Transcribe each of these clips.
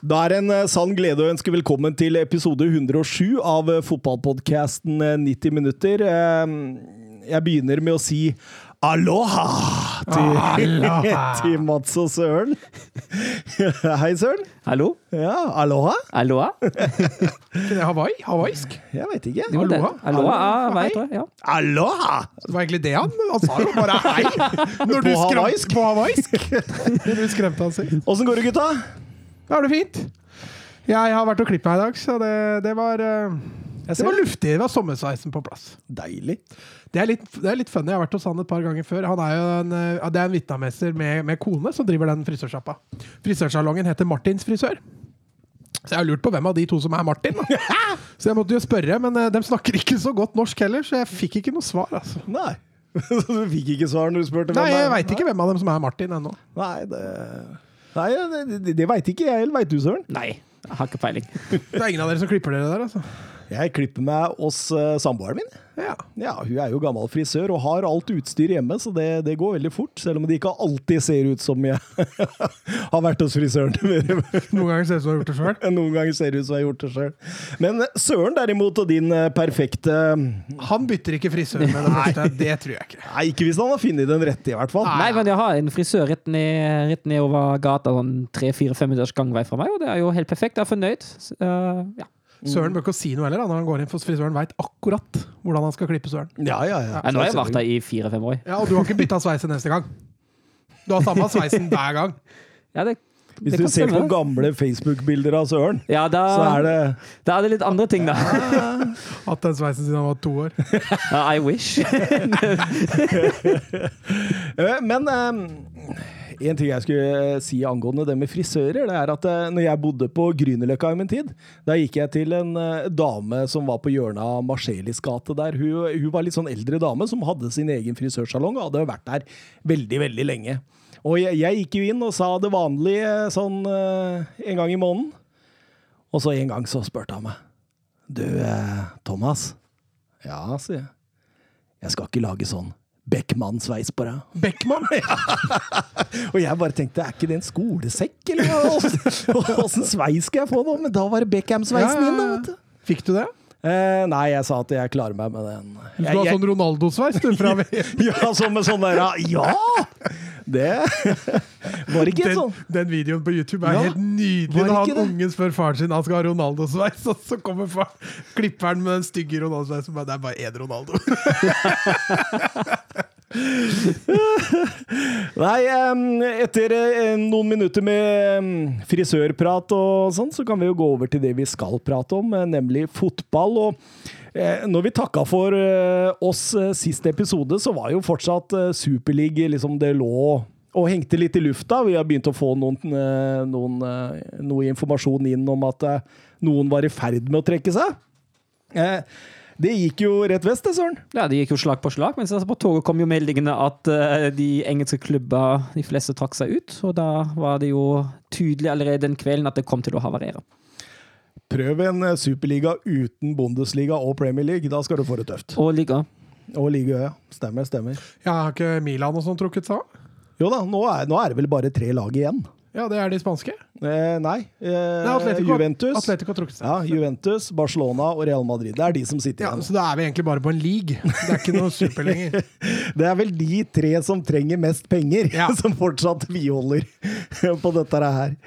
Da er en eh, sann glede å ønske velkommen til episode 107 av eh, fotballpodkasten 90 minutter. Eh, Jeg begynner med å si aloha til, Aloha. til Mats og Søren. Hei, Søren. Hallo? Ja, aloha? Aloha? Hawaii? Hawaiisk? Jeg vet ikke. Jo, Aloha? Aloha Aloha. hei. Ja. Aloha! Det var egentlig det han Han sa jo bare hei! Når På skrem- hawaiisk? På hawaiisk. Når du skremte han selv. Åssen går det, gutta? Da er det fint. Jeg har vært og klippet meg i dag, så det, det var eh, Det var luftig. Det var sommersveisen på plass. Deilig. Det er, litt, det er litt funny. Jeg har vært hos han et par ganger før. Han er jo en, eh, det er en vitnamester med, med kone som driver den frisørsjappa. Frisørsalongen heter Martins frisør. Så jeg har lurt på hvem av de to som er Martin. Så jeg måtte jo spørre, men eh, de snakker ikke så godt norsk heller, så jeg fikk ikke noe svar. altså. Nei. Så du fikk ikke svar når du spurte? Nei, jeg veit ikke hvem av dem som er Martin ennå. Nei, det Nei, det, det, veit ikke jeg heller. Veit du, Søren? Nei, jeg har ikke peiling. Det er ingen av dere som klipper dere der, altså. Jeg klipper meg hos uh, samboeren min. Ja. Ja, Hun er jo gammel frisør og har alt utstyr hjemme, så det, det går veldig fort. Selv om det ikke alltid ser ut som jeg har vært hos frisøren. Noen ganger ser det ut som du har gjort det sjøl. Noen ganger ser det ut som jeg har gjort det sjøl. Men eh, Søren derimot, og din eh, perfekte Han bytter ikke frisør med det første. Det tror jeg ikke. Nei, ikke hvis han har funnet den rette, i hvert fall. Nei, men jeg har en frisør rett, ned, rett nedover gata, sånn tre-fire-fem minutters gangvei fra meg, og det er jo helt perfekt. Jeg er fornøyd. Så, uh, ja. Søren bør ikke si noe heller da, når han går inn, for frisøren veit akkurat hvordan han skal klippe Søren. Ja, ja, ja. Ja, nå har jeg vært der i fire-fem år. Ja, Og du har ikke bytta sveis en neste gang. Du har samme sveisen hver gang. Ja, det, Hvis du ser på gamle Facebook-bilder av Søren, Ja, da, så er det da er det litt andre ting, da. Hatt den sveisen siden han var to år. I wish. Eh, Men eh, en ting jeg skulle eh, si angående det med frisører, det er at eh, når jeg bodde på Grünerløkka i min tid, da gikk jeg til en eh, dame som var på hjørnet av Marcelis gate der. Hun, hun var litt sånn eldre dame som hadde sin egen frisørsalong og hadde vært der veldig, veldig lenge. Og jeg, jeg gikk jo inn og sa det vanlige sånn en gang i måneden. Og så en gang så spurte han meg. Du, Thomas. Ja, sier jeg. Jeg skal ikke lage sånn Beckmann-sveis på deg. Beckmann? Ja. Og jeg bare tenkte, er ikke det en skolesekk, eller åssen sveis skal jeg få nå? Men da var det Beckham-sveisen min, da, vet du. Fikk du det? Eh, nei, jeg sa at jeg klarer meg med den. Du Jeg, har sånn Ronaldo-sveis du fra ja, sånn med sånn der, ja! Det var ikke den, sånn. den videoen på YouTube er Ja, helt nydelig. Når han det? ungen spør faren sin han skal ha Ronaldo-sveis, og så kommer far, klipperen med den stygge Ronaldo-sveisen. Det er bare én Ronaldo. Nei, etter eh, noen minutter med frisørprat og sånn, så kan vi jo gå over til det vi skal prate om, eh, nemlig fotball. Og når vi takka for eh, oss eh, sist episode, så var jo fortsatt eh, Superleague liksom det lå og hengte litt i lufta. Vi har begynt å få noen, eh, noen, eh, noe informasjon inn om at eh, noen var i ferd med å trekke seg. Eh, det gikk jo rett vest, det, Søren. Ja, det gikk jo slag på slag, men på toget kom jo meldingene at eh, de engelske klubber, de fleste trakk seg ut, og da var det jo tydelig allerede den kvelden at det kom til å havarere. Prøv en eh, superliga uten Bundesliga og Premier League. Da skal du få det tøft. Og liga. Og liga, ja. Stemmer, stemmer. Ja, Har ikke Milan og sånn trukket seg av? Jo da, nå er, nå er det vel bare tre lag igjen. Ja, det er de spanske. Eh, nei. Eh, Nei, Atletico, Juventus. Atletico har trukket seg. Ja, Juventus, Barcelona og Real Madrid. Det er de som sitter Ja, igjen. Så da er vi egentlig bare på en league. Det er ikke noe super lenger. Det er vel de tre som trenger mest penger, Ja. som fortsatt tviholder på dette her.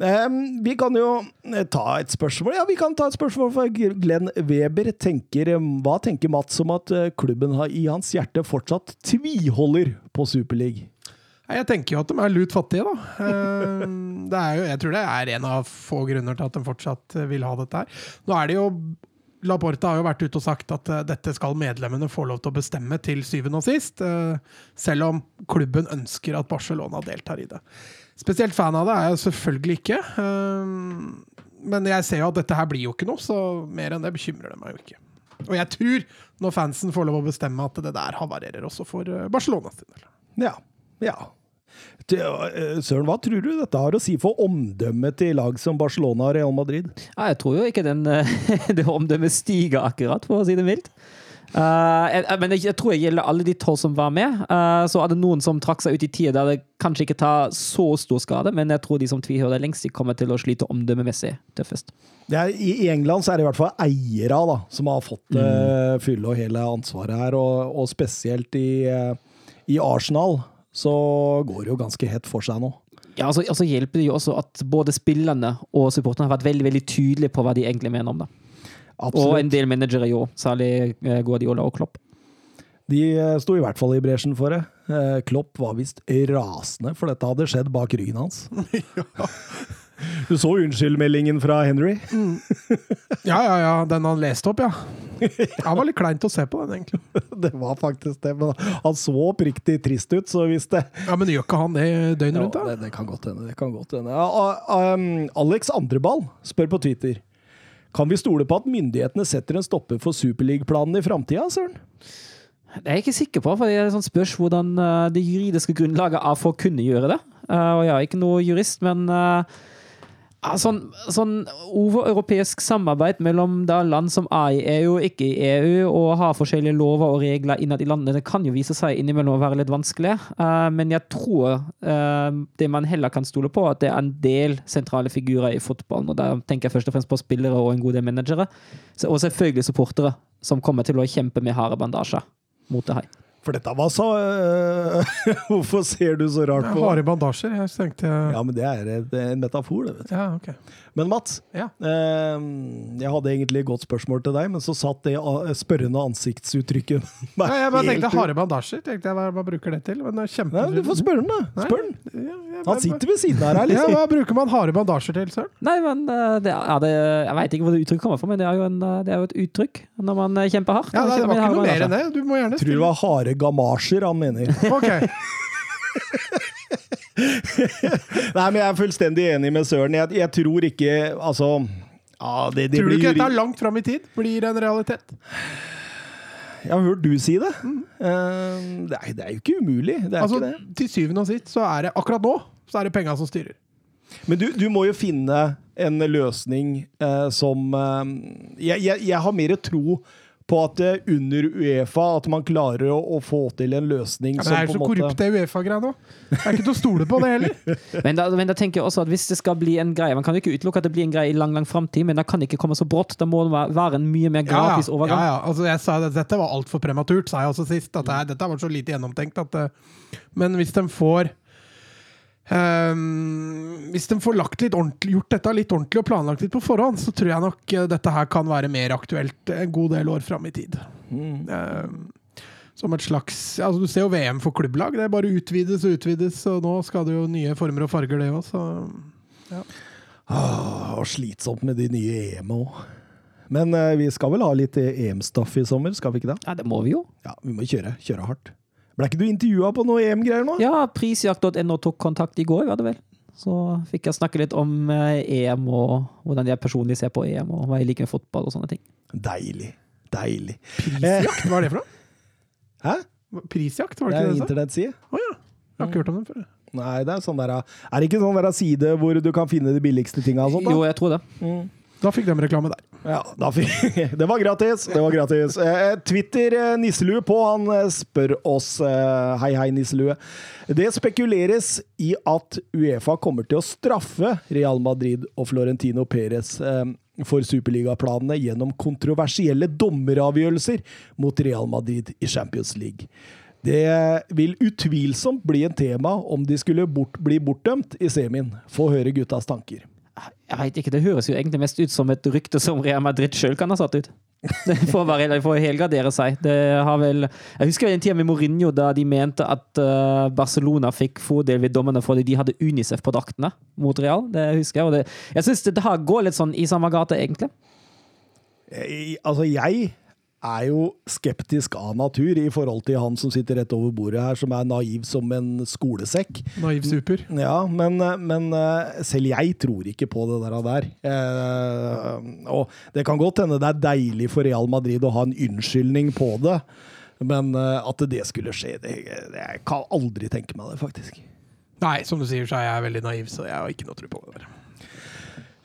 Em, vi kan jo eh, ta et spørsmål. Ja, vi kan ta et spørsmål fra Glenn Weber. Tenker, hva tenker Mats om at eh, klubben har, i hans hjerte fortsatt tviholder på Superleague? Jeg tenker jo at de er lut fattige, da. Jo, jeg tror det er en av få grunner til at de fortsatt eh, vil ha dette her. Nå er det jo Laporta har jo vært ute og sagt at dette skal medlemmene få lov til å bestemme til syvende og sist, selv om klubben ønsker at Barcelona deltar i det. Spesielt fan av det er jeg selvfølgelig ikke. eh, Men jeg ser jo at dette her blir jo ikke noe, så mer enn det bekymrer det meg jo ikke. Og jeg tror, når fansen får lov å bestemme, at det der havarerer også for eh, Barcelona sin del. Ja. Ja. Eh, Søren, hva tror du dette har å si for omdømmet til lag som Barcelona og Real Madrid? Ja, jeg tror jo ikke den, det omdømmet stiger akkurat, for å si det mildt. Jeg, men jeg, jeg tror jeg gjelder alle de tolv som var med. Uh, så er det noen som trakk seg ut i tider der det kanskje ikke tar så stor skade, men jeg tror de som tviholder lengst, de kommer til å slite omdømmemessig tøffest. Det er, I England så er det i hvert fall eiere da, som har fått uh, fylle og hele ansvaret her, og, og spesielt i, uh, i Arsenal så går det jo ganske hett for seg nå. Ja, altså, altså hjelper det jo også at både spillerne og supporterne har vært veldig veldig tydelige på hva de egentlig mener om det. Og en del managere jo, særlig eh, Guardiola og Klopp. De eh, sto i hvert fall i bresjen for det. Eh, Klopp var visst rasende, for dette hadde skjedd bak ryggen hans. Du så unnskyldmeldingen fra Henry? Mm. Ja, ja, ja. Den han leste opp, ja. Det var litt kleint å se på den, egentlig. Det var faktisk det, men han så oppriktig trist ut, så hvis det Ja, Men gjør ikke han det døgnet rundt, da? det, det kan godt hende. Det kan godt hende. Ja, um, Alex Andreball spør på Twitter Kan vi stole på at myndighetene setter en stopper for Superleague-planen i framtida, Søren? Det er jeg ikke sikker på, for det sånn spørs hvordan uh, det juridiske grunnlaget er for å kunne gjøre det. Uh, og jeg er ikke noe jurist, men uh, Sånn, sånn overeuropeisk samarbeid mellom land som er i EU og ikke i EU, og har forskjellige lover og regler innad i landet, det kan jo vise seg innimellom å være litt vanskelig. Uh, men jeg tror uh, det man heller kan stole på, at det er en del sentrale figurer i fotballen. Og da tenker jeg først og fremst på spillere og en god del managere. Og selvfølgelig supportere, som kommer til å kjempe med harde bandasjer mot det her. For dette var så øh, Hvorfor ser du så rart på Harde bandasjer. Jeg tenkte Ja, men det er en metafor, det. vet du. Ja, ok. Men Mats, Ja. eh, jeg hadde egentlig et godt spørsmål til deg, men så satt det spørrende ansiktsuttrykket meg Ja, jeg bare tenkte harde bandasjer. Tenkte jeg hva hva bruker det til? Men det er kjempe... Nei, Du får spørre den, da. Spør. Ja, ja, Han sitter ved siden av her, Ja, liksom. hva bruker man harde bandasjer til, Søren? Nei, men uh, det er, det, Jeg veit ikke hvor det uttrykket kommer fra, men det er jo, en, uh, det er jo et uttrykk når man uh, kjemper hardt. Ja, det var ikke noe mer enn det. Du må gjerne Tror det var harde gamasjer han mener. Ok. Nei, men jeg er fullstendig enig med Søren. Jeg, jeg tror ikke Altså ja, det, det Tror du blir ikke dette er langt fram i tid? Blir en realitet? Jeg har hørt du si det. Eh, det, er, det er jo ikke umulig. Det Altså, ikke det. til syvende og sist så er det akkurat nå så er det penga som styrer. Men du, du må jo finne en løsning uh, som uh, jeg, jeg, jeg har mer tro på at eh, under Uefa at man klarer å, å få til en løsning Ja, men som det er på så en måte korrupt det Uefa-greia nå. Det er ikke til å stole på, det heller. Men da, men da tenker jeg også at hvis det skal bli en greie Man kan jo ikke utelukke at det blir en greie i lang lang framtid, men det kan ikke komme så brått. Da må det være- en mye mer Ja, ja. overgang. ja, ja. Altså, jeg sa at Dette var altfor prematurt, sa jeg også sist. At det, dette var så lite gjennomtenkt. At, det- men hvis de får ehm, Hvis de får lagt litt gjort dette litt ordentlig og planlagt litt på forhånd, så tror jeg nok eh, dette her kan være mer aktuelt en god del år fram i tid. Ehm, som et slags altså Du ser jo VM for klubblag. Det bare utvides og utvides, og nå skal det jo nye former og farger, det òg, så ah, Og slitsomt med de nye EM òg. Men uh, vi skal vel ha litt EM-stoff i sommer, skal vi ikke det? Ja, det må vi jo. Ja, vi må kjøre. Kjøre hardt. Ble ikke du intervjua på noe EM-greier nå? Ja, prisjakt.no tok kontakt i går, var det vel. Så fikk jeg snakke litt om eh, EM og hvordan jeg personlig ser på EM, og hva jeg liker med fotball og sånne ting. Deilig. Deilig. Prisjakt, hva er det for noe? Hæ? Prisjakt, var Det det er ikke det det sa? internettside. Å ja. Jeg har ikke hørt om den før. Nei, det er sånn der Er det ikke sånn der side hvor du kan finne de billigste tinga og sånt? da? Jo, jeg tror det. Da fikk de reklame der. Ja, Det var gratis! Det var gratis. Eh, Twitter eh, Nisselue på, han eh, spør oss eh, Hei, hei, Nisselue. Det spekuleres i at Uefa kommer til å straffe Real Madrid og Florentino Perez eh, for superligaplanene gjennom kontroversielle dommeravgjørelser mot Real Madrid i Champions League. Det vil utvilsomt bli en tema om de skulle bort, bli bortdømt i semien. Få høre guttas tanker. Jeg vet ikke, Det høres jo egentlig mest ut som et rykte som Real Madrid sjøl kan ha satt ut. Det får bare, får helgardere seg. Vel, jeg husker vel en tid med Mourinho da de mente at eh, Barcelona fikk fordel ved dommene fordi de hadde Unicef på draktene mot Real. Det husker jeg. Det, jeg syns det går litt sånn i samme gate, egentlig. Jeg, altså, jeg er jo skeptisk av natur i forhold til han som sitter rett over bordet her, som er naiv som en skolesekk. Naiv super. Ja, men, men eh, selv jeg tror ikke på det der. der. Eh, og det kan godt hende det er deilig for Real Madrid å ha en unnskyldning på det, men eh, at det skulle skje, det, det Jeg kan aldri tenke meg det, faktisk. Nei, som du sier, så er jeg veldig naiv, så jeg har ikke noe tro på det der.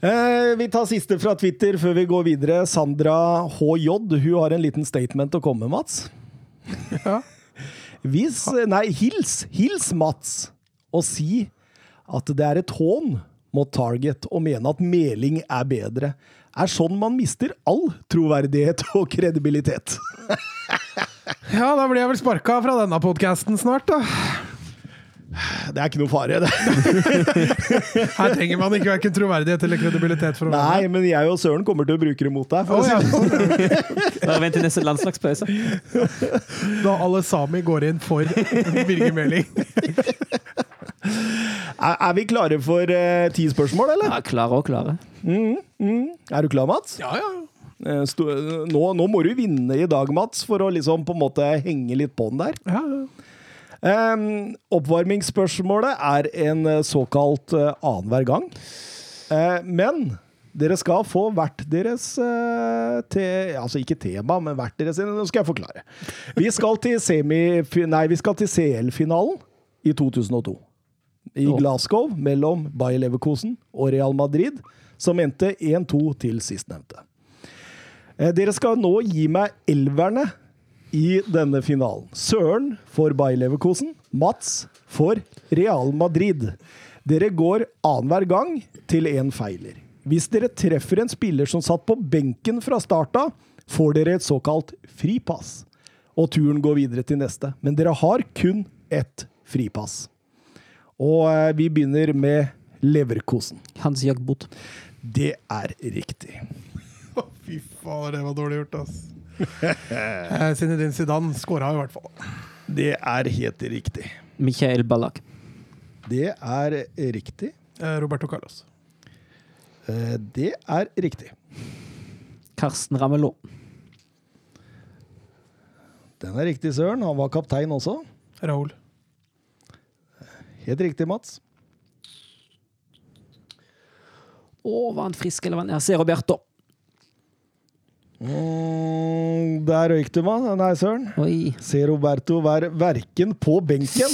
Eh, vi tar siste fra Twitter før vi går videre. Sandra HJ hun har en liten statement å komme med, Mats. Ja. Hvis, nei, hils, hils Mats og si at det er et hån mot Target å mene at meling er bedre. Er sånn man mister all troverdighet og kredibilitet. ja, da blir jeg vel sparka fra denne podkasten snart, da. Det er ikke noe fare, det. Her trenger man ikke verken troverdighet eller kredibilitet for å være Nei, men jeg og Søren kommer til å bruke det mot deg. For å si ja. sånn. Bare vent til neste landslagspause. Da alle sami går inn for Birger Meling. Er, er vi klare for uh, ti spørsmål, eller? Ja, klare og klare. Er du klar, Mats? Ja, ja. Eh, sto- Nå, nå må du vinne i dag, Mats, for å liksom på en måte henge litt på den der. ja, ja. Um, oppvarmingsspørsmålet er en eh, såkalt uh, annenhver gang. Uh, men dere skal få hvert deres uh, te, Altså ikke tema, men hvert deres Nå skal jeg forklare. Vi skal til, semi, nei, vi skal til CL-finalen i 2002. I Glasgow mellom Bayer Leverkosen og Real Madrid, som endte 1-2 til sistnevnte. Dere skal nå gi meg elverne i denne finalen. Søren for Bayer Leverkosen, Mats for Real Madrid. Dere går annenhver gang til én feiler. Hvis dere treffer en spiller som satt på benken fra start av, får dere et såkalt fripass. Og turen går videre til neste. Men dere har kun ett fripass. Og eh, vi begynner med Leverkosen. Hans Jagbot. Det er riktig. Å, Fy faen, det var dårlig gjort, ass. Eh, Zinedine Zidane skåra i hvert fall. Det er helt riktig. Michael Ballack. Det er riktig. Eh, Roberto Carlos. Eh, Det er riktig. Karsten Ramelot. Den er riktig, Søren. Han var kaptein også. Raoul. Helt riktig, Mats. Å, var han frisk eller var han Jeg ser Roberto. Mm, der røyk du, mann. Nei, Søren. Oi. Ser Roberto være verken på benken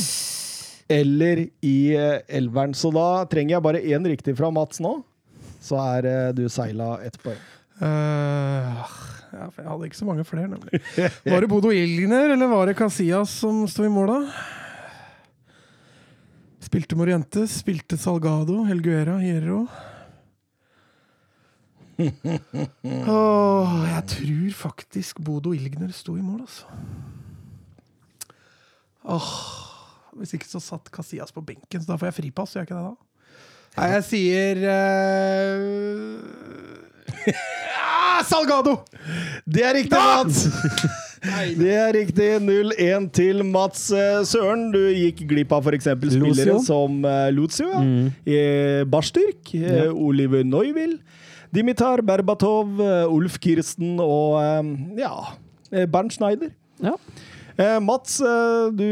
eller i eh, elveren. Så da trenger jeg bare én riktig fra Mats nå. Så er eh, du seila ett poeng. Uh, ja, for jeg hadde ikke så mange flere, nemlig. Var det Bodo Ilgner eller var det Casillas som sto i mål, da? Spilte Morientes, spilte Salgado, Helguera, Hierro. Åh, jeg tror faktisk Bodo Ilgner sto i mål, altså. Åh, hvis ikke så satt Casillas på benken, så da får jeg fripass, gjør jeg ikke det da? Nei, jeg sier uh... ja, Salgado! Det er riktig, Mats! Det er riktig. 0-1 til Mats eh, Søren. Du gikk glipp av f.eks. spillere som eh, Lucio, ja. Eh, Barstyrk, ja. Oliver Neuville, Dimitar Berbatov, eh, Ulf Kirsten og eh, ja, eh, Bernt Schneider. Ja. Eh, Mats, du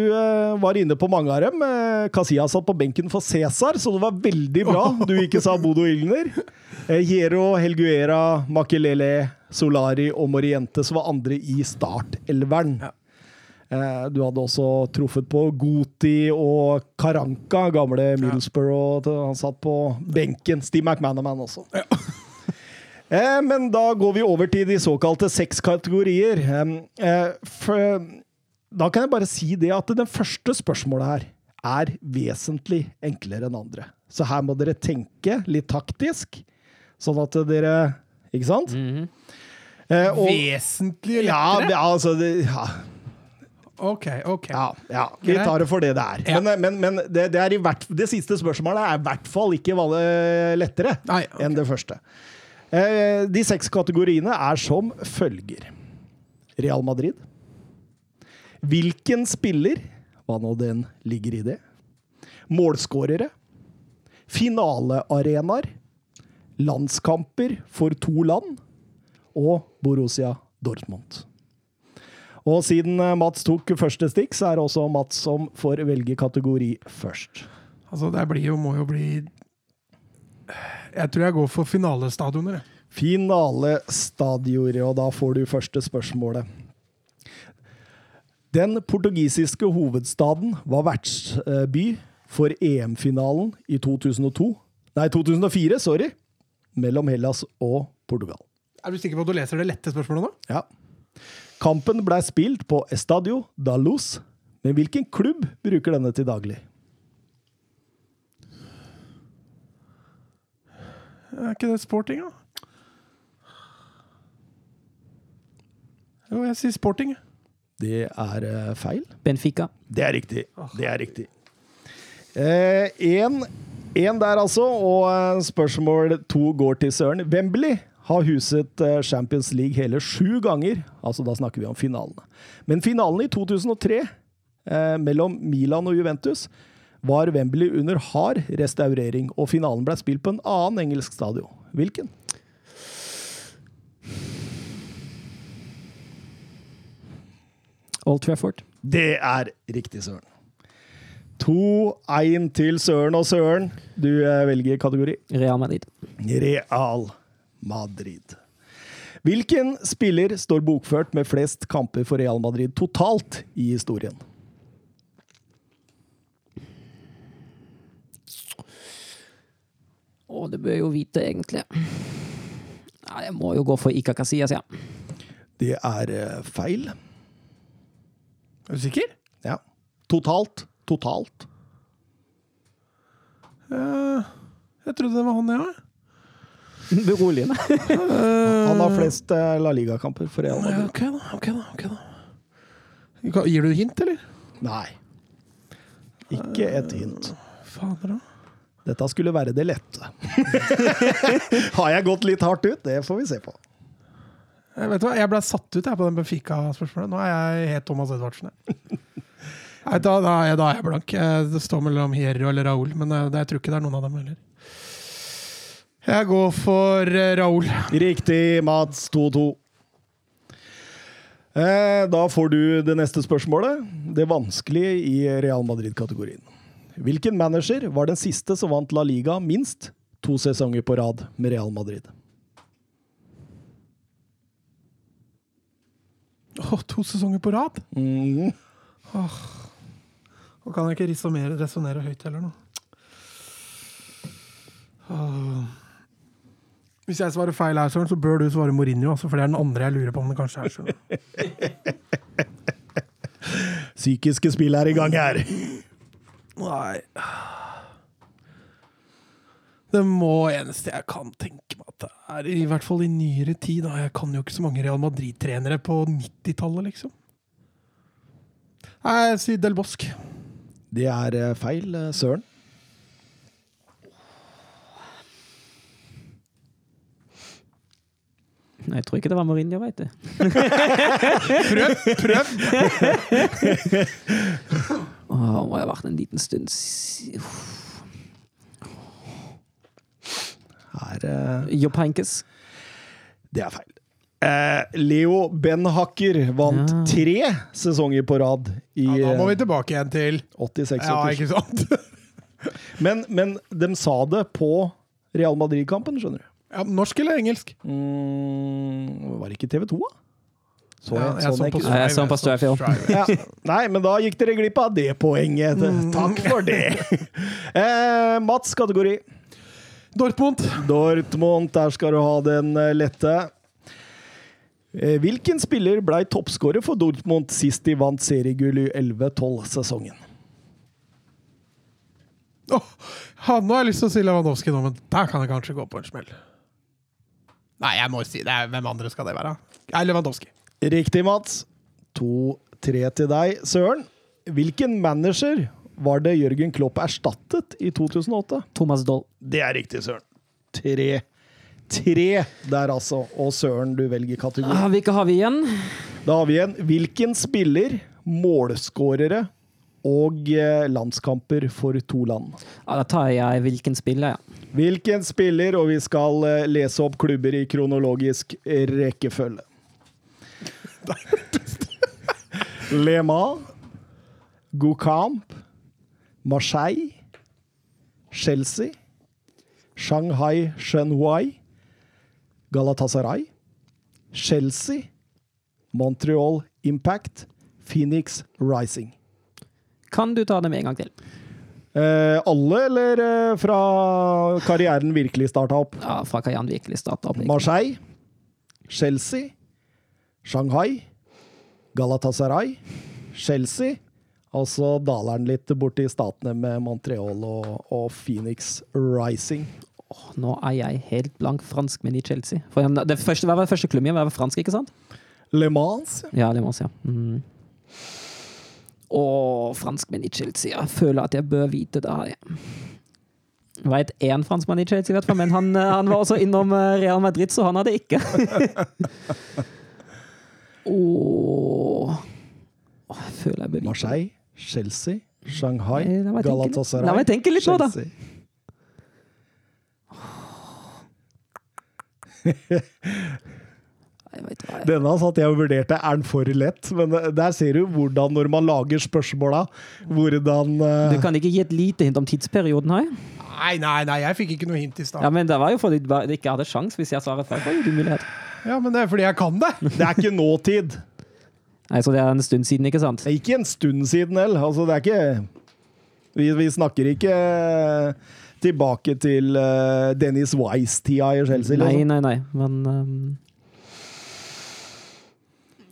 var inne på mange av dem. Casillas satt på benken for Cæsar, så det var veldig bra du ikke sa Bodo Ilner. Eh, Helguera, Makelele, Solari og Morientes var andre i startelveren. Ja. Eh, du hadde også truffet på Goti og Karanka, gamle Middlesbrough. Han satt på benken. Steve McManaman også. Eh, men da går vi over til de såkalte seks kategorier. Eh, eh, da kan jeg bare si det at det første spørsmålet her er vesentlig enklere enn andre. Så her må dere tenke litt taktisk, sånn at dere Ikke sant? Eh, og- Vesentlig lettere? Ja, altså det, ja, Ok, ok. ja, ja, vi tar det for det det er. Ja. Men, men, men det, det, er i hvert, det siste spørsmålet er i hvert fall ikke lettere Nei, okay. enn det første. Eh, de seks kategoriene er som følger. Real Madrid. Hvilken spiller, hva nå den ligger i det, målskårere, finalearenaer, landskamper for to land og Borussia Dortmund. Og siden eh, Mats tok første stikk, så er det også Mats som får velge kategori først. Altså, det blir jo, må jo bli Jeg tror jeg går for finalestadioner. Finalestadioner, og da får du første spørsmålet. Den portugisiske hovedstaden var vertsby for EM-finalen i 2002. Nei, 2004, sorry. mellom Hellas og Portugal. Er du sikker på at du leser det lette spørsmålet nå? Ja. Kampen ble spilt på Estadio da Luz, men hvilken klubb bruker denne til daglig? Er ikke det sporting, da? Jo, jeg sier sporting. Det er eh, feil. Benfica. Det er riktig. Det er riktig. Én der, altså. Og eh, spørsmål to går til Søren. Wembley har huset eh, Champions League hele sju ganger. Altså, da snakker vi om finalene. Men finalen i 2003, eh, mellom Milan og Juventus, var Wembley under hard restaurering, og finalen ble spilt på en annen engelsk stadion. Hvilken? Old Trafford. Det er riktig, Søren. 2-1 til Søren og Søren. Du eh, velger kategori. Real Madrid. Real Madrid. Hvilken spiller står bokført med flest kamper for Real Madrid totalt i historien? Å, det bør jeg jo vite, egentlig. Nei, jeg må jo gå for Ika Casillas, ja. Det er eh, feil. Er du sikker? Ja. Totalt. Totalt. Uh, jeg trodde det var han, jeg òg. Beroligende. Han har flest eh, La Liga-kamper for Real Ja, Madrid. ok, da. ok da, ok da. Gir du hint, eller? Nei. Ikke et hint. Fader, da. Dette skulle være det lette. har jeg gått litt hardt ut? Det får vi se på. Jeg vet du hva, jeg ble satt ut jeg, på den Benfica-spørsmålet. Nå er jeg helt Thomas Edvardsen. Nei, da, da, er jeg, da er jeg blank. Eh, Det står mellom Hierro eller Raúl, men eh, det, jeg tror ikke det er noen av dem heller. Jeg går for eh, Raúl. Riktig, Mats 2-2. Eh, da får du det neste spørsmålet. Det vanskelige i Real Madrid-kategorien. Hvilken manager var den siste som vant La Liga minst to sesonger på rad med Real Madrid? Åh, to sesonger på rad! Mhm. Nå kan jeg ikke resonnere, høyt heller nå. Oh. Hvis jeg svarer feil her, Søren, så bør du svare Mourinho, for det er den andre jeg lurer på om det kanskje er. Søren. Psykiske spill er i gang her. Nei Det må eneste jeg kan tenke meg at det er, i hvert fall i nyere tid. Da. Jeg kan jo ikke så mange Real Madrid-trenere på 90-tallet, liksom. Nei, si Del Bosque. Det er eh, feil, eh, Søren. Jeg tror ikke det var Mourinho, veit du. Prøv! prøv. Åh, må jeg ha vært en liten stund Her uh... Er, Hankes. Jobb Henkes. det er feil. Eh, Leo Benhacker vant Ja. tre sesonger på rad i Ja, da må vi eh, tilbake igjen til 86. Ja, ikke sant? Men, men de sa det på Real Madrid-kampen, skjønner du. Ja, norsk eller engelsk? Mm, var det ikke TV 2, da? Så, Ja, sånn så jeg jeg så på Strive, ja. Nei, men da gikk dere glipp av det poenget. Takk for det. eh, Mats, kategori. Dortmund. Dortmund, der skal du ha den eh, lette. Eh, Hvilken spiller ble toppskårer for Dortmund sist de vant seriegull i 11-12-sesongen? Oh, nå har jeg lyst til å si Lewandowski nå, men der kan jeg kanskje gå på en smell. Nei, jeg må si det. Er, hvem andre skal det være? Er Lewandowski. Riktig, Mats. 2-3 til deg. Søren, hvilken manager var det Jørgen Klopp erstattet i 2008? Thomas Doll. Det er riktig, Søren. Tre. Tre der, altså. Og Søren, du velger kategori. Ah, hvilke har vi igjen? Da har vi igjen. hvilken spiller, målskårere og eh, landskamper for to land. Ja, da tar jeg hvilken spiller, ja. Hvilken spiller, og vi skal eh, lese opp klubber i kronologisk rekkefølge. Lema, Goukamp, Marseille, Chelsea, Shanghai Shenhuai, Galatasaray, Chelsea, Montreal Impact, Phoenix Rising. Kan du ta dem en gang til? Eh, alle, eller eh, fra karrieren virkelig starta opp? Ja, fra karrieren virkelig starta opp. egentlig. Marseille, Chelsea, Shanghai, Galatasaray, Chelsea. Og så daler han litt borti statene med Montreal og, og Phoenix Rising. Oh, Nå er jeg helt blank franskmenn i Chelsea. For det første, hva var det første klubben var fransk, ikke sant? Le Mans. Ja, Le Mans, ja. Mm. Og franskmenn i Chelsea. Jeg føler at jeg bør vite det. her, jeg. Veit én franskmann i Chelsea, hvert fall, men han, eh, han var også innom eh, Real Madrid, så han hadde ikke. Åh. oh, jeg føler jeg bør vite. Marseille, Chelsea, Shanghai, Eh, litt. Galatasaray. La meg tenke litt nå, da. Denne satt jeg og vurderte er den for lett, men der ser du hvordan når man lager spørsmåla, hvordan uh... Du kan ikke gi et lite hint om tidsperioden her? Nei, nei, nei, jeg fikk ikke noe hint i stad. Ja, men det var jo fordi du ikke hadde sjans hvis jeg svarer feil. Ja, men det er fordi jeg kan det. Det er ikke nåtid. Nei, Så det er en stund siden, ikke sant? Det er ikke en stund siden heller. Altså, det er ikke Vi, vi snakker ikke eh, tilbake til uh, Dennis Wise-tida i Chelsea. Nei, Liksom. nei, nei, men um...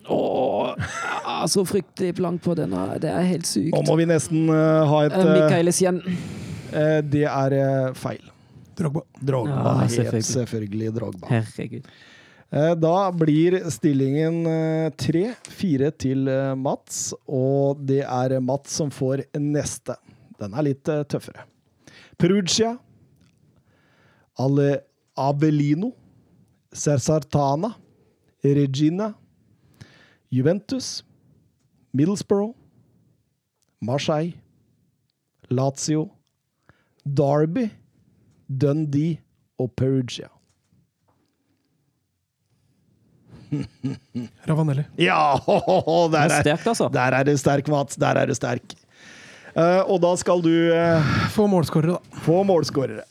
Åh, så fryktelig blank på denne. Det er helt sykt. Nå må vi nesten uh, ha et uh, eh, Michaelis igjen. eh, Det er uh, feil. Drogba. Drogba. Ja, helt selvfølgelig. selvfølgelig Drogba. Herregud. Eh, Da blir stillingen eh, 3-4 til Mats, og det er Mats som får neste. Den er litt tøffere. Perugia, Ale Abelino, Cersartana, Regina, Juventus, Middlesbrough, Marseille, Lazio, Derby, Dundee og Perugia. Ravanelli. Ja! Der Det er er, sterkt, altså. der er det sterk, Mats. Der er det sterk. Uh, og da skal du uh, Få målskårere, da. få målskårere.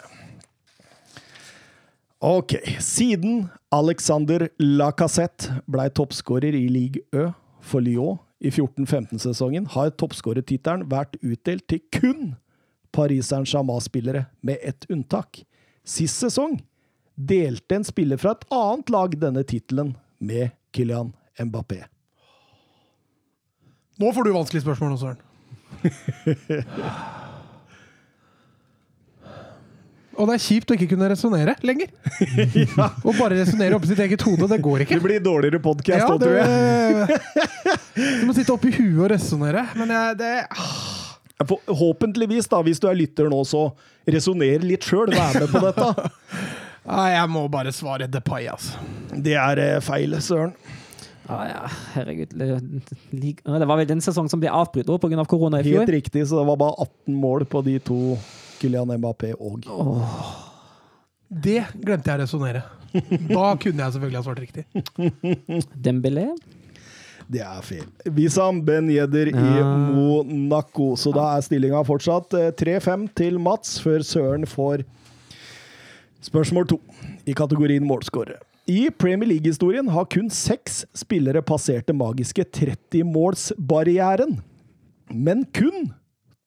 Ok. Siden Alexander Lacassette ble toppskårer i Ligue Ø for Lyon i 14-15-sesongen, har toppskårertittelen vært utdelt til kun Paris Saint-Germain-spillere, med ett unntak. Sist sesong delte en spiller fra et annet lag denne tittelen med Kylian Mbappé. Nå får du vanskelige spørsmål nå, Søren. Og det er kjipt å ikke kunne resonnere lenger. Å bare resonnere oppi sitt eget hode, det går ikke. Det blir dårligere podkast Ja, tror jeg. Du må sitte oppi huet og resonnere. Men jeg, det Forhåpentligvis, da, hvis du er lytter nå, så resonner litt sjøl. Vær med på dette. Nei, Jeg må bare svare Depay, altså. Det er eh, feil, søren. Ah, ja, herregud. Det det var vel den sesongen som ble avbrutt pga. Av korona i fjor. Helt riktig, så det var bare 18 mål på de to Kylian Mbappé og Det glemte jeg å resonnere. Da kunne jeg selvfølgelig ha svart riktig. Dembélé. Det er feil. Wissam Ben Yedder i Monaco. Så da er stillinga fortsatt eh, 3-5 til Mats, før Søren får spørsmål to i kategorien målskårere. I Premier League-historien har kun seks spillere passert det magiske 30-målsbarrieren. Men kun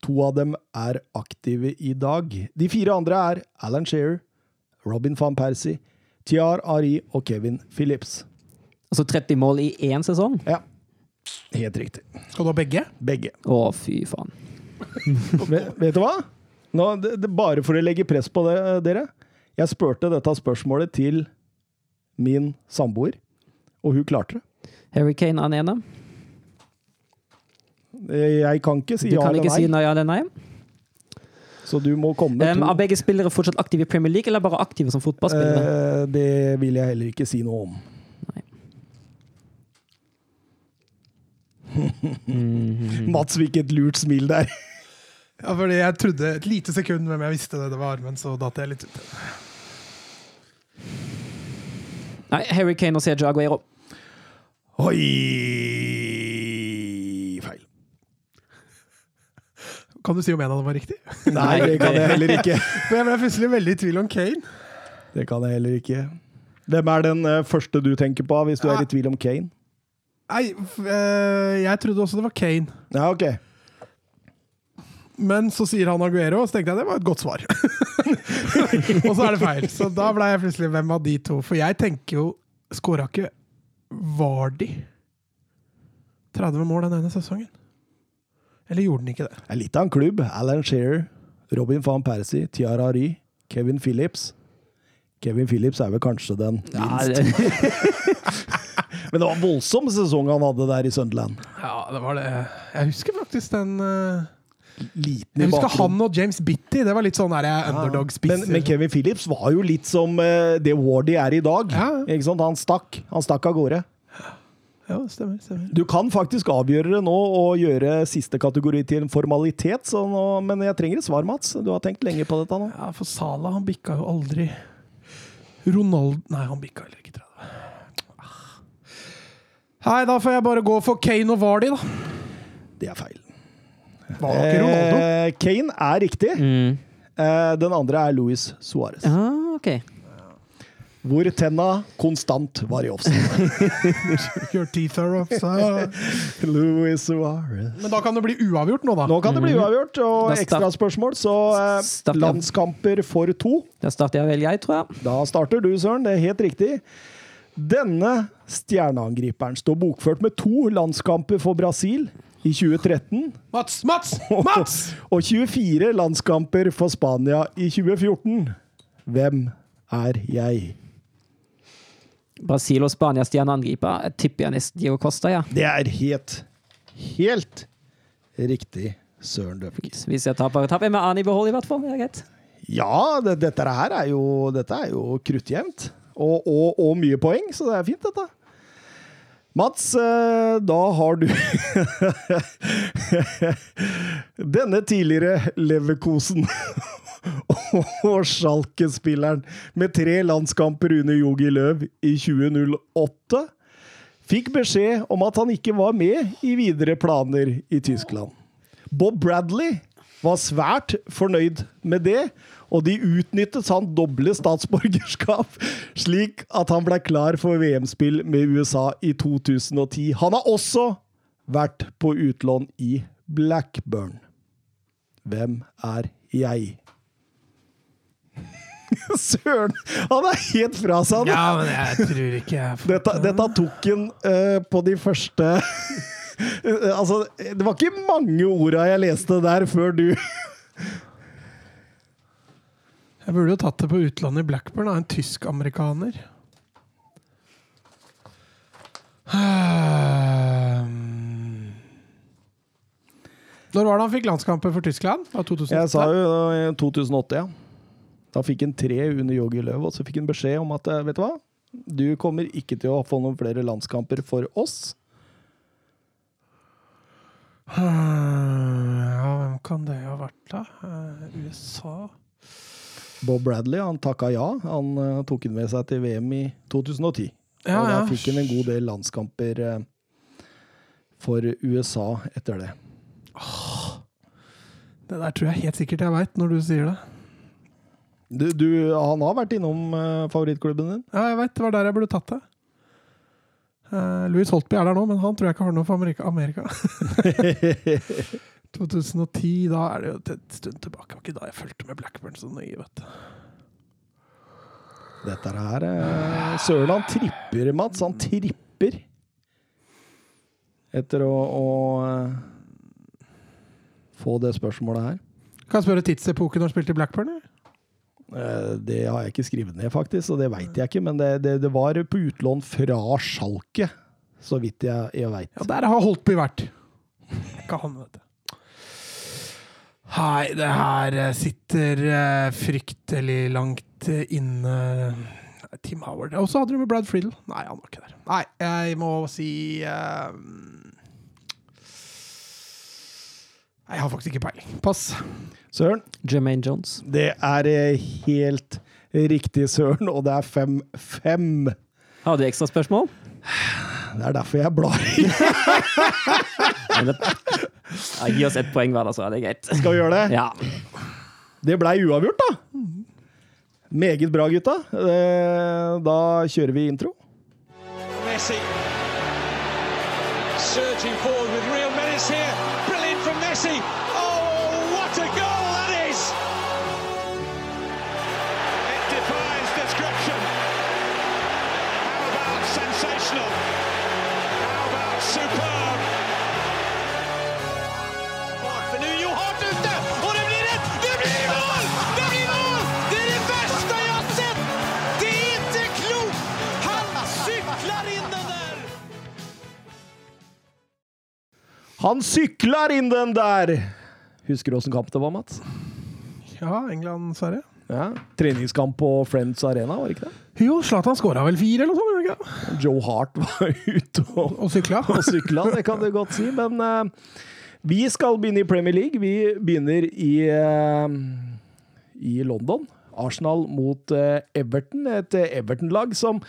to av dem er aktive i dag. De fire andre er Alan Shearer, Robin van Persie, Tiar Ari og Kevin Phillips. Altså 30 mål i én sesong? Ja, helt riktig. Skal du ha begge? Begge. Å, fy faen. Vet, vet du hva? Nå, det, det, bare for å legge press på det, dere. Jeg spurte dette spørsmålet til min samboer, og hun klarte det. Harry Kane er den ene. Jeg kan ikke si Du ja kan ikke eller si nei, nei eller nei. så du må komme Um, er begge spillere fortsatt aktive i Premier League, eller bare aktive som fotballspillere? Uh, det vil jeg heller ikke si noe om. Mhm. Mats fikk et lurt smil der. Ja, fordi Jeg trodde et lite sekund hvem jeg visste det det var, men så datt jeg litt ut. Nei, Harry Kane og Sergio Aguero. Oi Kan du si om en av dem var riktig? Nei, det kan jeg heller ikke. For Jeg ble plutselig veldig i tvil om Kane. Det kan jeg heller ikke. Hvem er den eh, første du tenker på hvis du er i tvil om Kane? Nei, eh, jeg trodde også det var Kane. Ja, ok. Men så sier han Aguero, og så tenkte jeg det var et godt svar. og så er det feil. Så da ble jeg plutselig hvem av de to? For jeg tenker jo Skåra ikke Vardi 30 mål den ene sesongen? Eller gjorde den ikke det? Det er litt av en klubb. Alan Shearer, Robin van Persie, Tiara Ry, Kevin Phillips. Kevin Phillips er vel kanskje den Ja, minst. Men det var en voldsom sesong han hadde der i Sunderland. Ja, det var det. Jeg husker faktisk den uh... Liten i Jeg husker bakgrunnen. han og James Bitty. Det var litt sånn der underdog spiser. Men, men Kevin Phillips var jo litt som uh, det Wardy er i dag. Ja. Ikke sant? Han stakk. Han stakk av gårde. Ja, stemmer. stemmer. Du kan faktisk avgjøre det nå og gjøre siste kategori til en formalitet, så nå, men jeg trenger et svar, Mats. Du har tenkt lenge på dette nå. Ja, for Sala han bikka jo aldri Ronald Nei, han bikka heller ikke 30. Ah. Nei, da får jeg bare gå for Kane og Vardy, da. Det er feil. Var det ikke Ronaldo? Eh, Kane er riktig. Mm. Eh, den andre er Louis Suárez. Ah, ok. Hvor tenna konstant var i offside. Your teeth are offside. Louis Suárez. Men da kan det bli uavgjort nå, da. Nå kan det bli uavgjort, og ekstraspørsmål, så eh, landskamper for to. Da starter jeg vel, jeg, tror jeg. Da starter du, Søren. Det er helt riktig. Denne stjerneangriperen står bokført med to landskamper for Brasil i 2013 Mats! Mats! Mats! og 24 landskamper for Spania i 2014. Hvem er jeg? Brasil og Spania stjerneangriper. Jeg tipper nesten Diego Costa, ja. Det er helt, helt riktig, Søren Døpke. Hvis jeg taper, taper jeg med Ani i behold, i hvert fall. Det er greit. Ja, det, dette her er jo, dette er jo kruttjevnt. Og, og, og mye poeng, så det er fint, dette. Mats, eh, da har du Denne tidligere Leverkosen og Schalke-spilleren med tre landskamper under Jogi Løv i 2008 fikk beskjed om at han ikke var med i videre planer i Tyskland. Bob Bradley var svært fornøyd med det, og de utnyttet han doble statsborgerskap, slik at han ble klar for VM-spill med USA i 2010. Han har også vært på utlån i Blackburn. Hvem er jeg? Søren! Han er helt fra seg! Ja, men jeg tror ikke jeg Dette, dette tok han uh, på de første Altså, det var ikke mange orda jeg leste der før du Jeg burde jo tatt det på utlandet i Blackburn, av En tysk-amerikaner. Når var det han fikk landskamper for Tyskland? 2008? Jeg sa jo i 2008, ja. Da fikk han tre under Jogi Løv, og så fikk han beskjed om at eh, vet du hva, du kommer ikke til å få noen flere landskamper for oss. Ja, hvem kan det ha vært, da? Eh, USA Bob Bradley han takka ja. Han uh, tok han med seg til VM i 2010. Ja, og da ja. fikk han en god del landskamper uh, for USA etter det. Det der tror jeg helt sikkert jeg veit, når du sier det. Du, du, han har vært innom eh, favorittklubben din? Ja, jeg veit. Det var der jeg burde tatt det. Uh, Louis Holtby er der nå, men han tror jeg ikke har noe for Amerika. Amerika. 2010, da er det jo en stund tilbake. Det var ikke da jeg fulgte med Blackburn så nøye, vet du. Dette her uh, Sørland tripper, Mats. Han tripper. Etter å, å uh, få det spørsmålet her. Kan jeg spørre tidsepoken når han spilte i Blackburn? eller? Eh, Det har jeg ikke skrevet ned, faktisk, og det veit jeg ikke. Men det, det, det var på utlån fra Sjalke, så vidt jeg, jeg veit. Ja, der har Holtby vært. Ikke han, vet du. Hei, det her eh, sitter eh, fryktelig langt inne Tim Howard. Og så hadde du med Brad Friedel. Nei, han var ikke der. Nei, jeg må si eh, Nei, jeg har faktisk ikke peiling. Pass. Søren, Jermaine Jones. det er eh, helt riktig, Søren, og det er 5-5. Har du ekstra spørsmål? Det er derfor jeg blar i. Ja, gi oss ett poeng hver, da, så er det greit. Skal vi gjøre det? Ja. Det blei uavgjort, da. Meget bra, gutta. Eh, Da kjører vi intro. Messi surging forward with real menace here. Messi. Han sykler inn den der! Husker du åssen kamp det var, Mats? Ja, England-Sverige. Ja. Treningskamp på Friends Arena, var det ikke det? Jo, Zlatan skåra vel fire, eller noe sånt? ikke? Joe Hart var ute og, Og sykla. og sykla, det kan du godt si. Men uh, vi skal begynne i Premier League. Vi begynner i, uh, i London. Arsenal mot eh, Everton. Et Everton-lag som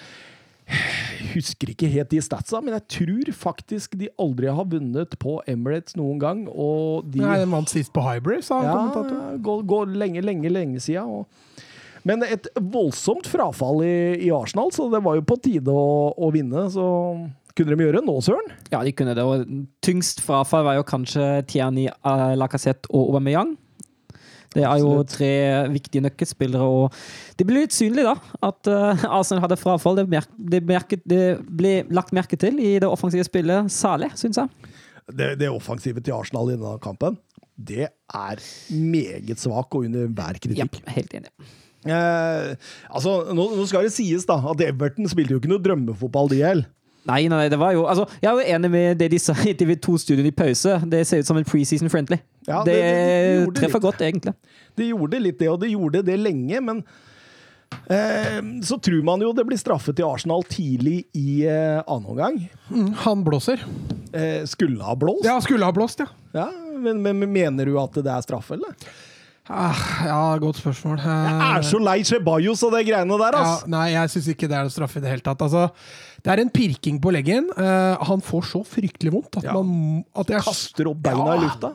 husker ikke helt de statsa, men jeg tror faktisk de aldri har vunnet på Emirates noen gang. Og de Nei, Den vant sist på Hybrid, sa ja, kommentatoren. går, går lenge, lenge, lenge. Og, men et voldsomt frafall i, i Arsenal, så det var jo på tide å, å vinne. Så kunne de gjøre nå, Søren? Ja, de kunne det. Og tyngst frafall var jo kanskje Tiani uh, Lacassette og Aubameyang. Det er jo tre viktige nøkkelspillere, og det ble litt synlig da, at uh, Arsenal hadde frafall. Det, merk, det, merket, det ble lagt merke til i det offensive spillet, særlig, syns jeg. Det, det offensive til Arsenal i denne kampen, det er meget svak og under hver kritikk. Ja, helt enig. Eh, altså, nå, nå skal det sies da, at Everton spilte jo ikke noe drømmefotball, de heller. Nei, nei, det var jo altså, Jeg er jo enig med det de sa i TV2-studioet i pause. Det ser ut som en preseason friendly. Ja, det, det- det- det treffer litt. godt, egentlig. Det gjorde litt det, og det gjorde det lenge, men eh, så tror man jo det blir straffet til Arsenal tidlig i eh, annen omgang. Mm, Han blåser. Eh, skulle ha blåst. Ja, skulle ha blåst, ja. Ja, men, men, men mener du at det er straffe, eller? Ah, ja, godt spørsmål. Jeg Eh, er så lei Ceballos og de greiene der, ja, ass! nei, jeg syns ikke det er straffe i det hele tatt. Altså, det er en pirking på leggen. Uh, han får så fryktelig vondt at Ja. man at jeg, Kaster opp beina Ja. i lufta.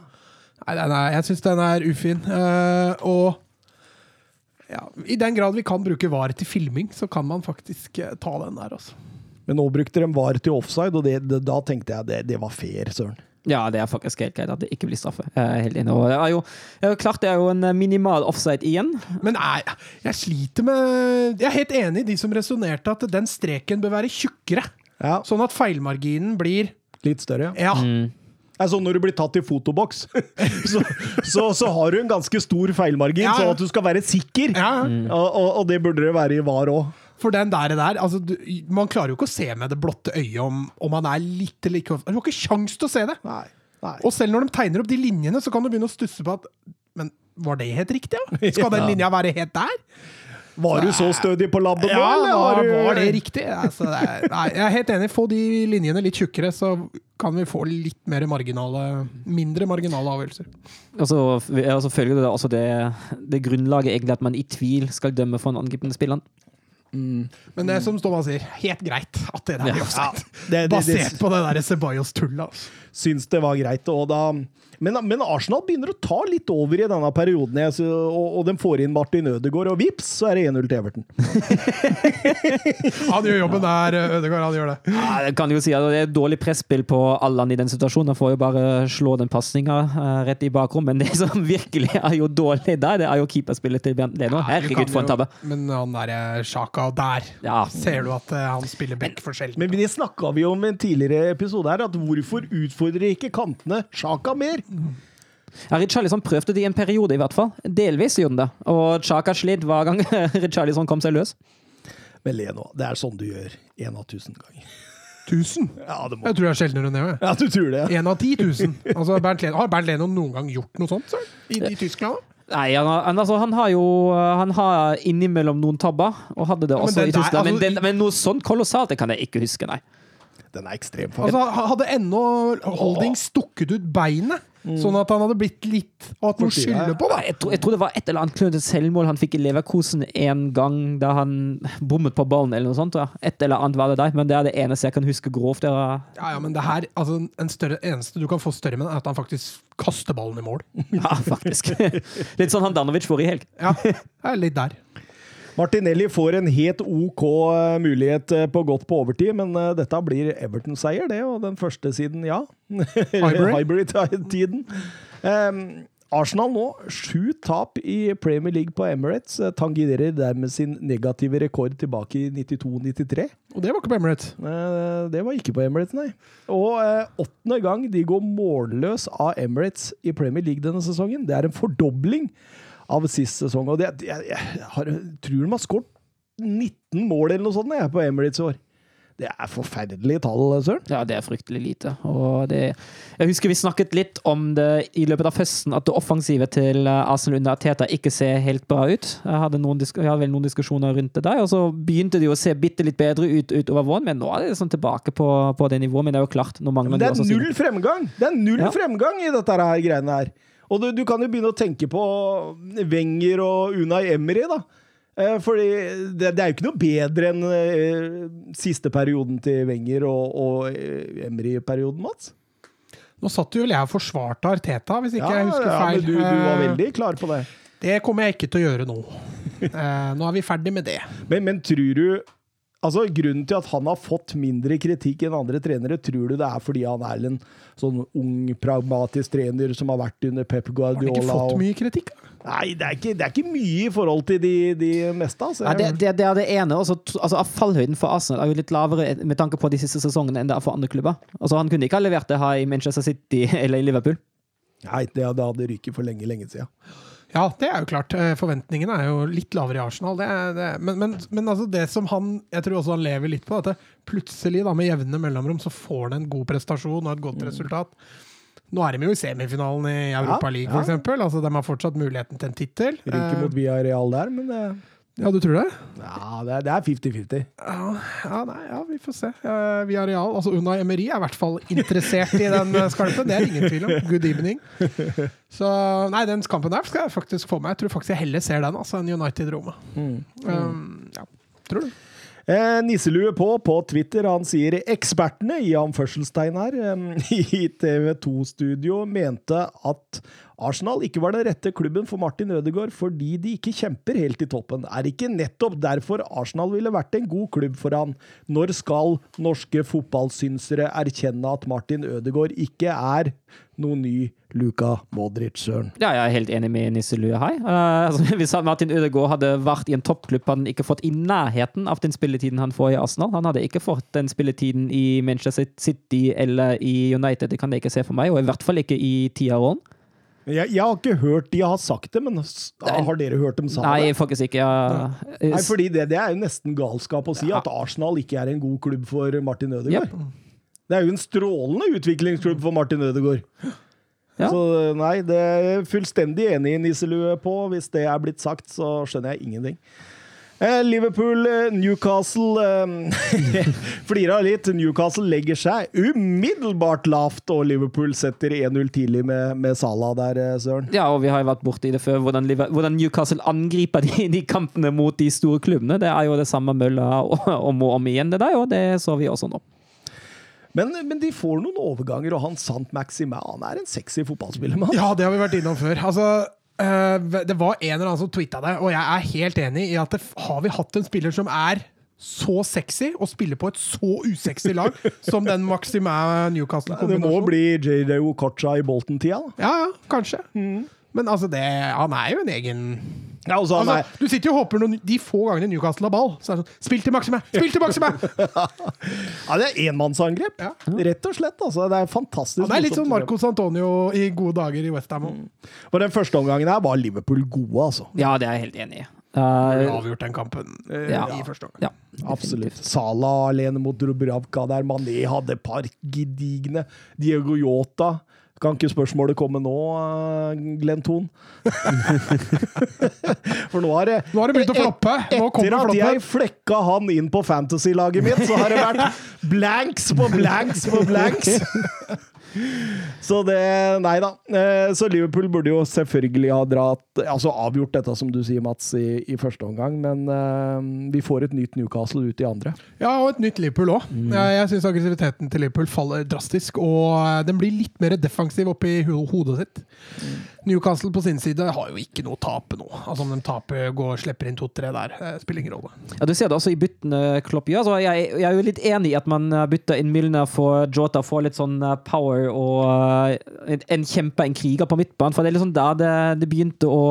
Nei, nei, nei jeg syns den er ufin. Uh, og ja, i den grad vi kan bruke VAR til filming, så kan man faktisk uh, ta den der, altså. Men nå brukte de VAR til offside, og det, det, da tenkte jeg det, det var fair, søren. Ja, det er faktisk helt greit at det ikke blir straffe. Jeg er helt enig. Og det er jo, det er jo klart det er jo en minimal offside igjen. Men nei, jeg sliter med Jeg er helt enig i de som resonnerte at den streken bør være tjukkere. Ja, Sånn at feilmarginen blir litt større, ja. Ja. Det er sånn når du blir tatt i fotoboks, så, så, så har du en ganske stor feilmargin, Ja, sånn at du skal være sikker. ja. Og, og, og det burde det være i VAR òg. For den der, der altså, du, Man klarer jo ikke å se med det blotte øyet om, om man er litt eller ikke Du har ikke kjangs til å se det! Nei. Nei. Og selv når de tegner opp de linjene, så kan du begynne å stusse på at Men var det helt riktig, ja? Skal den Ja. linja være helt der? Var du så stødig på labben nå, Ja, eller var, du- var det riktig? Altså, det er, nei, jeg er helt enig. Få de linjene litt tjukkere, så kan vi få litt mer marginale mindre marginale avgjørelser. Og så følger det altså det, det grunnlaget egentlig at man i tvil skal dømme for en angripende spiller. Men det som Thomas sier, helt greit at det der er offside. Basert på det der Ceballos-tullet. Altså. Syns det var greit. Og da, men, men Arsenal begynner å ta litt over i denne perioden, jeg, så- og, og de får inn Martin Ødegaard, og vips, så er det 1-0 til Everton. Han gjør jobben der, Ødegaard. Han gjør det. Ja, det kan jo si at Det er dårlig presspill på Allan i den situasjonen. Han får jo bare slå den pasninga rett i bakrommet. Men det som virkelig er jo dårlig der, det er jo keeperspillet til Bernt Leno. Herregud, for en tabbe. Men han derre Sjaka der Ja. ser du at eh, han spiller back for sjelden. Men det snakka vi om i en tidligere episode her, at hvorfor utfordrer ikke kantene Sjaka mer? Ja, Richarlison prøvde det i en periode, i hvert fall. Delvis gjorde han det. Og Chaka slitt hver gang Richarlison kom seg løs. Men le nå, det er sånn du gjør én av tusen ganger. Tusen? Ja, det må Jeg tror det er sjeldnere enn det. Ja, du tror det? Én av ti tusen. Altså, Bernt Leno, har Bernt Leno noen gang gjort noe sånt så? I, i Tyskland? da? Nei, han, har- han, altså, han har jo Han har innimellom noen tabber, og hadde det men også det, i Tyskland. Men, altså, den, men noe sånt kolossalt, det kan jeg ikke huske, nei. Den er ekstrem. faktisk. Altså, hadde ennå Holding stukket ut beinet, sånn at han hadde blitt litt Og hatt noe å skylde på, da. Jeg tror, jeg tror det var et eller annet klønete selvmål han fikk i Leverkosen en gang da han bommet på ballen, eller noe sånt. tror. Et eller annet var det der, men det er det eneste jeg kan huske grovt. Var, Ja, ja, men det her, altså, en større, eneste du kan få større med, er at han faktisk kaster ballen i mål. ja, faktisk. Litt sånn han Danovic får i helg. Ja, litt der. Martinelli får en helt OK eh, mulighet eh, på godt på overtid, men eh, dette blir Everton-seier, det, og den første siden, ja. Hybrid-tiden. Um, Arsenal nå, sju tap i Premier League på Emirates, tangerer dermed sin negative rekord tilbake i 92-93. Og det var ikke på Emirates. Det var ikke på Emirates, nei. Og åttende gang de går målløs av Emirates i Premier League denne sesongen. Det er en fordobling av sist sesong. Og det, jeg, jeg, har, tror de har skåret 19 mål eller noe sånt jeg, på Emirates i år. Det er forferdelige tall, Søren. Ja, det er fryktelig lite. Det, jeg husker vi snakket litt om det i løpet av høsten, at det offensive til eh, Arsenal under Teta ikke ser helt bra ut. Jeg hadde, noen, jeg hadde vel noen diskusjoner rundt det der, og så begynte det jo å se bitte litt bedre ut utover våren, men nå er det sånn tilbake på, på det nivået. Men det er jo klart, nå mangler Men det er null fremgang! Det er null Ja. fremgang i dette her greiene her. Og du, du kan jo begynne å tenke på Wenger og Unai Emery, da. Eh, Fordi det, det er jo ikke noe bedre enn eh, siste perioden til Wenger og, og eh, Emery-perioden, Mats. Nå satt jo vel jeg og forsvarte Arteta, hvis ikke jeg husker feil. ja, men du, du var Eh, veldig klar på det. Det kommer jeg ikke til å gjøre nå. Eh, nå er vi ferdig med det. Men, men tror du Altså, Grunnen til at han har fått mindre kritikk enn andre trenere, tror du det er fordi han er en sånn ung, pragmatisk trener som har vært under Pep Guardiola? Har han ikke fått mye kritikk? Nei, det er, ikke, det er ikke mye i forhold til de, de meste. Altså. Nei, det, det, det er det ene. Også, altså, Fallhøyden for Arsenal er jo litt lavere med tanke på de siste sesongene enn det er for andre klubber. Altså, han kunne ikke ha levert det her i Manchester City eller i Liverpool. Nei, det, det hadde ryket for lenge, lenge siden. Ja, det er jo klart. Eh, Forventningene er jo litt lavere i Arsenal. Det, er- det, er- men, men, men altså det som han Jeg tror også han lever litt på, at det, plutselig, da, med jevne mellomrom, så får han en god prestasjon og et godt resultat. Nå er de jo i semifinalen i Europa Ja, League, ja. eksempel. Altså, de har fortsatt muligheten til en tittel. Ryker mot Via Real der, men det, ja, du tror det? ja, det er- er 50-50. Ja, ja, ja, vi får se. Uh, har Real, altså Unai Emery er i hvert fall interessert i den eh, skalpen. Det er ingen tvil om. Good evening. Så nei, den kampen der skal jeg faktisk få med. Jeg tror faktisk jeg heller ser den altså, enn United-Roma. Um, ja. Tror du? Eh, Nisselue på på Twitter, han sier ekspertene i anførselstegn her eh, i TV2-studio mente at Arsenal ikke var den rette klubben for Martin Ødegaard fordi de ikke kjemper helt i toppen. Er ikke nettopp derfor Arsenal ville vært en god klubb for han? Når skal norske fotballsynsere erkjenne at Martin Ødegaard ikke er noen ny Luka Modric, Søren? Ja, jeg er helt enig med Nisselue her. Eh, altså, hvis Martin Ødegaard hadde vært i en toppklubb, hadde han ikke fått i nærheten av den spilletiden han får i Arsenal. Han hadde ikke fått den spilletiden i Manchester City eller i United, det kan jeg ikke se for meg, og i hvert fall ikke i tiåren. Jeg, jeg har ikke hørt de har sagt det, men har dere hørt dem sa Nei, det? faktisk ikke. Ja. Nei, fordi det, det er jo nesten galskap å si, at Arsenal ikke er en god klubb for Martin Ødegaard. Det er jo en strålende utviklingsklubb for Martin Ødegaard. Ja. Så nei, det er jeg fullstendig enig i Nisselue på. Hvis det er blitt sagt, så skjønner jeg ingenting. Eh, Liverpool, eh, Newcastle eh, Flirer litt. Newcastle legger seg umiddelbart lavt, og Liverpool setter 1-0 tidlig med, med Salah der, Søren. Ja, og vi har jo vært borti det før, hvordan, hvordan Newcastle angriper de, de kampene mot de store klubbene. Det er jo det samme mølla om og om igjen, det der, og det så vi også nå. Men, men de får noen overganger, og han Sant Maxime han er en sexy fotballspiller. mann. Ja, det har vi vært innom før. Altså, det var en eller annen som tweeta det, og jeg er helt enig i at det, har vi hatt en spiller som er så sexy og spiller på et så usexy lag som den Maxime Det må bli JJ Okocha i Bolton-tida. da. Ja, ja, kanskje. Men altså, det, han er jo en egen Ja, og så han altså, Du sitter jo og håper når, De få gangene Newcastle har ball, så er det sånn Spill til Maxime! Spill til Maxime! Ja, det er enmannsangrep. Ja. Rett og slett. altså. Det er fantastisk. Han er litt sånn morsomt å Marcos Antonio i gode dager i Westham. Mm. Og den første omgangen her var Liverpool gode, altså. Ja, det er jeg helt enig i. Vi Uh, avgjort den kampen uh, Ja. i første omgang. ja, Absolutt. Salah alene mot Drubravka der. Mané hadde et par gedigne. Diego Yota. Kan ikke spørsmålet komme nå, eh, Glenn Thon? For nå har det Nå har det begynt å floppe. Etter at jeg flekka han inn på fantasy-laget mitt, så har det vært blanks på blanks på blanks. Så det Nei da. Eh, Så Liverpool burde jo selvfølgelig ha dratt Altså avgjort dette, som du sier, Mats, i, i første omgang, men uh, vi får et nytt Newcastle ut i andre. Ja, og et nytt Liverpool òg. Jeg, jeg syns aggressiviteten til Liverpool faller drastisk. Og eh, den blir litt mer defensiv oppi hodet sitt. Newcastle på sin side har jo ikke noe å tape nå. Altså Om de taper, går, og slipper inn to-tre der, eh, spiller ingen rolle. Ja, Du ser det også i byttene Klopp gjør. Så jeg, jeg er jo litt enig i at man eh, bytter inn Milner for Jota, får litt sånn eh, power og en, en kjempe, en kriger på midtbanen. For det er liksom der det, det begynte å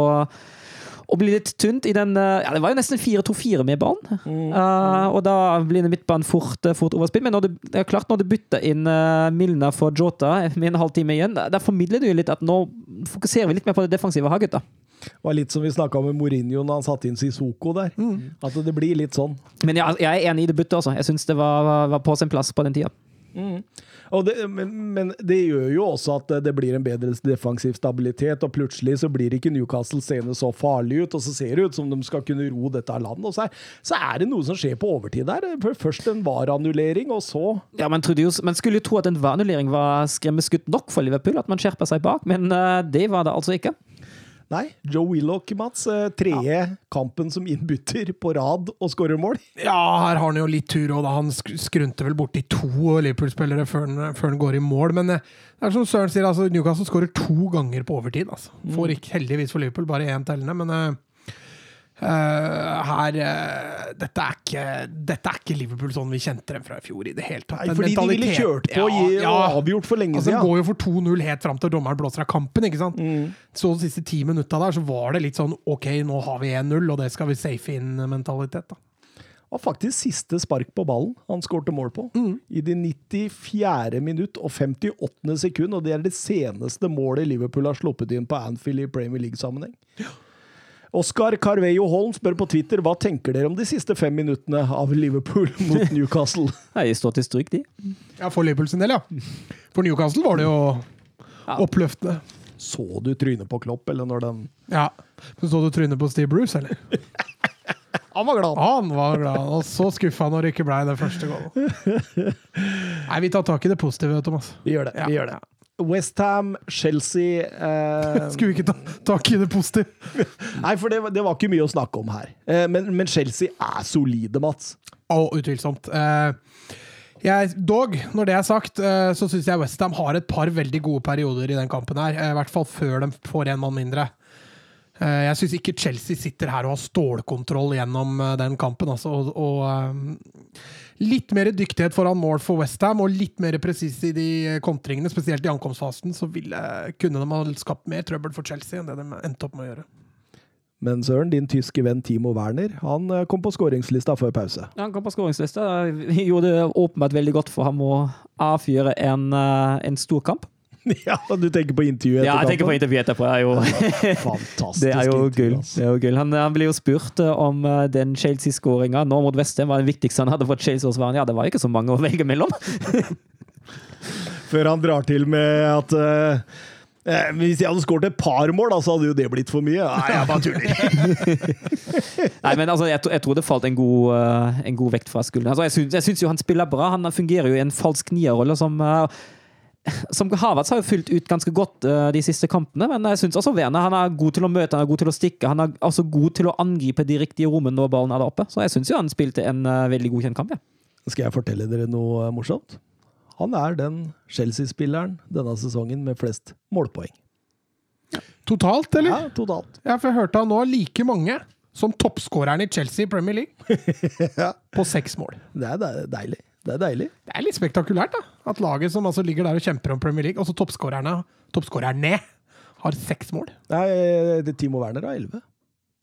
og blir litt tynt i den eh, Ja, det var jo nesten 4-2-4 med ballen. Uh, og da blir det midtbanen fort, eh, fort overspill. Men når du, det er klart, når du bytter inn uh, Milner for Jota med en halvtime igjen, da, da formidler du jo litt at nå fokuserer vi litt mer på det defensive her, gutta. Det var litt som vi snakka med Mourinho når han satte inn Sissoko der. At det blir litt sånn. Men jeg, jeg er enig i det byttet, altså. Jeg syns det var, var på sin plass på den tida. Og det, men, men det gjør jo også at det blir en bedre defensiv stabilitet, og plutselig så blir ikke Newcastle seende så farlig ut, og så ser det ut som de skal kunne ro dette landet. Og så er, så er det noe som skjer på overtid der. Først en VAR-annullering, og så Ja, man, jo, man skulle jo tro at en vaneannullering var skremmeskutt nok for Liverpool, at man skjerpa seg bak, men eh, det var det altså ikke. Nei, Joe Willoch, Mats. Tredje ja. kampen som innbytter på rad og skårer mål. Ja, her har han jo litt tur, da han skrunter vel borti to Liverpool-spillere før, før han går i mål. Men eh, det er som Søren sier, altså, Newcastle skårer to ganger på overtid. Altså. Får ikke heldigvis for Liverpool bare én tellende, men eh, eh, her eh, dette, er ikke, dette er ikke Liverpool sånn vi kjente dem fra i fjor i det hele tatt. Nei, fordi de ville kjørt på og ja, ja. avgjort for lenge altså, siden. De går jo for 2-0 helt fram til dommeren blåser av kampen. ikke sant? Så de siste ti minutta der, så var det litt sånn OK, nå har vi 1-0, og det skal vi safe inn-mentalitet. da. var faktisk siste spark på ballen han skårte mål på. I det 94. minutt og 58. sekund, og det er det seneste målet Liverpool har sluppet inn på Anfield i Premier League-sammenheng. Oskar Carveio Holm spør på Twitter hva tenker dere om de siste fem minuttene av Liverpool mot Newcastle. Nei, står til stryk, de. Ja, For Liverpool sin del, ja. For Newcastle var det jo Ja. oppløftende. Så du trynet på Klopp, eller når den Ja. Men så du trynet på Steve Bruce, eller? Han var glad! Han var glad, og så skuffa når det ikke blei det første gangen. Nei, vi tar tak i det positive, Thomas. Vi gjør det. Ja. vi gjør det. Westham, Chelsea eh, Skulle vi ikke ta tak i det positive? Nei, for det, det var ikke mye å snakke om her. Eh, men, men Chelsea er solide, Mats. Å, utvilsomt. Eh, jeg, dog, når det er sagt, eh, så syns jeg Westham har et par veldig gode perioder i den kampen her. eh, I hvert fall før de får en mann mindre. Eh, jeg syns ikke Chelsea sitter her og har stålkontroll gjennom den kampen. Altså, og, og litt mer dyktighet foran mål for Westham, og litt mer presis i de eh, kontringene, spesielt i ankomstfasen, så ville, kunne de ha skapt mer trøbbel for Chelsea enn det de endte opp med å gjøre. Men Søren, din tyske venn Timo Werner, han eh, kom på skåringslista før pause. Ja, Han kom på skåringslista. Gjorde det åpenbart veldig godt for ham å avfyre en, eh, en stor kamp. ja, du tenker på intervjuet etterpå? Ja, jeg tenker på intervjuet etterpå. Er jo, Fantastisk. det er jo gull. Gull. Han, han ble jo spurt eh, om eh, den Chelsea-skåringa nå mot Vestheim var det viktigste han hadde fått Chelsea-svaren. Ja, det var ikke så mange å velge mellom. Før han drar til med at eh, Hvis jeg hadde skåret et par mål, så hadde jo det blitt for mye. Nei, jeg bare tuller. Nei, men altså, jeg, jeg tror det falt en god, uh, en god vekt fra skulderen. Altså, jeg, syns, jo han spiller bra. Han fungerer jo i en falsk nierrolle som eh, som Havertz har jo fulgt ut ganske godt uh, de siste kampene, men jeg syns også Werner han er god til å møte, han er god til å stikke. Han er også god til å angripe de riktige rommene når ballen er der oppe. Så jeg syns jo han spilte en uh, veldig god kjentkamp. Ja. Skal jeg fortelle dere noe eh, morsomt? Han er den Chelsea-spilleren denne sesongen med flest målpoeng. Totalt, eller? Ja, totalt. Ja, for jeg hørte han nå like mange som toppskåreren i Chelsea i Premier League. Ja. På seks mål. Det er deilig. Det er deilig. Det er litt spektakulært, da. At laget som altså ligger der og kjemper om Premier League, også toppskårerne, toppskårerne, har seks mål. Nei, det Timo Werner har elleve.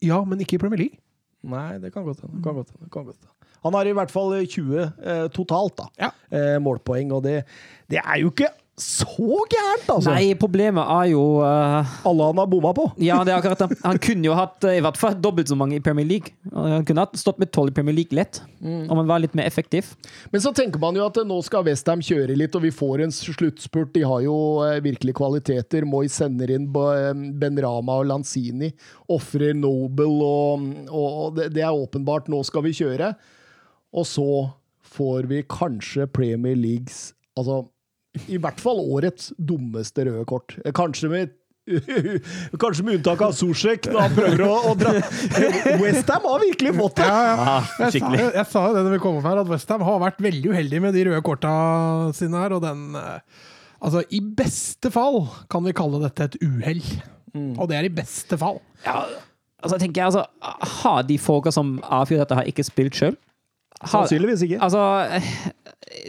Ja, men ikke i Premier League. Nei, det kan godt hende. Han har i hvert fall 20 eh, totalt, da. Ja. Eh, målpoeng, og det, det er jo ikke så gærent, altså! Nei, problemet er jo uh, Alle han har bomma på. Ja, det er akkurat det. Han kunne jo hatt eh, i hvert fall dobbelt så mange i Premier League. Han kunne hatt stått med tolv i Premier League lett, om han var litt mer effektiv. Men så tenker man jo at eh, nå skal Westham kjøre litt, og vi får en sluttspurt. De har jo virkelig kvaliteter. Moi sender inn Ben Rama og Lanzini. Ofrer Noble, og, og det, det er åpenbart. Nå skal vi kjøre. Og så får vi kanskje Premier Leagues Altså i hvert fall årets dummeste røde kort. Kanskje med Kanskje med unntak av Zuzek, når han prøver å, å dra Westham har virkelig fått det! Ja, ja. Ah, Jeg, sa, jeg sa det når vi kom opp her, at Westham har vært veldig uheldig med de røde korta sine her, og den eh, Altså, i beste fall kan vi kalle dette et uhell. Og det er i beste fall. Ja, altså tenker jeg altså, Har de folka som avfyrer dette, har ikke spilt sjøl? Sannsynligvis ikke. Altså,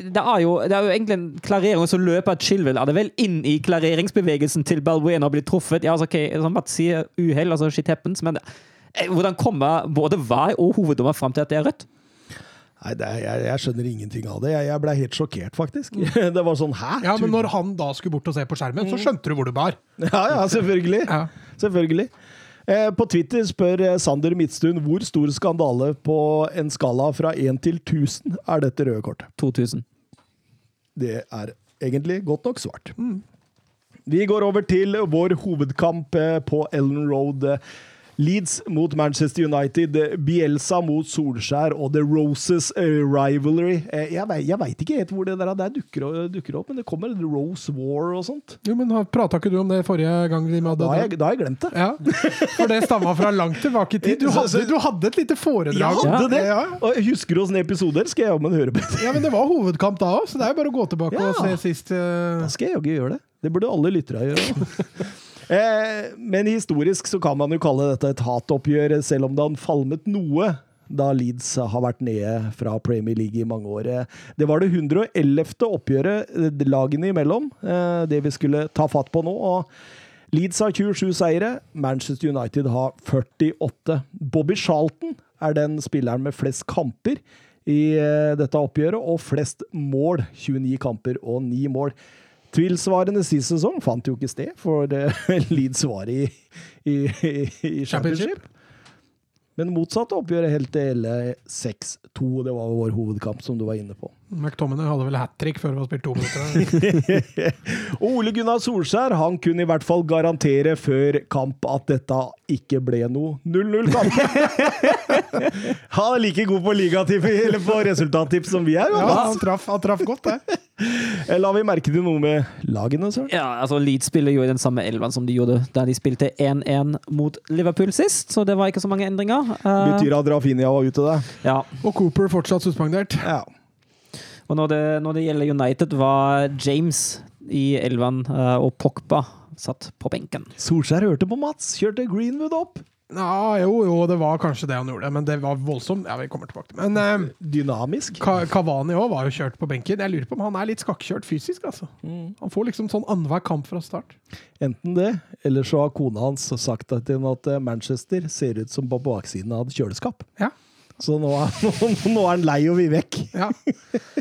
det er, jo, det er jo egentlig en klarering, og så løper Chilwell er det vel inn i klareringsbevegelsen til Balbuena og blir truffet. Ja, altså, ok, som Mats sier, uhell, altså shit happens, men Eh, Hvordan kommer både VAR og hoveddommer fram til at det er rødt? Nei, det er, jeg, jeg skjønner ingenting av det. Jeg, jeg ble helt sjokkert, faktisk. Det var sånn hæ? Ja, men når han da skulle bort og se på skjermen, så skjønte du hvor det bar. Ja, ja, selvfølgelig. Ja. Selvfølgelig. Eh, på Twitter spør eh, Sander Midtstuen hvor stor skandale på en skala fra 1 til 1000 er dette røde kortet. 2000. Det er egentlig godt nok svart. Vi går over til vår hovedkamp eh, på Ellen Road. Leeds mot Manchester United, Bielsa mot Solskjær og The Roses eh, Rivalry. Eh, Jeg, vet, jeg veit ikke helt hvor det der, der dukker, dukker opp, men det kommer The Rose War og sånt. Jo, men Prata ikke du om det forrige gang de hadde Da har jeg, da har jeg glemt det. Ja, for det stamma fra langt tilbake i tid. Du hadde, du hadde et lite foredrag. Jeg hadde det! Ja. Og husker du åssen episoder? Skal jeg jammen høre på. ja, men det var hovedkamp da òg, så det er jo bare å gå tilbake Ja. og se sist. Uh... Da skal jeg jaggu gjøre det. Det burde alle lyttere gjøre. eh, men historisk så kan man jo kalle dette et hatoppgjør, selv om det har falmet noe da Leeds har vært nede fra Premier League i mange år. Eh, Det var det 111. oppgjøret eh, lagene imellom, det vi skulle ta fatt på nå. og Leeds har 27 seire, Manchester United har 48. Bobby Charlton er den spilleren med flest kamper i dette oppgjøret, og flest mål. 29 kamper og 9 mål. Tilsvarende sist sesong fant jo ikke sted, for eh, Leeds var i, i, i, i championship. Men motsatt oppgjøret helt til hele 6-2. Det var vår hovedkamp, som du var inne på. McTominay hadde vel hat trick før det var spilt to minutter. Ole Gunnar Solskjær han kunne i hvert fall garantere før kamp at dette ikke ble noe 0-0-kamp. Han er like god på ligatipp eller på resultattips som vi er. Ja, han traff, han traff godt, det. La vi merke til noe med lagene, Søren? Ja, altså Leeds spiller jo i den samme elven som de gjorde da de spilte 1-1 mot Liverpool sist, så det var ikke så mange endringer. Eh, Betyr at Rafinha var ute det. ja. Og Cooper fortsatt suspendert. Ja. Og når det, når det gjelder United, var James i elven eh, og Pogba satt på benken. Solskjær hørte på Mats, kjørte Greenwood opp. Ja, jo, jo, det var kanskje det han gjorde, men det var voldsomt. Ja, vi kommer tilbake til Men eh, Dynamisk. Ka- Kavani òg var jo kjørt på benken. Jeg lurer på om han er litt skakkjørt fysisk, altså. Han får liksom sånn annenhver kamp fra start. Enten det, eller så har kona hans sagt til ham at eh, Manchester ser ut som på baksiden av et kjøleskap. Ja. Så nå er, nå er han lei og vil vekk. Ja.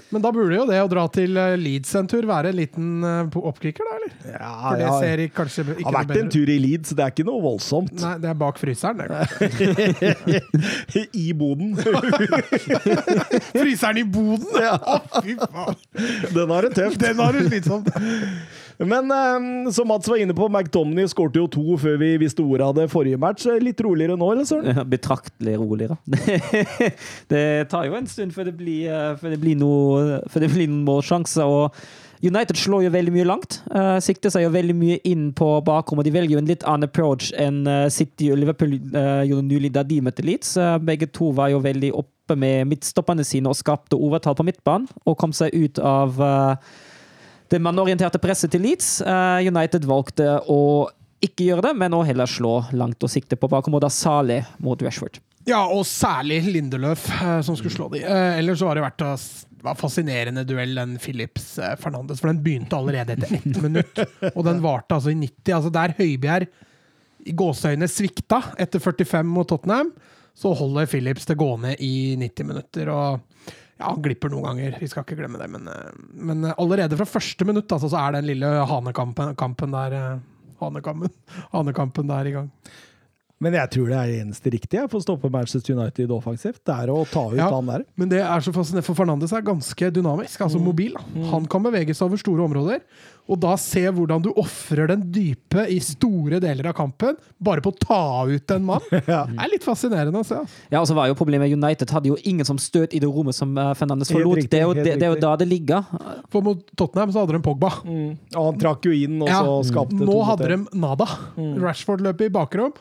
Men da burde jo det å dra til eh, Leeds en tur være en liten eh, oppkikker, da, eller? Ja, For det ser kanskje ikke har vært en tur i Leeds, det er ikke noe voldsomt. Nei, det er bak fryseren, det. I boden. Fryseren i boden! Å, fy faen! Den har det tøft. Den har det slitsomt. Men eh, som Mats var inne på, McDomney skårte jo to før vi visste ordet av det forrige match. Litt roligere nå, eller Søren? Ja, Betraktelig roligere. det tar jo en stund før det blir, eh, før det blir, noe, før det blir noen målsjanser. og United slår jo veldig mye langt. Uh, sikter seg jo veldig mye inn på bakrommet. De velger jo en litt annen approach enn eh, City og Liverpool uh, gjorde nylig da de møtte Leeds. Uh, begge to var jo veldig oppe med midtstoppene sine og skapte overtall på midtbanen. Og kom seg ut av eh, det mannorienterte presset til Leeds. Eh, United valgte å ikke gjøre det, men å heller slå langt og sikte på bakområdet da Saleh mot Rashford. Ja, og særlig Lindeløf, eh, som skulle slå de. Eh, ellers var det vært å var fascinerende duell, den Philips Fernandes, for den begynte allerede etter ett minutt. Og den varte altså i 90. Altså der Høibjerg i gåseøyne svikta etter 45 mot Tottenham, så holder Philips det gående i 90 minutter. og ja, Han glipper noen ganger, vi skal ikke glemme det. Men, eh, men eh, allerede fra første minutt altså, så er den lille hanekampen kampen der eh, Hanekampen, hanekampen der i gang. Men jeg tror det er det eneste riktige for å stoppe Manchester United offensivt. Det er å ta ut Ja. han der. Men det er så fascinerende, for Fernandes er ganske dynamisk, altså mobil. Han kan bevege seg over store områder. Og da se hvordan du ofrer den dype i store deler av kampen bare på å ta ut en mann, det er litt fascinerende å se. Altså. Ja, og så var jo problemet United hadde jo ingen som støt i det rommet som eh, Fernandes forlot. riktig, det, er jo, det, det er jo da det ligger. For mot Tottenham så hadde de Pogba. Og han trakk jo inn, og Ja. så skapte Nå to mot hadde de nada. Rashford løp i bakrom.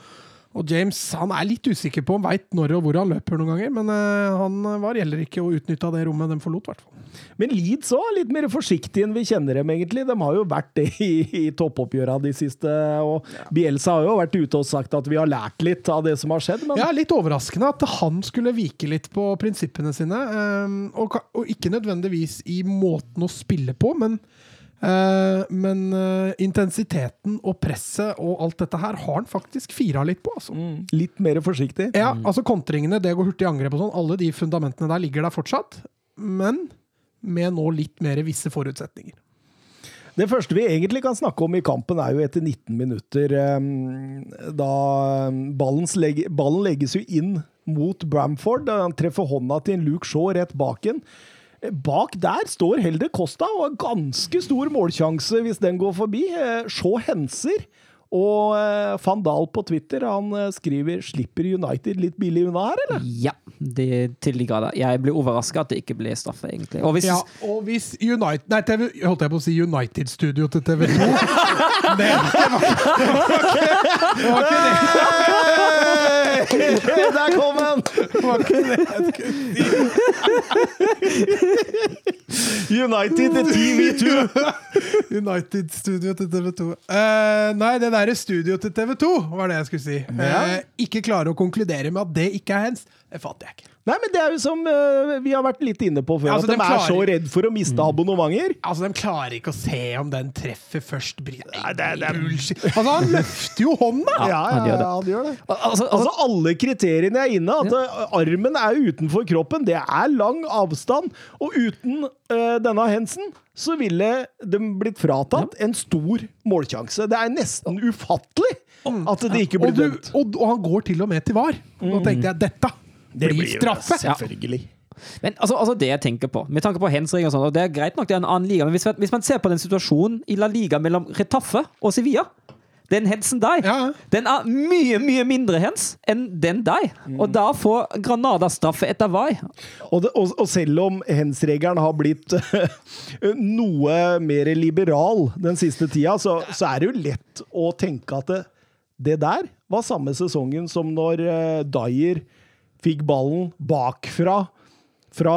Og James han er litt usikker på, veit når og hvor han løper noen ganger, men eh, han var heller ikke å utnytta det rommet de forlot, i hvert fall. Men Leeds òg er litt mer forsiktige enn vi kjenner dem, egentlig. De har jo vært det i, i toppoppgjøra de siste. Og Bielsa har jo vært ute og sagt at vi har lært litt av det som har skjedd. Men Ja, litt overraskende at han skulle vike litt på prinsippene sine. ehm, og, og ikke nødvendigvis i måten å spille på, men Eh, men eh, intensiteten og presset og alt dette her har han faktisk fira litt på. Altså. Mm. Litt mer forsiktig. Ja, altså Kontringene, det går hurtig i angrep og sånn, alle de fundamentene der ligger der fortsatt. Men med nå litt mer visse forutsetninger. Det første vi egentlig kan snakke om i kampen, er jo etter 19 minutter. ehm, Da ballen, legge, ballen legges jo inn mot Bramford. Han treffer hånda til en Luke Shaw rett bak en. Bak der står Helder Costa og har ganske stor målsjanse hvis den går forbi. Se henser. Og eh, van Dahl på Twitter han eh, skriver 'Slipper United litt billig unna her', eller? Ja, det til de grader. Jeg ble overraska at det ikke ble straffe, egentlig. Og hvis Ja, og hvis United Nei, TV, holdt jeg på å si United-studio til TV 2. Det, det, var, det var ikke det. Der kom han! Var ikke det et kutt? United TV2! United-studio til TV 2. Uh, nei, det derre studio til TV 2 var det jeg skulle si. Uh, ikke klare å konkludere med at det ikke er hens, det fatter jeg ikke. Nei, men det er jo som uh, vi har vært litt inne på før, Ja, altså, at de de er klarer- så redd for å miste abonnementer. Altså, De klarer ikke å se om den treffer først. Nei, det er- det er- Bullshit. Altså, Han løfter jo hånda! Ja, ja, han gjør det. ja, han gjør det. altså, altså, Altså, alle kriteriene er inne. At ja. armen er utenfor kroppen. Det er lang avstand. Og uten uh, denne hensen så ville de blitt fratatt en stor målsjanse. Det er nesten ufattelig at det ikke blir dømt. og, og han går til og med til VAR. Nå tenkte jeg dette blir jo straffe. det, Selvfølgelig. Men altså, altså det jeg tenker på, med tanke på hensring og sånn, og det er greit nok det er en annen liga, men hvis, hvis man ser på den situasjonen i La Liga mellom Retaffe og Sevilla den hensen der, Ja. den er mye, mye mindre hens enn den der. Og da får Granada straffe etter VAR. Og, det, og, og selv om hens-regelen har blitt noe mer liberal den siste tida, så, så er det jo lett å tenke at det, det der var samme sesongen som når uh, Dyer fikk ballen bakfra fra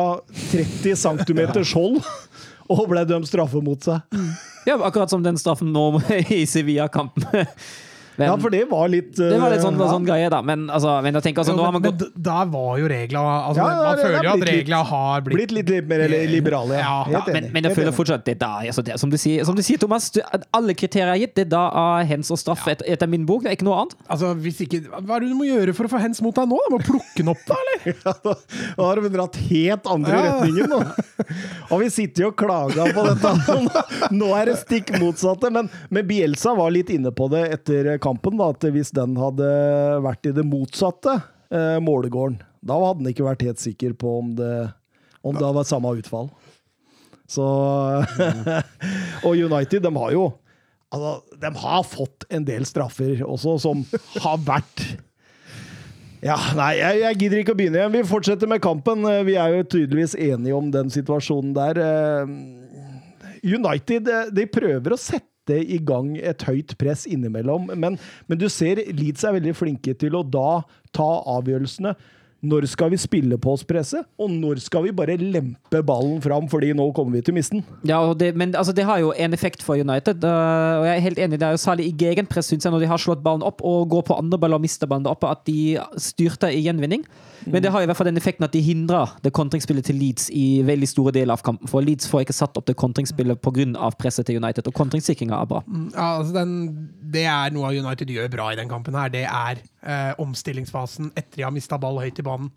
30 cm hold og ble dømt straffe mot seg. Ja, akkurat som den straffen nå i Sevilla-kampen. Men, Ja, for det var litt det var litt sånn, ja. sånn greie, da. Men, altså, men jeg tenker, altså, Jo, nå har man men, gått der var jo regla altså, Ja, Man det- føler er jo at regla har blitt blitt litt, litt mer liberale. Ja. Ja, ja, men, men jeg føler fortsatt det da, altså det, som, du sier, som du sier, Thomas, du, alle kriterier er gitt. Det er da av hens og straff et, etter min bok. Det er ikke noe annet. Altså, hvis ikke, Hva er det du må gjøre for å få hens mot deg nå? Du må plukke den opp, da, eller? Ja, da da har de dratt helt andre Ja. retningen nå. Og vi sitter jo og klager på dette. Nå, nå er det stikk motsatte. Men, men Bielsa var litt inne på det etter kampen, da, at hvis den hadde vært i det motsatte eh, målegården, da hadde han ikke vært helt sikker på om det, om det var samme utfall. Så Og United, de har jo Altså, de har fått en del straffer også, som har vært ja, nei, jeg, jeg gidder ikke å begynne igjen. Vi fortsetter med kampen. Vi er jo tydeligvis enige om den situasjonen der. Eh, United eh, de prøver å sette i gang et høyt press innimellom, men, men du ser Leeds er veldig flinke til å da ta avgjørelsene. Når skal vi spille på oss presset, og når skal vi bare lempe ballen fram, fordi nå kommer vi til misten? Ja, det, men altså, det har jo en effekt for United. Uh, og jeg er helt enig, Det er jo særlig i gegenpress synes jeg, når de har slått ballen opp og går på andre baller og mister ballen opp, at de styrter i gjenvinning. Men det har i hvert fall den effekten at de hindrer det kontringsspillet til Leeds i veldig store deler av kampen. For Leeds får ikke satt opp det kontringsspillet pga. presset til United, og kontringssikringa er bra. Ja, altså den, det er noe United gjør bra i den kampen. her. Det er eh, omstillingsfasen etter de har mista ball høyt i banen.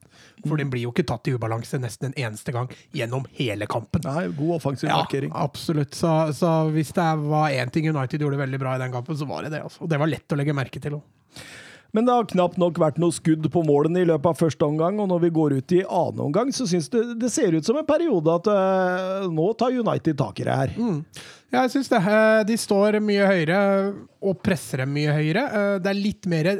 For den blir jo ikke tatt i ubalanse nesten en eneste gang gjennom hele kampen. Nei, god offensiv Ja, markering. absolutt. Så, så hvis det var én ting United gjorde veldig bra i den kampen, så var det det. Altså. Og det var lett å legge merke til. også. Men det har knapt nok vært noe skudd på målene i løpet av første omgang, og når vi går ut i annen omgang, så syns det det ser ut som en periode at uh, nå tar United tak i det her. Ja, jeg syns det. Eh, De står mye høyere og presser dem mye høyere. Eh, Det er litt mer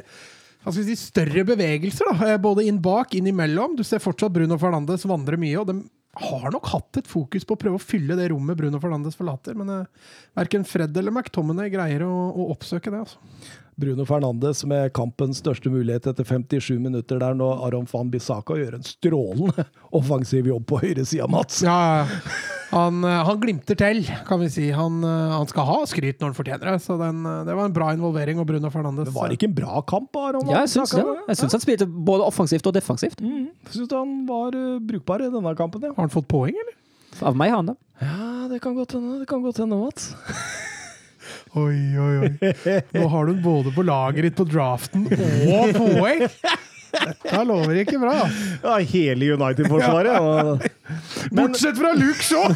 vi si, større bevegelser, da. Eh, både inn bak, inn imellom. Du ser fortsatt Bruno Fernandes vandre mye, og de har nok hatt et fokus på å prøve å fylle det rommet Bruno Fernandes forlater, men uh, verken Fred eller McTominay greier å, å oppsøke det. altså. Bruno Fernandes med kampens største mulighet etter 57 minutter der når Aron van Bissaka gjør en strålende offensiv jobb på høyresida, Mats. Ja, han, eh, han glimter til, kan vi si. Han, eh, han skal ha skryt når han fortjener det, så den, eh, det var en bra involvering. av Bruno Fernandes Det var ikke en bra kamp av Aron Ja, jeg syns det. Jeg syns han spilte både offensivt og defensivt. Jeg syns han var brukbar i denne kampen, ja. Har han fått poeng, eller? Av meg har han det. Ja, det det kan godt hende, det kan godt hende, Mats. Oi, oi, oi. Nå har du den både på laget ditt på draften og poeng! Dette lover ikke bra. Ja, hele United-forsvaret. Ja. Bortsett fra Luke Shaw!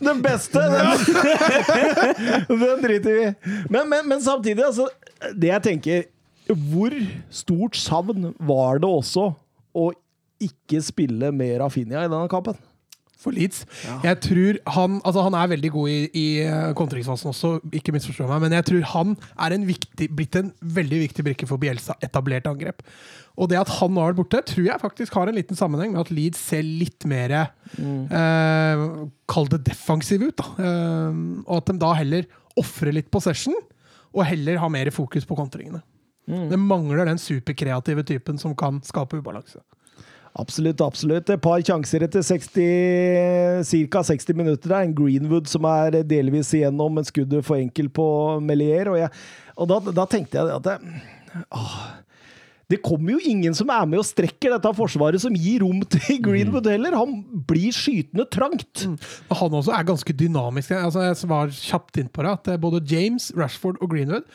den beste, den, den driter vi i. Men, men, men samtidig, altså Det jeg tenker Hvor stort savn var det også å ikke spille med Rafinha i denne kampen? For Leeds. Jeg tror han altså Han er veldig god i, i eh, kontringsfasen også, ikke misforstå meg, men jeg tror han er en viktig, blitt en veldig viktig brikke for Bielsa. Etablert angrep. Og det at han nå har vært borte, tror jeg faktisk har en liten sammenheng med at Leeds ser litt mer eh, Kall det defensiv ut. da. Eh, og at de da heller ofrer litt possession, og heller har mer fokus på kontringene. Det mangler den superkreative typen som kan skape ubalanse. Absolutt, absolutt. Et par sjanser etter 60, ca. 60 minutter. der. En Greenwood som er delvis igjennom, men skuddet for enkel på Melier. Og, jeg, og da, da tenkte jeg at det, åh, det kommer jo ingen som er med og strekker dette forsvaret, som gir rom til Greenwood heller. Han blir skytende trangt. Og Han også er ganske dynamisk. Altså, jeg var kjapt inn på det, at eh, både James, Rashford og Greenwood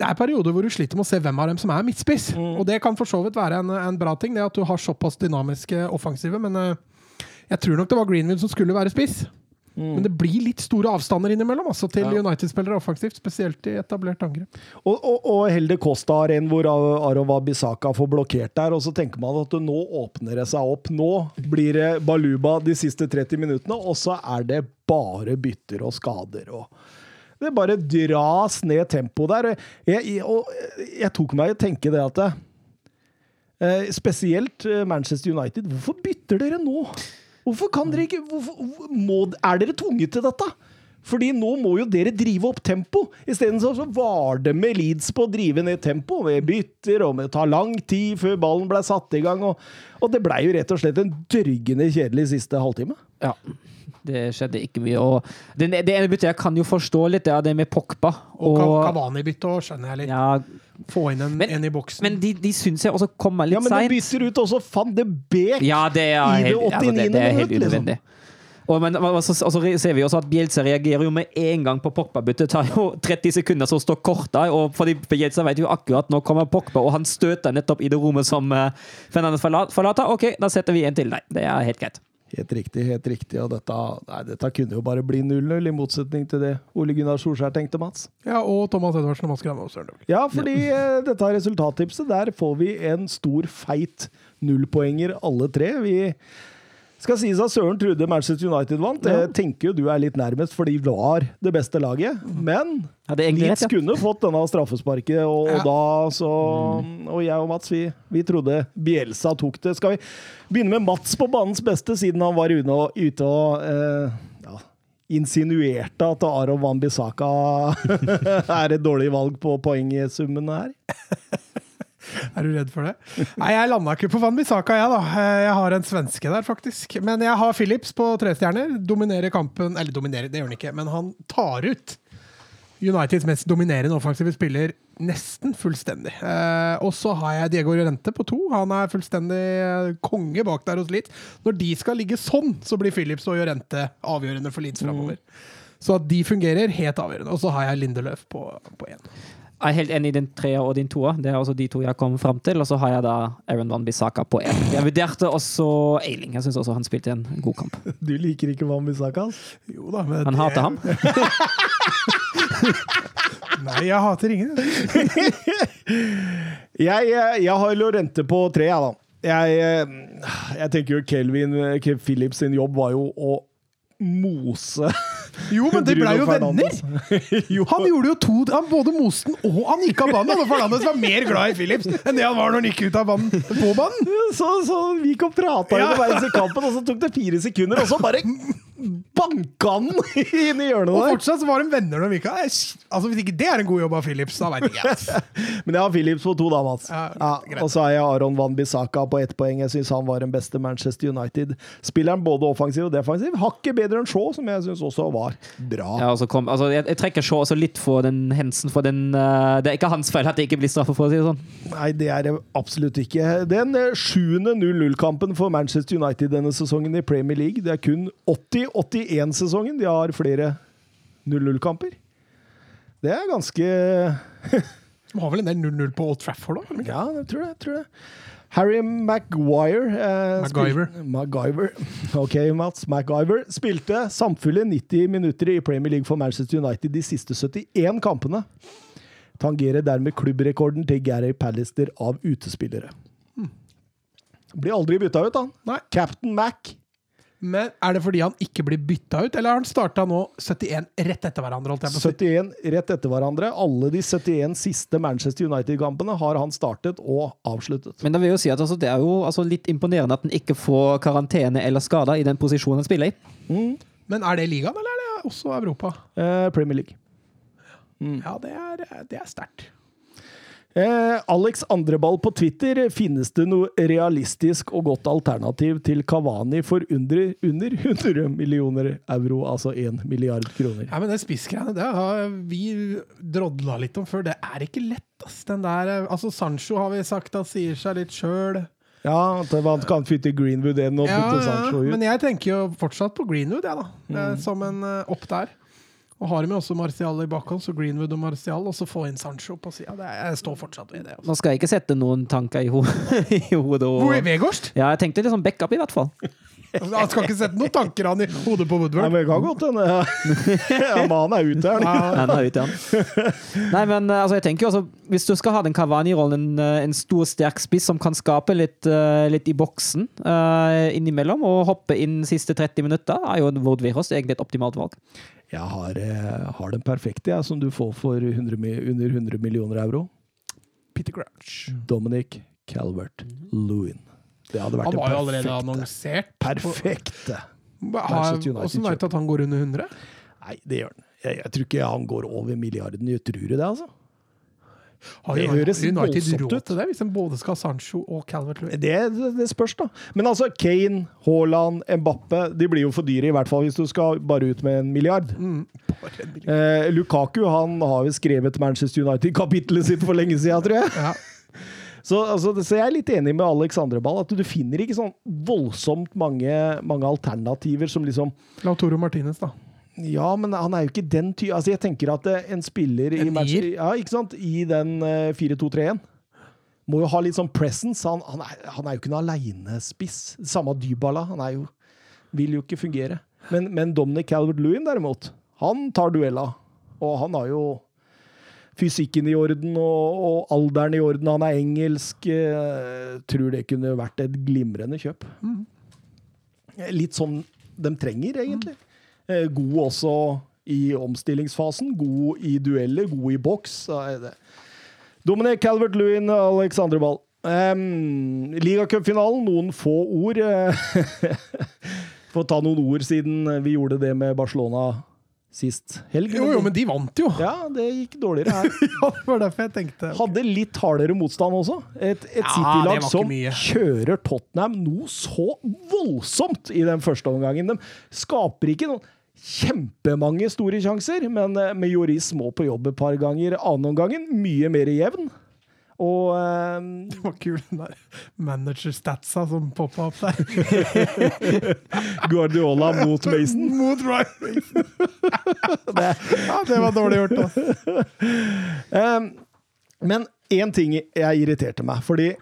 det er perioder hvor du sliter med å se hvem av dem som er midtspiss. Og det kan for så vidt være en, en bra ting, det at du har såpass dynamiske offensive. Men uh, jeg tror nok det var Greenwood som skulle være spiss. Men det blir litt store avstander innimellom altså, til Ja. United-spillere offensivt, spesielt i etablert angrep. Og, og, og Helde Costa har en hvor Arova Bisaka får blokkert der, og så tenker man at nå åpner det seg opp. Nå blir det Baluba de siste 30 minuttene, og så er det bare bytter og skader. og det bare dras ned tempo der. Jeg, og jeg tok meg i å tenke det at eh, Spesielt eh, Manchester United. Hvorfor bytter dere nå? Hvorfor kan dere ikke hvorfor, må, Er dere tvunget til dette? Fordi nå må jo dere drive opp tempo. Isteden var det med Leeds på å drive ned tempo med bytter og med å ta lang tid før ballen ble satt i gang. Og, og det blei jo rett og slett en dørgende kjedelig siste halvtime. Ja. Det skjedde ikke mye. Og det, det ene byttet jeg kan jo forstå litt, det er det med Pogba. Og, Og, Cavani-bytte òg, skjønner jeg litt. ja, Få inn en, Men- en i boksen. men de, de syns jeg også kommer Ja, men de bytter ut også van de Beek. Ja, det er I det helt, altså, det, det er helt liksom. unødvendig. Og, men, så, så ser vi også at Bielsa reagerer jo med en gang på Pogba-byttet. Tar jo 30 sekunder, så står korta. Og fordi Bielsa vet jo akkurat nå kommer Pogba, og han støter nettopp i det rommet som uh, Fernandes forlater. OK, da setter vi en til. Nei, det er helt greit. Helt riktig, helt riktig. Og dette, nei, dette kunne jo bare bli 0-0, i motsetning til det Ole Gunnar Solskjær tenkte, Mats. Ja, og Thomas Edvardsen og Mats Granvold Sørendag. Ja, fordi ja. dette resultattipset, der får vi en stor, feit nullpoenger alle tre. Vi skal sies at Søren trodde Manchester United vant. Jeg tenker jo du er litt nærmest, for de var det beste laget. Men Ja, Leeds ja. kunne fått denne straffesparket, og, og da så Og jeg og Mats, vi, vi trodde Bielsa tok det. Skal vi begynne med Mats på banens beste, siden han var ute og, ute og eh, ja, insinuerte at Aron Van Bissaka er et dårlig valg på poengsummen her? Er du redd for det? Nei, jeg landa ikke på Van Bissaka, jeg, da. Eh, Jeg har en svenske der, faktisk. Men jeg har Philips på tre stjerner. Dominerer kampen Eller dominerer, det gjør han ikke, men han tar ut Uniteds mest dominerende offensive spiller nesten fullstendig. Eh, og så har jeg Diego Rente på to. Han er fullstendig eh, konge bak der hos Leeds. Når de skal ligge sånn, så blir Philips og Rente avgjørende for Leeds framover. Så at de fungerer, helt avgjørende. Og så har jeg Lindeløf på én. Jeg er helt enig i din treer og din toer. Det er også de to jeg kom fram til. Og så har jeg da Aaron Van Bissaka på én. Jeg vurderte også Eiling. Jeg syns også han spilte en god kamp. Du liker ikke Van Bissaka? Jo da, men Han det- hater ham. Nei, jeg hater ingen. Jeg, jeg, jeg har Lorente på tre, jeg, da. Jeg, eh, jeg tenker jo Kelvin Kev Phillips sin jobb var jo å mose Jo, men de blei jo venner! Han gjorde jo to Han både mosten og han gikk av banen. Og Fernandes var mer glad i Phillips enn det han var når han gikk ut av banen. På banen! så, så vi kom prata Ja. underveis i kampen, og så tok det fire sekunder, og så bare banka han inn i hjørnet Og fortsatt så var de venner når vi av. Altså Hvis ikke det er en god jobb av Philips, da veit ikke jeg. Men jeg har Philips på to, da, Mats. Ja, Ja, og så har jeg Aron Van Bissaka på ett poeng. Jeg syns han var den beste Manchester United-spilleren, både offensiv og defensiv. Hakket bedre enn Shaw, som jeg syns også var bra. Ja, kom, altså jeg, jeg trekker Shaw også litt for den hensen, for den uh, Det er ikke hans feil at det ikke blir straffe, for å si det sånn. Nei, det er det absolutt ikke. Den eh, sjuende 0-0-kampen for Manchester United denne sesongen i Premier League. Det er kun 80-81-sesongen de har flere 0-0-kamper. Det er ganske De har vel en del 0-0 på Old Trafford òg? Ja, jeg tror det. Jeg tror det. Harry Maguire eh, MacGyver. spil- MacGyver. Ok, Mats. MacGyver spilte samfulle 90 minutter i Premier League for Manchester United de siste 71 kampene. Tangerer dermed klubbrekorden til Gary Pallister av utespillere. Blir aldri bytta ut, han. Nei. Captain Mac. Men Er det fordi han ikke blir bytta ut, eller har han starta nå 71 rett etter hverandre? holdt jeg på 71 rett etter hverandre. Alle de 71 siste Manchester United-kampene har han startet og avsluttet. Men det vil jo si at altså, det er jo altså, litt imponerende at han ikke får karantene eller skader i den posisjonen han spiller i. Men er det ligaen, eller er det også Europa? Eh, Premier League. Ja, det er, det er sterkt. Eh, Alex Andreball på Twitter. Finnes det noe realistisk og godt alternativ til Kavani for under, under 100 millioner euro, altså 1 milliard kroner? Ja, men det spissgreiene det har vi drodla litt om før. Det er ikke lett, ass. Den der, eh, altså Sancho har vi sagt at sier seg litt sjøl. Ja, at man kan fytte Greenwood enn å Ja, ja, Sancho ut. men jeg tenker jo fortsatt på Greenwood, jeg, da. Mm. Som en eh, opp der. Og har med også Martial i bakhånd, så Greenwood og Martial, og så få inn Sancho på sida. Jeg står fortsatt ved det. Altså. Nå skal jeg ikke sette noen tanker i, ho i hodet. Hvor er Og, Vegårst? ja, jeg tenkte sånn backup, i hvert fall. Han skal ikke sette noen tanker han i hodet på Nei, Woodward. men det kan godt hende. Ja, men han er ute han. Ja, han er ute, han. Nei, men eh, altså, jeg tenker jo altså, Hvis du skal ha den Cavani-rollen, en, eh, en stor, sterk spiss som kan skape litt, eh, litt i boksen uh, innimellom, og hoppe inn siste 30 minutter, er jo Wout Weghorst egentlig et optimalt valg. Jeg har, eh, har den perfekte, jeg, som du får for 100, under 100 millioner euro. Peter Crouch. Dominic Calvert Lewin. Det hadde vært Han var jo allerede annonsert. Perfekte. Åssen veit du at han går under 100? Nei, det gjør han. Jeg, jeg tror ikke han går over milliarden. Jeg tror det, altså? Har Det høres United voldsomt ut. det, hvis de både skal ha Sancho og Calvert Lewin? Det, det, det spørs, da. Men altså, Kane, Haaland, Mbappe De blir jo for dyre, i hvert fall hvis du skal bare ut med en milliard. Mm. En. Eh, Lukaku han har jo skrevet Manchester United-kapitlet sitt for lenge siden, tror jeg. Ja. Så, altså, så jeg er litt enig med Alexandre Ball. at du finner ikke sånn voldsomt mange, mange alternativer som liksom Lautoro Martinez, da. Ja, men han er jo ikke den ty... Altså, jeg tenker at eh, en spiller i, En i nier? ja, ikke sant? i den eh, 4-2-3-1 må jo ha litt sånn presence. Han, han, er, han er jo ikke en alenespiss. Samme Dybala. Han er jo Vil jo ikke fungere. Men, men Dominic Calvert-Lewin, derimot, han tar duella. Og han har jo fysikken i orden og, og alderen i orden. Han er engelsk. Eh, tror det kunne vært et glimrende kjøp. Litt sånn de trenger, egentlig. Eh, God også i omstillingsfasen. God i dueller, god i boks. så det. Dominic Calvert-Lewin, Alexander Ball. Um, Ligacupfinalen, noen få ord. Få ta noen ord siden vi gjorde det med Barcelona sist helg. Jo, jo, men de vant jo! Ja, det gikk dårligere her. Ja, for derfor jeg tenkte Hadde litt hardere motstand også. Et, et Ja, City-lag som kjører Tottenham noe så voldsomt i den første omgangen. De skaper ikke noen kjempemange store sjanser, men eh, med Joris må på jobb et par ganger. Annenomgangen mye mer jevn. Og eh, Det var kul, den der manager-statsa som poppa opp der. Guardiola mot Mason. Mot Ryan Mason. ja, det var dårlig gjort, da. Um, men én ting jeg irriterte meg, fordi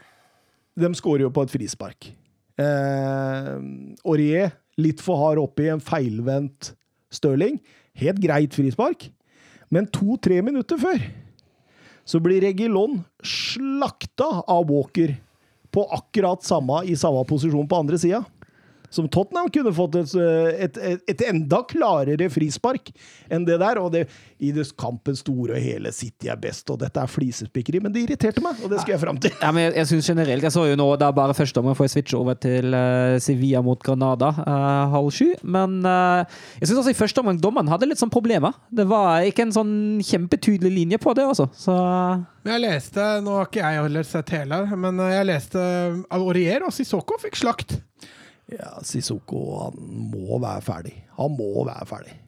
de skårer jo på et frispark. Uh, Aurier litt for hard oppi en feilvendt Stirling. Helt greit frispark. Men to-tre minutter før så blir Regilon slakta av Walker på akkurat samme i samme posisjon på andre sida. Som Tottenham kunne fått et, et, et, et enda klarere frispark enn det der. Og det, i det kampen store og hele City er best, og dette er flisespikkeri. Men det irriterte meg, og det skal jeg fram til. Ja, men jeg, jeg synes generelt, jeg så jo nå det er bare første omgang får jeg switche over til uh, Sevilla mot Granada uh, halv sju. Men uh, jeg syns også i første omgang dommeren hadde litt sånn problemer. Det var ikke en sånn kjempetydelig linje på det, altså. Så Men jeg leste, nå har ikke jeg heller sett hele, men jeg leste Aurier og Sissoko fikk slakt. Ja, Sissoko han må være ferdig. Han må være ferdig.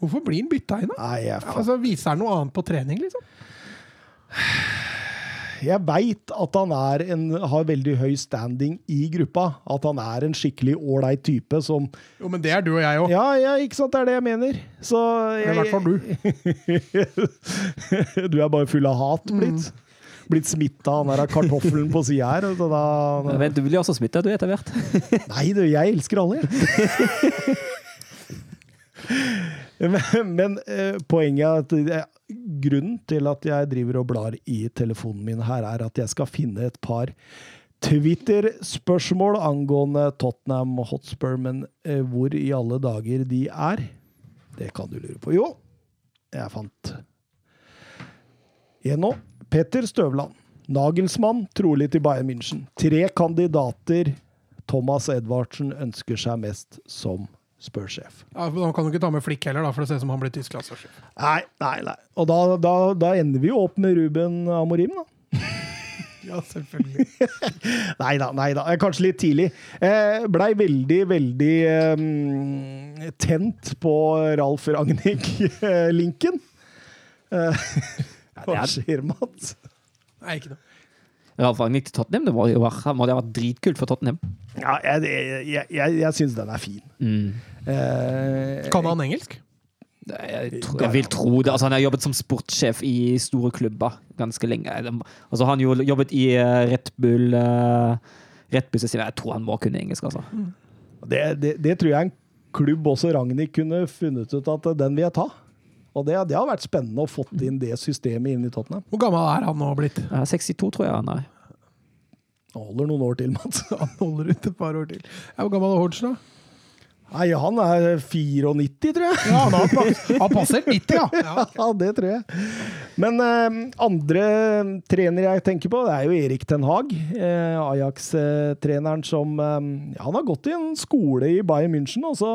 Hvorfor blir han bytta inn, da? Nei, jeg, Altså, Viser han noe annet på trening, liksom? jeg veit at han er en, har veldig høy standing i gruppa. At han er en skikkelig ålreit type som Jo, men det er du og jeg òg. Ja, ja, ikke sant, det er det jeg mener. Så I hvert fall du. du er bare full av hat blitt. Blitt smitta av den kartoffelen på sida her. Så da, men du blir også smitta, du, etter hvert. Nei, du, jeg elsker alle, jeg. men men eh, poenget er at det, grunnen til at jeg driver og blar i telefonen min her, er at jeg skal finne et par Twitter-spørsmål angående Tottenham Hotspur, men eh, hvor i alle dager de er, det kan du lure på. Jo, jeg fant en nå. Petter Støvland. Nagelsmann, trolig til Bayern München. Tre kandidater Thomas Edvardsen ønsker seg mest som spørsjef. Ja, men da kan du ikke ta med Flikk heller, da, for det ser ut som han blir tysk landslagssjef. Nei, nei, nei. Og da, da, da ender vi jo opp med Ruben Amorim, da. Ja, selvfølgelig. Nei da, nei da. Kanskje litt tidlig. Eh, Blei veldig, veldig eh, tent på Ralf Ragnhild-linken. Eh, hva skjer, Mats? Nei, ikke noe. Ralf Ragnhild til Tottenham, det må jo må det ha vært dritkult for Tottenham. Ja, jeg, jeg, jeg, jeg syns den er fin. Eh, Kan han engelsk? Jeg, tror, jeg vil tro det. Altså, han har jobbet som sportssjef i store klubber ganske lenge. Altså, han har jobbet i eh, Red Bull uh, Red Bull Jeg tror han må kunne engelsk, altså. det, det, det tror jeg en klubb også Ragnhild kunne funnet ut at den vil jeg ta. Og det, det har vært spennende å fått inn det systemet inn i Tottenham. Hvor gammel er han nå blitt? 62, tror jeg han er. Han holder noen år til, Mats. Han holder ut et par år til. Ja, hvor gammel er Hodge, da? Nei, han er 94, tror jeg. Ja, han passer pass, 90, ja. ja. Ja, det tror jeg. Men eh, andre trener jeg tenker på, det er jo Erik Ten Hag. Eh, Ajax-treneren som eh, ja, Han har gått i en skole i Bayern München, og så,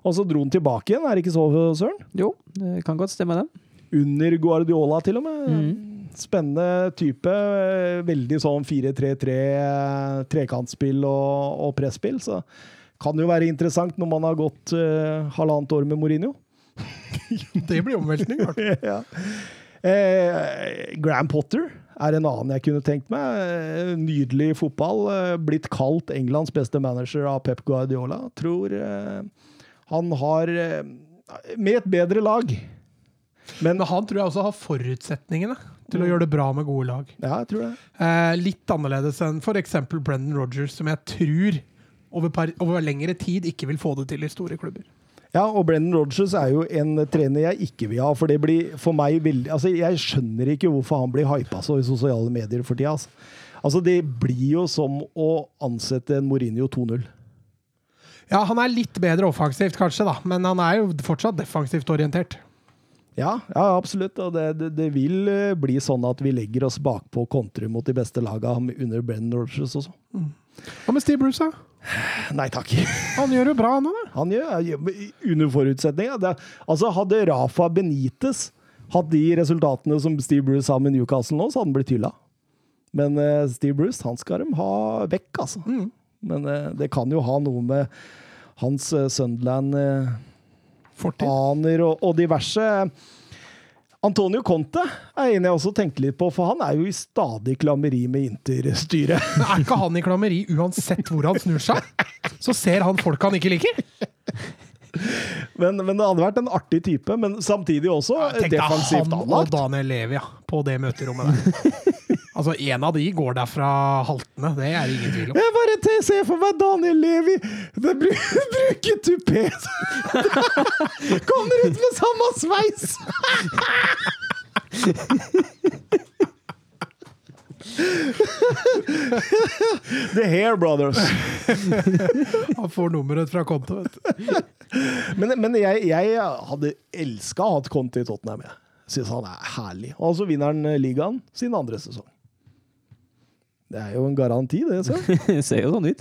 og så dro han tilbake igjen. Er det ikke så, Søren? Jo, det kan godt stemme, det. Under Guardiola, til og med. Spennende type. Veldig sånn 4-3-3, eh, trekantspill og, og presspill. Så kan jo være interessant når man har gått uh, halvannet år med Mourinho. Det blir omveltning. i hvert fall. ja. eh, Graham Potter er en annen jeg kunne tenkt meg. Eh, Nydelig fotball. Eh, blitt kalt Englands beste manager av Pep Guardiola. Tror eh, han har eh, Med et bedre lag. Men Men han tror jeg også har forutsetningene til å gjøre det bra med gode lag. ja, jeg tror det. Eh, litt annerledes enn f.eks. Brendan Rodgers, som jeg tror over, par, over lengre tid ikke vil få det til i store klubber. Ja, og Brendan Rodgers er jo en trener jeg ikke vil ha. For det blir for meg veldig Altså, jeg skjønner ikke hvorfor han blir hypa så i sosiale medier for tida. Altså. altså, det blir jo som å ansette en Mourinho 2-0. Ja, han er litt bedre offensivt, kanskje, da, men han er jo fortsatt defensivt orientert. Ja, ja, absolutt. Og det, det, det vil eh, bli sånn at vi legger oss bakpå kontrer mot de beste laga under Brendan Rodgers også. Hva med Steve Bruce, da? Nei takk. Han gjør jo bra nå, da. Han gjør, under forutsetninga. altså, hadde Rafa Benitez hatt de resultatene som Steve Bruce har med Newcastle nå, så hadde han blitt hylla. Men uh, Steve Bruce, han skal de ha vekk, altså. Men eh, det kan jo ha noe med hans eh, Fortid. aner og, og diverse. Antonio Conte er en jeg også tenkte litt på, for han er jo i stadig klammeri med Inter-styret. Er ikke han i klammeri uansett hvor han snur seg? Så ser han folk han ikke liker. Men, men det hadde vært en artig type, men samtidig også Tenk deg han og. Daniel Levi på det møterommet der. Altså, En av de går derfra haltende, det er det ingen tvil om. Jeg bare ser for meg Daniel Levi det bru bruker tupé! Kommer ut med samme sveis! The Hair Brothers. Han får nummeret fra konto, vet du. Men, men jeg, jeg hadde elska å ha hatt Conte i Tottenham. Jeg syns han er herlig. Og så vinner han ligaen sin andre sesong. Det er jo en garanti, det. så. Det ser jo sånn ut.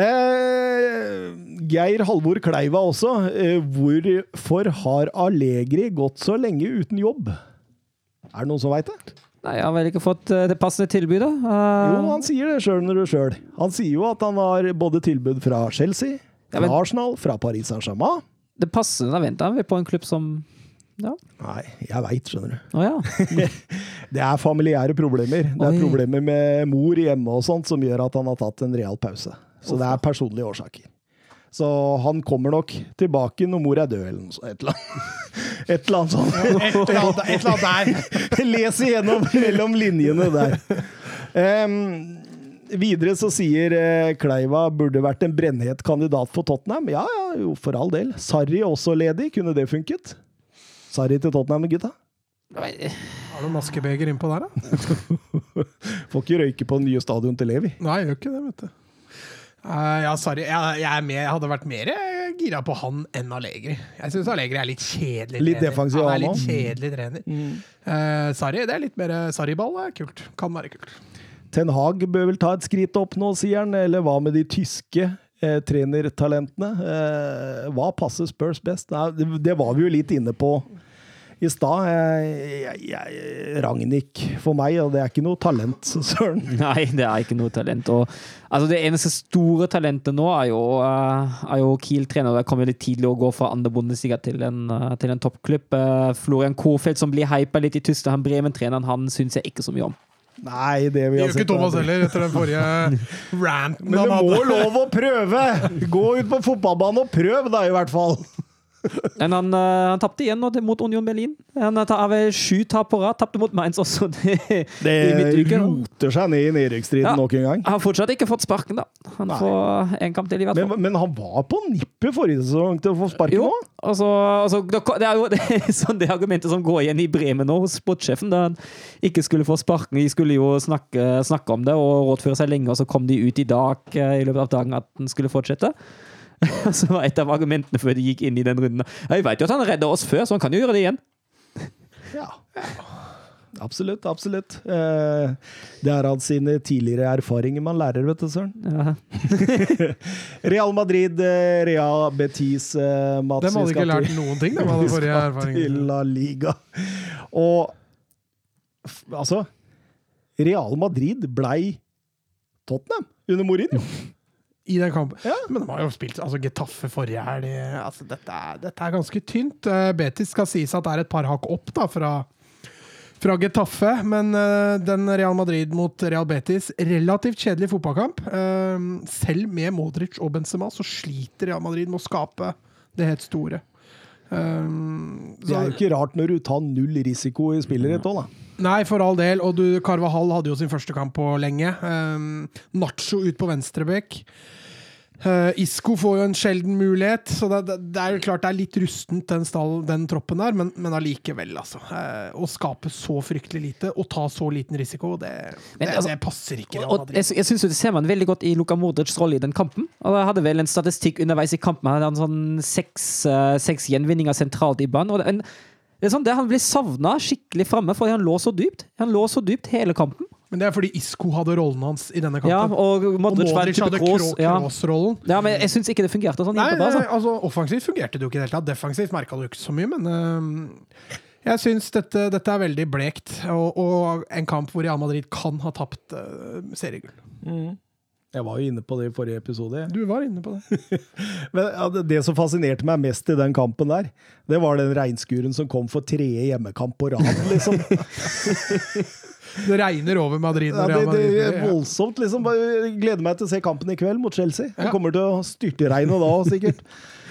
Eh, Geir Halvor Kleiva også. Eh, hvorfor har Allegri gått så lenge uten jobb? Er det noen som veit det? Nei, Han har vel ikke fått eh, det passende tilbudet. Uh, Jo, han sier det sjøl når du sjøl. Han sier jo at han har både tilbud fra Chelsea, Ja, fra men- Arsenal, fra Paris Saint-Germain. det passende da venter han vel på en klubb som Ja. Nei, jeg veit, skjønner du. Oh, ja. Det er familiære problemer. Det er Oi. problemer med mor hjemme og sånt som gjør at han har tatt en real pause. Så det er personlige årsaker. Så han kommer nok tilbake når mor er død, eller noe sånt. Et eller annet, et eller annet sånt. Et eller annet, et eller annet der. Les igjennom mellom linjene der. Um, videre så sier eh, Kleiva burde vært en brennhet kandidat for Tottenham. Ja, ja, jo, for all del. Sarri også ledig. Kunne det funket? Sarri til Tottenham, gutta. Har du maskebeger innpå der, da? Får ikke røyke på det nye stadion til Levi. Nei, jeg gjør ikke det, vet du. Uh, ja, sorry. Jeg, jeg, med, jeg hadde vært mer gira på han enn Allegri. Jeg syns Allegri er litt kjedelig Litt trener. Han er litt kjedelig trener. Eh, Sarri, det er litt mer Sarri-ball. er kult. Kan være kult. Ten Hag bør vel ta et skritt opp nå, sier han. Eller hva med de tyske eh, trenertalentene? Eh, hva passer Spurs best? Det, det var vi jo litt inne på i stad. Ragnhild for meg, og det er ikke noe talent, søren. Nei, det er ikke noe talent. Og, altså, det eneste store talentet nå er jo, eh, jo Kiel-trener. Det kom litt tidlig å gå fra andre bondesiga til en, eh, til en toppklubb. Florian Kohfeldt som blir hypa litt i Tyskland, Bremen-treneren, han syns jeg ikke så mye om. Nei, det vi har gjør ikke Thomas er- heller, etter den forrige ranten Men det må lov å prøve! Gå ut på fotballbanen og prøv, da, i hvert fall. Men han, uh, han tapte igjen nå mot Union Berlin. Han har ta- vel sju tap på rad. Tapte mot Mainz også. Det, Det roter seg ned i nedrykksstriden Ja. nok en gang. Han har fortsatt ikke fått sparken, da. Han Nei. får en kamp til, i hvert fall. Men, men han var på nippet forrige sesong til å få sparken Jo, nå. altså, altså det er jo det, er sånn det argumentet som går igjen i Bremen nå, hos sportssjefen, da han ikke skulle få sparken. De skulle jo snakke, snakke om det og rådføre seg lenge, og så kom de ut i dag eh, i løpet av dagen at den skulle fortsette. Så var et av argumentene før de gikk inn i den runden. Jeg vet jo at han redda oss før, så han kan jo gjøre det igjen. Ja. Absolutt, absolutt. Eh, det er av sine tidligere erfaringer man lærer, vet du, søren. Ja. Real Madrid, Real Betis eh, Mats, Dem hadde ikke lært til- noen ting. Hadde vi forrige til La Liga. Og altså Real Madrid blei Tottenham under Mourinho. I den kampen. Ja. Men de har jo spilt altså Getafe forrige helg. Altså, dette, dette er ganske tynt. Eh, Betis skal sies at det er et par hakk opp da, fra, fra Getafe, men uh, den Real Madrid mot Real Betis, relativt kjedelig fotballkamp. Uh, selv med Modric og Benzema så sliter Real Madrid med å skape det helt store. Eh, Det er jo ikke rart når du tar null risiko i spillet ditt òg, da. Nei, for all del. Og du, Carvahall hadde jo sin første kamp på lenge. Um, Nacho ut på venstrebekk. Uh, Isco får jo en sjelden mulighet, så det, det, det er jo klart det er litt rustent, den, stall, den troppen der, men, men allikevel, altså. Uh, å skape så fryktelig lite og ta så liten risiko, det, Men altså- det passer ikke. Og jeg, jeg synes Det ser man veldig godt i Luka Modrics rolle i den kampen. Og Jeg hadde vel en statistikk underveis i kampen. Han hadde en sånn seks, uh, seks gjenvinninger sentralt i banen. Og det, en, det er sånn, det Han blir savna skikkelig framme fordi han lå så dypt. Han lå så dypt hele kampen. Men det er fordi Isco hadde rollen hans i denne kampen. Ja, og Modric og Modric hadde cross. Ja. ja, men jeg syns ikke det fungerte sånn. Nei, innpå, altså. nei, altså Offensivt fungerte det jo ikke i det hele tatt. Defensivt merka du ikke så mye, men uh, jeg syns dette, dette er veldig blekt. Og, og en kamp hvor Real Madrid kan ha tapt uh, seriegull. Jeg var jo inne på det i forrige episode. Du var inne på det. Men ja, det, det som fascinerte meg mest i den kampen der, det var den regnskuren som kom for tredje hjemmekamp på rad, liksom. Det regner over Madrid. Ja, det, det er voldsomt, liksom. Bare Gleder meg til å se kampen i kveld mot Chelsea. Det kommer til å styrteregne da, sikkert.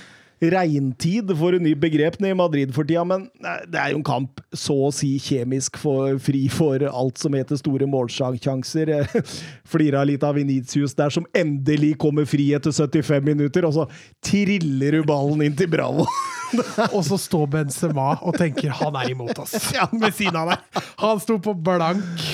Regntid for en ny begrep nede i Madrid for tida, men det er jo en kamp så å si kjemisk for, fri for alt som heter store målsjanser. Flira litt av Venitius der, som endelig kommer fri etter 75 minutter, og så triller du ballen inn til Bravo. Og så står Benzema og tenker han er imot oss. Ved siden av deg. Han sto på blank.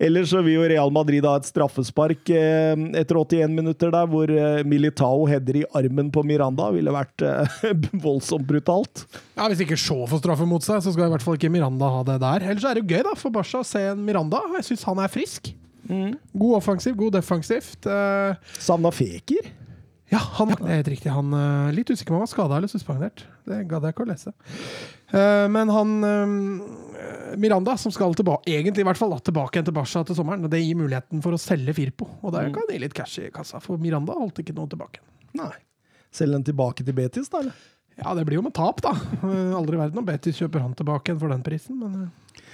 Ellers så vil jo Real Madrid ha et straffespark eh, etter 81 minutter der, hvor eh, Militao header i armen på Miranda. Ville vært eh, voldsomt brutalt. Ja, Hvis ikke Shaw får straffe mot seg, så skal i hvert fall ikke Miranda ha det der. Ellers er det jo gøy da, for Barca å se en Miranda. Jeg syns han er frisk. God offensiv, god defensivt. Uh, Savna Feker. ja, han det er helt riktig. Han uh, Litt usikker på om han var skada eller suspendert. Det gadd jeg ikke å lese. Eh, men han Miranda, som skal tilbake, egentlig i hvert fall tilbake igjen til Barca til sommeren, det gir muligheten for å selge Firpo. Og det kan gi litt cash i kassa, for Miranda holdt ikke noe tilbake. Nei. Selge den tilbake til Betis, da? eller? Ja, det blir jo med tap, da. Eh, Aldri i verden om Betis kjøper han tilbake igjen for den prisen, men eh,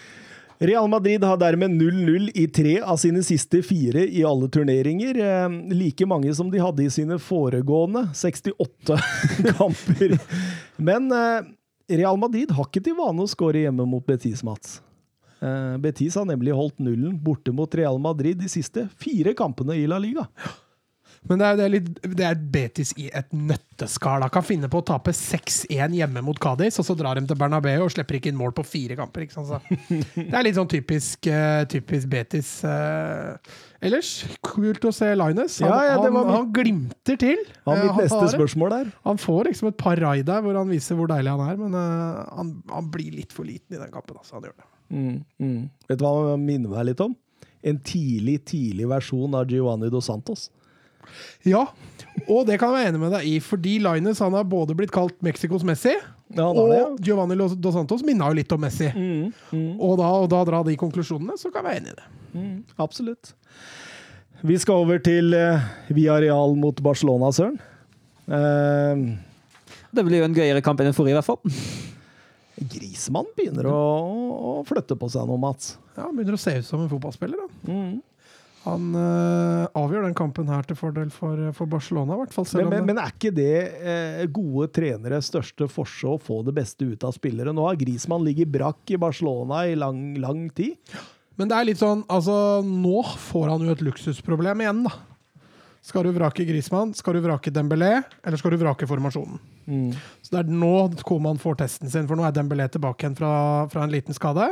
Real Madrid har dermed 0-0 i tre av sine siste fire i alle turneringer. Eh, like mange som de hadde i sine foregående 68 kamper. Men Real Madrid har ikke til vane å skåre hjemme mot Betis, Mats. Betis har nemlig holdt nullen borte mot Real Madrid de siste fire kampene i La Liga. Men det er, det, er litt, det er Betis i et nøtteskall. Han kan finne på å tape 6-1 hjemme mot Cádiz, og så drar de til Bernabeu og slipper ikke inn mål på fire kamper. Så det er litt sånn typisk, eh, typisk Betis. eh. ellers, kult å se Linus. Han, Ja, ja, det var han, han glimter til. Han mitt neste har spørsmål der. Han får liksom et par raid der hvor han viser hvor deilig han er, men uh, han, han blir litt for liten i den kampen. Altså, han gjør det. Mm, mm. Vet du hva han minner meg litt om? En tidlig, tidlig versjon av Giovanni Dos Santos. Ja, og det kan jeg være enig med deg i, fordi Linus han har både blitt kalt Mexicos Messi, Ja, og det, Giovanni Dos Santos minna jo litt om Messi. Mm, mm. Og da, og da dra de konklusjonene, så kan jeg være enig i det. Mm, absolutt. Vi skal over til uh, Villarreal mot Barcelona, Søren. Uh, Det blir jo en gøyere kamp enn den forrige, i hvert fall. Grismann begynner å, å flytte på seg nå, Mats. Ja, begynner å se ut som en fotballspiller. Da. Mm. Han øh, avgjør den kampen her til fordel for, for Barcelona, i hvert fall. Men, men, det- men er ikke det eh, gode treneres største forse å få det beste ut av spillere? Nå har Grismann ligget brakk i Barcelona i lang, lang tid. Men det er litt sånn, altså Nå får han jo et luksusproblem igjen, da. Skal du vrake Grismann, skal du vrake Dembélé, eller skal du vrake formasjonen? Mm. Så det er nå Koman får testen sin, for nå er Dembélé tilbake igjen fra, fra en liten skade.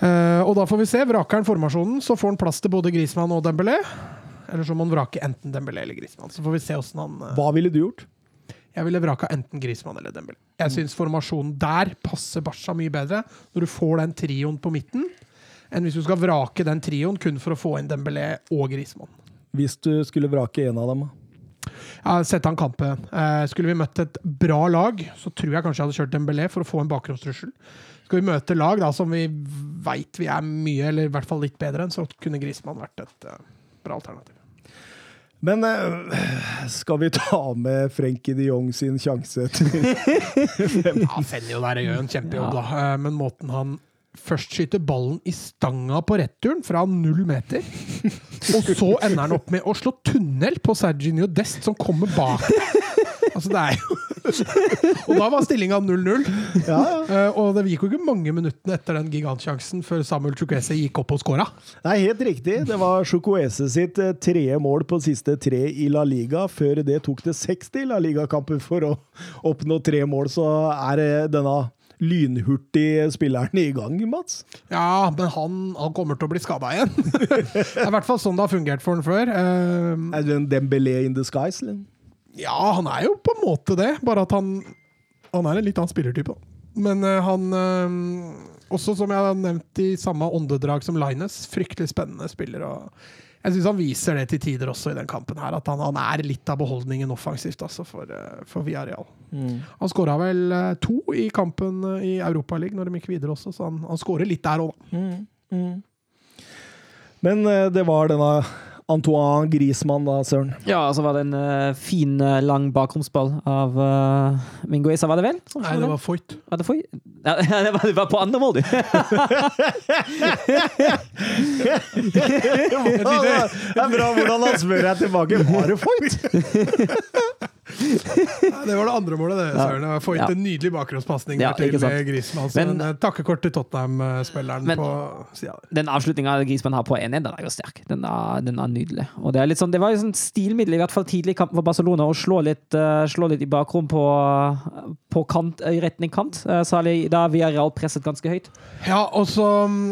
Eh, og da får vi se. Vraker han formasjonen, så får han plass til både Grismann og Dembélé. Eller så må han vrake enten Dembélé eller Grismann. Så får vi se åssen han eh, Hva ville du gjort? Jeg ville vraka enten Grismann eller Dembélé. Jeg syns formasjonen der passer Barca mye bedre, når du får den trioen på midten, enn hvis du skal vrake den trioen kun for å få inn Dembélé og Grismann. Hvis du skulle vrake en av dem? da? sette han kampen. Eh, skulle vi møtt et bra lag, så tror jeg kanskje jeg hadde kjørt Dembélé for å få en bakgrunnstrussel. Skal vi møte lag da, som vi veit vi er mye, eller i hvert fall litt bedre enn, så kunne Grismann vært et uh, bra alternativ. Men eh, skal vi ta med Frenkie de Jong sin sjanse til Ja, Fenjo der gjør en kjempejobb, da. Eh, Men måten han først skyter ballen i stanga på returen fra null meter, og så ender han opp med å slå tunnel på Serginio Dest, som kommer bak. Altså, det er jo Og da var stillinga 0-0. Ja, ja. Eh, og det gikk jo ikke mange minuttene etter den gigantsjansen før Samuel Chukwese gikk opp og skåra. Nei, helt riktig. Det var Chukwese sitt eh, tredje mål på siste tre i La Liga. Før det tok det 60 La Liga-kamper for å oppnå tre mål, så er eh, denne lynhurtige spilleren i gang, Mats. Ja, men han, han kommer til å bli skada igjen. det er i hvert fall sånn det har fungert for han før. Uh, Er det en Dembélé in disguise? Eller? Ja, han er jo på en måte det, bare at han Han er en litt annen spillertype. da. Men uh, han uh, Også som jeg har nevnt i samme åndedrag som Linus, fryktelig spennende spiller. og jeg syns han viser det til tider også i den kampen, her, at han, han er litt av beholdningen offensivt altså, for, eh, for Villarreal. Han skåra vel to i kampen i Europaligaen når de gikk videre også, så han, han skårer litt der òg, da. Men eh, det var denne Antoine Griezmann, da, søren. Ja, så var det en uh, fin, eh, lang bakromsball av uh, Mingueza, var det vel? som Nei, det var Foyt. Var det Foyt? Ja, det var, det var på andre mål, du. det er bra hvordan han spør deg tilbake. Var det Foyt? Det var det andre målet, det. Søren. å få Ja. en nydelig bakgrunnspasning Ja, til. Griezmann. Så Men- eh, takkekort til Tottenham-spilleren på sida der. Den avslutninga Griezmann har på 1-1, den er jo sterk. Den er, den er nydelig. Det, er sånn, det var jo sånn stilmiddel, i hvert fall tidlig i kampen for Barcelona, å slå litt, uh, slå litt i bakrom på, på kant, i retning kant. Uh, særlig da Villarreal presset ganske høyt. Ja, og så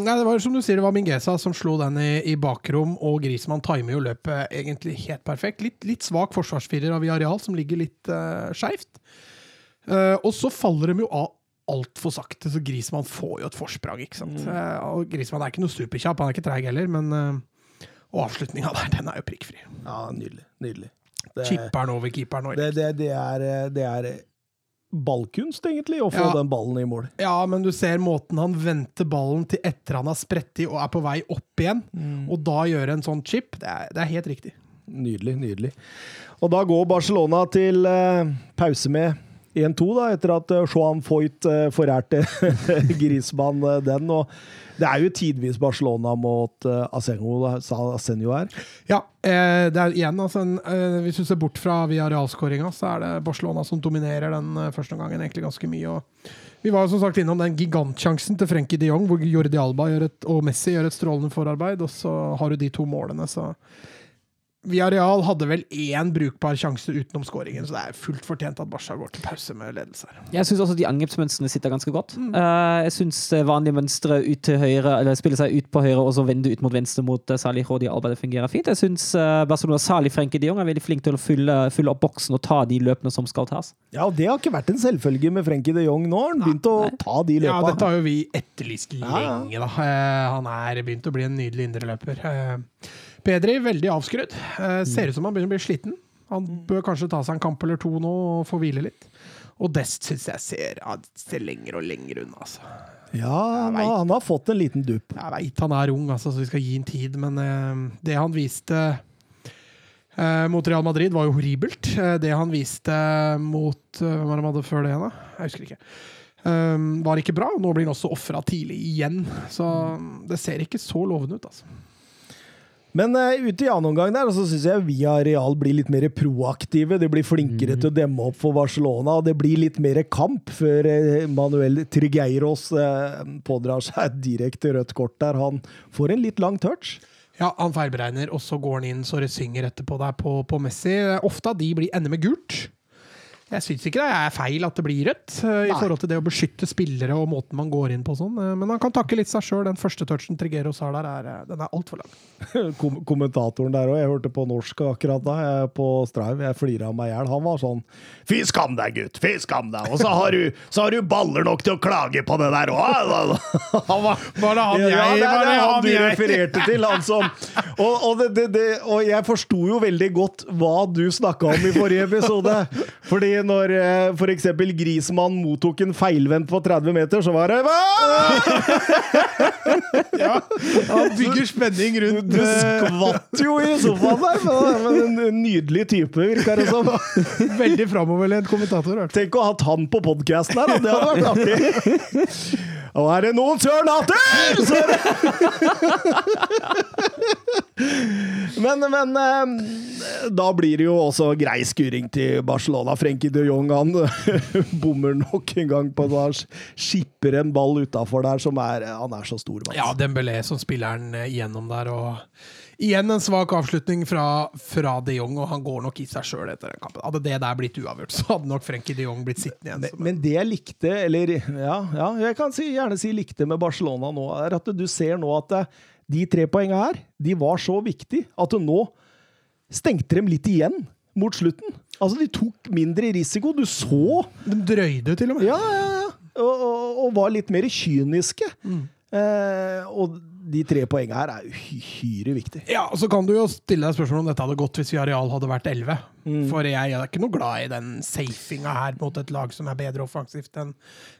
ja, det var som du sier, det var Mingesa som slo den i, i bakrom, og Griezmann timer jo løpet egentlig helt perfekt. Litt, litt svak forsvarsfirer av Viareal, som ligger litt uh, skeivt. Uh, og så faller de jo av altfor sakte, så Grismann får jo et forsprang, ikke sant. Eh, og Grismann er ikke noe superkjapp, han er ikke treig heller, men uh, Og avslutninga der, den er jo prikkfri. Ja, nydelig. Nydelig. Chipper'n over keeperen. Det, det, det, er, det er ballkunst, egentlig, å få Ja. den ballen i mål. Ja, men du ser måten han venter ballen til etter han har spredt i og er på vei opp igjen, og da gjøre en sånn chip, det er, det er helt riktig. Nydelig, nydelig. Og da går Barcelona til eh, pause med 1-2, da, etter at eh, Joan Foyt eh, forærte Grismann den. Og det er jo tidvis Barcelona mot Asenjo, her. Ja, det er igjen altså Hvis du ser bort fra via realskåringa, så er det Barcelona som dominerer den første omgangen egentlig ganske mye. Og vi var jo som sagt innom den gigantsjansen til Frenkie de Jong, hvor Jordi Alba et, og Messi gjør et strålende forarbeid, og så har du de to målene, så Villarreal hadde vel én brukbar sjanse utenom skåringen, så det er fullt fortjent at Barca går til pause med ledelse. Jeg syns også de angrepsmønstrene sitter ganske godt. Eh, jeg syns vanlige mønstre ut til høyre, eller spille seg ut på høyre og så vende ut mot venstre mot uh, særlig Jordi Alba, det fungerer fint. Jeg syns Barcelona, Salih Frenkie de Jong, er veldig flink til å fylle, fylle opp boksen og ta de løpene som skal tas. Ja, og det har ikke vært en selvfølge med Frenkie de Jong nå. har Han begynt å ta de løpene. Ja, dette har jo vi etterlyst lenge, da. Eh, han er begynt å bli en nydelig indreløper. Eh, Pedri veldig avskrudd. Eh, ser ut som han begynner å bli sliten. Han bør kanskje ta seg en kamp eller to nå og få hvile litt. Og Dest syns jeg ser, ser lenger og lenger unna, altså. Ja, han, vet. han har fått en liten dupp. Jeg veit han er ung, altså, så vi skal gi ham tid, men eh, det han viste eh, mot Real Madrid, var jo horribelt. Eh, det han viste mot Hvem var det han hadde før det igjen, da? Jeg husker ikke. Var ikke bra. Nå blir han også ofra tidlig igjen, så det ser ikke så lovende ut, altså. Men uh, ute i annen omgang der, så syns jeg Via Real blir litt mer proaktive. De blir flinkere til å demme opp for Barcelona, og det blir litt mer kamp før eh, Manuel Trigueiros uh, pådrar seg et direkte rødt kort der. Han får en litt lang touch. Ja, han feilberegner, og så går han inn så det synger etterpå der på, på Messi. Ofte av de blir ender med gult. Jeg syns ikke det er feil at det blir rødt, eh, i Nei. forhold til det å beskytte spillere og måten man går inn på sånn. Eh, Men han kan takke litt seg sjøl. Den første touchen Trigeros har der, er, eh, den er altfor lang. Kom kommentatoren der òg, jeg hørte på norsk akkurat da, jeg, på Strive. Jeg flira meg i hjel. Han var sånn Fy skam deg, gutt! Fy skam deg! Og så har du, så har du baller nok til å klage på det der òg! Var Var det han ja, det er var det han du jeg- refererte til, han som Og, og, det, det, det, og jeg forsto jo veldig godt hva du snakka om i forrige episode. Fordi når eh, eksempel Grismann mottok en feilvendt på 30 meter, så var det Ja, han bygger spenning rundt du eh, skvatt jo i sofaen der, men, en nydelig type, virker det som. Veldig framoverlent kommentator. Tenk å ha hatt han på podkasten her, da. det hadde vært artig. Og er det noen er det Men, men eh, da blir det jo også grei skuring til Barcelona. Frenkie de Jong han bommer nok en gang på da skipper en ball utafor der som er Han er så stor. Ja, Dembélé som spiller den gjennom igjennom der. og Igjen en svak avslutning fra, fra de Jong, og han går nok i seg sjøl etter den kampen. Hadde det der blitt uavgjort, så hadde nok Frenkie de Jong blitt sittende igjen. Men, men det jeg likte, eller ja, ja jeg kan si, gjerne si likte med Barcelona nå, er at du ser nå at eh, de tre poengene her, de var så viktige at nå stengte dem litt igjen mot slutten. Altså, de tok mindre risiko. Du så De drøyde til og med. Ja, ja, ja. Og, og, og var litt mer kyniske. Eh, og de tre poengene her er uhyre viktige. Ja, og Så kan du jo stille deg spørsmål om dette hadde gått hvis Viareal hadde vært 11. For jeg er ikke noe glad i den safinga her mot et lag som er bedre offensivt enn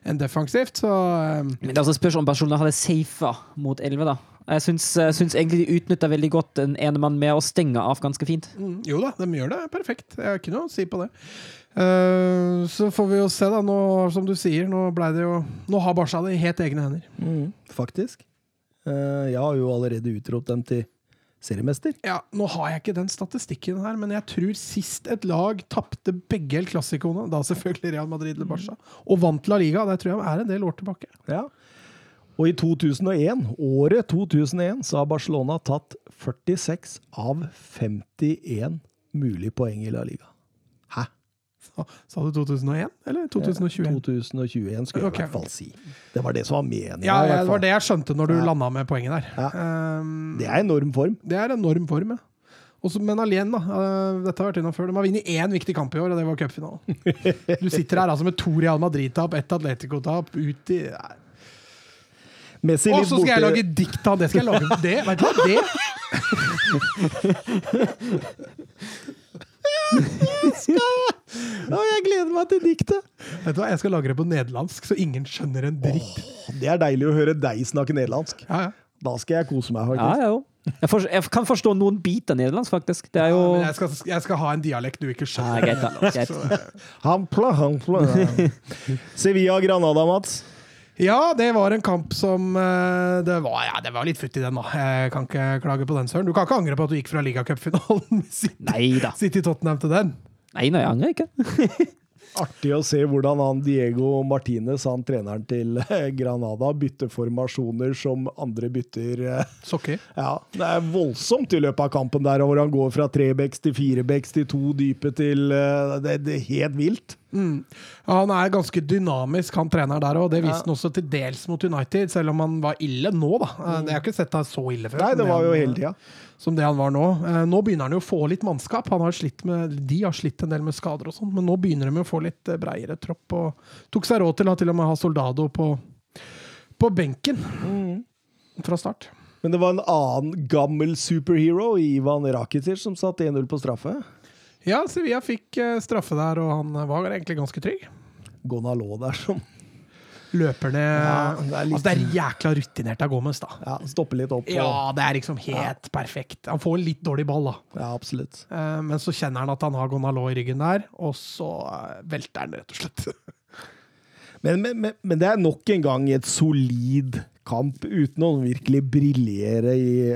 en defensivt. Så um. Men det er også spørsmål om Barcelona hadde safa mot 11, da. Jeg syns, jeg syns egentlig de utnytta veldig godt en enemann med å stenge av ganske fint. mm, jo da, de gjør det perfekt. Jeg har ikke noe å si på det. Uh, så får vi jo se, da. Nå, som du sier, nå ble det jo Nå har Barca det i helt egne hender. faktisk. Eh, jeg har jo allerede utropt dem til seriemester. Ja, Nå har jeg ikke den statistikken her, men jeg tror sist et lag tapte begge El Clásicoene, da selvfølgelig Real Madrid eller Barca, og vant La Liga, det tror jeg er en del år tilbake. Ja. Og i 2001, året 2001, så har Barcelona tatt 46 av 51 mulige poeng i La Liga. Sa, du 2001, eller 2021? 2021 skulle jeg i hvert fall si. Det var det som var meningen. Ja, det var det jeg skjønte når du Ja. landa med poenget der. Ja. Um, Det er enorm form. det er enorm form, ja. Også, men alene, da. uh, dette har vært innom før. De har vunnet én viktig kamp i år, og det var cupfinalen. Du sitter her altså med to Real Madrid-tap, ett Atletico-tap, ut i Nei. Messi Og så skal jeg lage dikt av det! Skal jeg lage det? Vet du hva? Det Ja, jeg gleder meg til diktet! Vet du hva? Jeg skal lage det på nederlandsk, så ingen skjønner en dritt. Det er deilig å høre deg snakke nederlandsk. Ja, ja. Da skal jeg kose meg, faktisk. ja, jo. Jeg, for, jeg kan forstå noen biter nederlandsk, faktisk. Det er jo Men jeg skal, jeg skal ha en dialekt du ikke Ja, skjønner. greit, da. Greit. Hampla, hampla. Sevilla-Granada, Mats. Ja, det var en kamp som eh, Det var, ja, det var litt futt i den, da. Jeg kan ikke klage på den, Søren. Du kan ikke angre på at du gikk fra ligacupfinalen med City. City Tottenham til den. Nei, nei, jeg angrer ikke. Artig å se hvordan han Diego Martinez, han treneren til eh, Granada, bytter formasjoner som andre bytter. eh, Sokker. Ja, Det er voldsomt i løpet av kampen der, hvor han går fra trebecks til firebecks til to dype til Det, det er helt vilt. Mm. Han er ganske dynamisk, han treneren der òg. Det viste han også til dels mot United, selv om han var ille nå, da. Mm. Jeg har ikke sett han så ille før. Nei, det var jo han- hele tida. Som det han var nå. Eh, Nå begynner han jo å få litt mannskap. Han har med, de har slitt en del med skader og sånn, men nå begynner de å få litt eh, breiere tropp. Og tok seg råd til å til og med ha Soldado på, på benken fra start. Men det var en annen gammel superhero, Ivan Rakitic, som satt 1-0 på straffe. Ja, Sevilla fikk eh, straffe der, og han var egentlig ganske trygg. Gonalo der som Løper ned Ja, det er litt- Altså, det er jækla rutinert av Gomez, da. ja, stopper litt opp. Og, Ja, det er liksom helt perfekt. Han får en litt dårlig ball, da. ja, absolutt. Eh, Men så kjenner han at han har Gonalo i ryggen der, og så eh, velter han, rett og slett. Men, men, men, men det er nok en gang et solid kamp, uten å virkelig briljere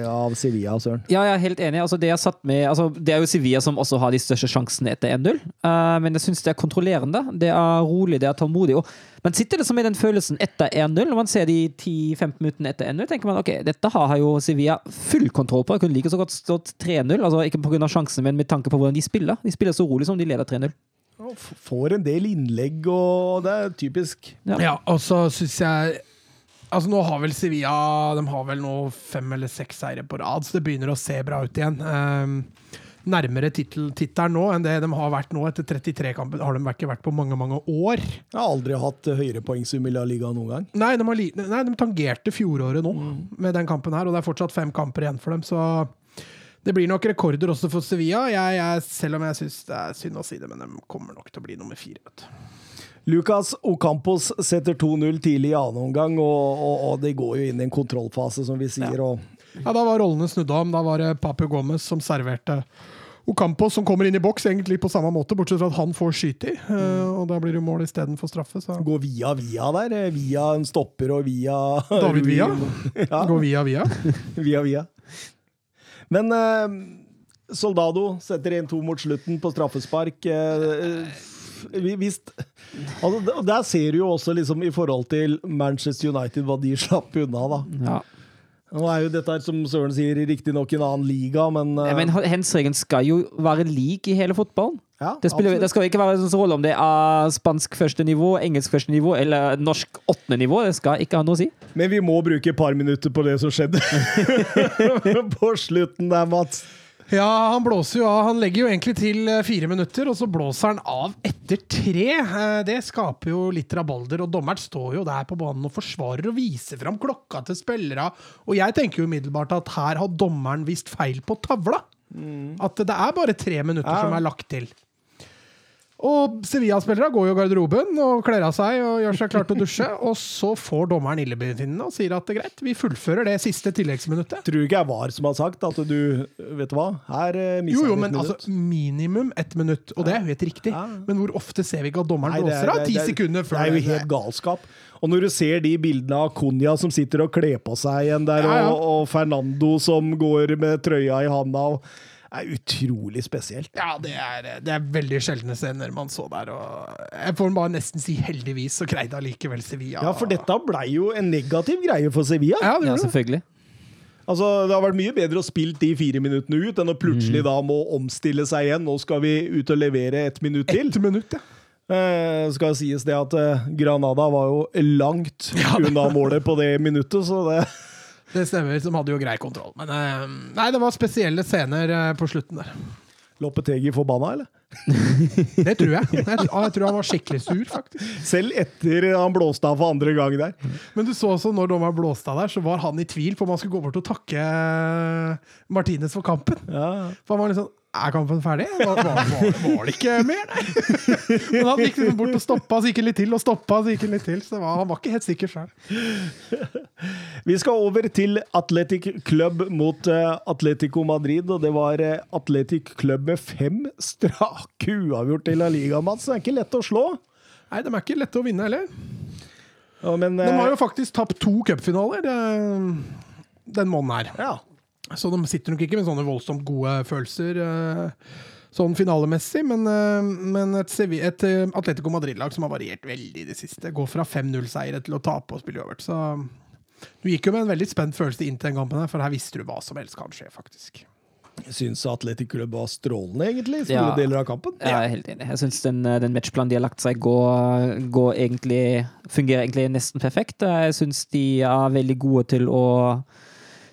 av Sevilla, Søren. Ja, jeg er helt enig. Altså, det, er satt med, altså, det er jo Sevilla som også har de største sjansene etter 1-0. Uh, men jeg syns det er kontrollerende. Det er rolig, det er tålmodig. Og man sitter liksom med den følelsen etter 1-0. Når man ser de 10-15 minuttene etter 1-0, tenker man ok, dette har jo Sevilla full kontroll på. Jeg kunne like så godt stått 3-0. Altså, ikke pga. sjansen, men med tanke på hvordan de spiller. De spiller så rolig som de leder 3-0. Får en del innlegg, og det er typisk. Ja. Ja, og så syns jeg Altså Nå har vel Sevilla De har vel nå fem eller seks seire på rad, så det begynner å se bra ut igjen. Um, nærmere tittel- tittelen nå enn det de har vært nå etter 33 kamper. Har de ikke vært på mange, mange år. Jeg har aldri hatt høyere poengsum i La Liga noen gang. Nei, de, har li nei, de tangerte fjoråret nå med den kampen her, og det er fortsatt fem kamper igjen for dem, så det blir nok rekorder også for Sevilla. Jeg, jeg, selv om jeg syns det er synd å si det, men de kommer nok til å bli nummer fire. Vet du. Lucas Ocampos setter 2-0 tidlig i annen omgang, og, og, og det går jo inn i en kontrollfase, som vi sier. Og Ja, Da var rollene snudd om. Da var det Papu Gomez som serverte Ocampos, som kommer inn i boks egentlig på samme måte, bortsett fra at han får skyte i. eh, og da blir det mål istedenfor straffe. Så går via via der. eh, Via en stopper og via David Via. Ja, går via via. via via. Men eh, Soldado setter 1-2 mot slutten på straffespark. eh, vi- Hvis altså, d- Der ser du jo også liksom i forhold til Manchester United hva de slapp unna, da. Ja. Nå er jo dette, som Søren sier, riktignok en annen liga, men, uh... Men hensregelen skal jo være lik i hele fotballen. ja, Det, spiller, det skal ikke være sånn rolle om det er spansk første nivå, engelsk første nivå eller norsk åttende nivå. Det skal ikke ha noe å si. Men vi må bruke et par minutter på det som skjedde på slutten der, Mats. Ja, han blåser jo av. Han legger jo egentlig til eh, fire minutter, og så blåser han av etter tre. Eh, Det skaper jo litt rabalder, og dommeren står jo der på banen og forsvarer og viser fram klokka til spillere. Og jeg tenker jo umiddelbart at her har dommeren vist feil på tavla. At det er bare tre minutter Ja. som er lagt til. Og Sevilla-spillere går jo i garderoben og kler av seg og gjør seg klar til å dusje. Og så får dommeren illebefinnende og sier at det er greit, vi fullfører det siste tilleggsminuttet. Tror ikke jeg var som har sagt at du Vet du hva, her eh, Jo, minutt? jo, vi men altså, minimum ett minutt, og det er jo helt riktig. Ja. Men hvor ofte ser vi ikke at dommeren er- blåser av ti er- sekunder før Det er jo helt galskap. Og når du ser de bildene av Konya som sitter og kler på seg igjen der, Ja, ja. Og, og Fernando som går med trøya i handa og er utrolig spesielt. Ja, det er, det er veldig sjeldne scener man så der. Og jeg får bare nesten si heldigvis, så greide allikevel Sevilla Ja, for dette blei jo en negativ greie for Sevilla. Ja, det Ja, selvfølgelig. Altså, Det har vært mye bedre å spille de fire minuttene ut enn å plutselig da må omstille seg igjen. Nå skal vi ut og levere ett minutt til. Et minutt, ja. Eh, skal sies det at eh, Granada var jo langt unna målet på det minuttet, så det Det stemmer, som hadde jo grei kontroll. Men eh, nei, det var spesielle scener eh, på slutten der. Loppetegi forbanna, eller? Det tror jeg. Jeg, jeg tror han var skikkelig sur, faktisk. Selv etter han blåste av for andre gang der. Men du så også når dommeren blåste av der, så var han i tvil på om han skulle gå bort og takke Martinez for kampen. Ja. For han var litt sånn Er kampen ferdig? Var, var, var, det ikke mer, nei? Men han gikk liksom bort og stoppa, så gikk han litt til, og stoppa, så gikk han litt til. Så var, han var ikke helt sikker sjøl. Vi skal over til Atletic Club mot eh, Atletico Madrid, og det var Atletic Club med fem strake uavgjort i La Liga, Mats. Det er ikke lett å slå. Nei, de er ikke lette å vinne heller. Ja, men, De eh, har jo faktisk tapt to cupfinaler eh, den måneden her. ja. Så de sitter nok ikke med sånne voldsomt gode følelser eh, sånn finalemessig, men, eh, men et, et eh, Atletico Madrid-lag som har variert veldig i det siste. Går fra 5-0-seiere til å tape og spille uavgjort. Så du gikk jo med en veldig spent følelse inn til den kampen, her, for her visste du hva som helst kan skje, faktisk. Syns Atletic Club var strålende, egentlig, i store Ja. deler av kampen. Jeg er helt enig. Jeg syns den, eh, den matchplanen de har lagt seg, går, går egentlig, fungerer egentlig nesten perfekt. Jeg syns de er veldig gode til å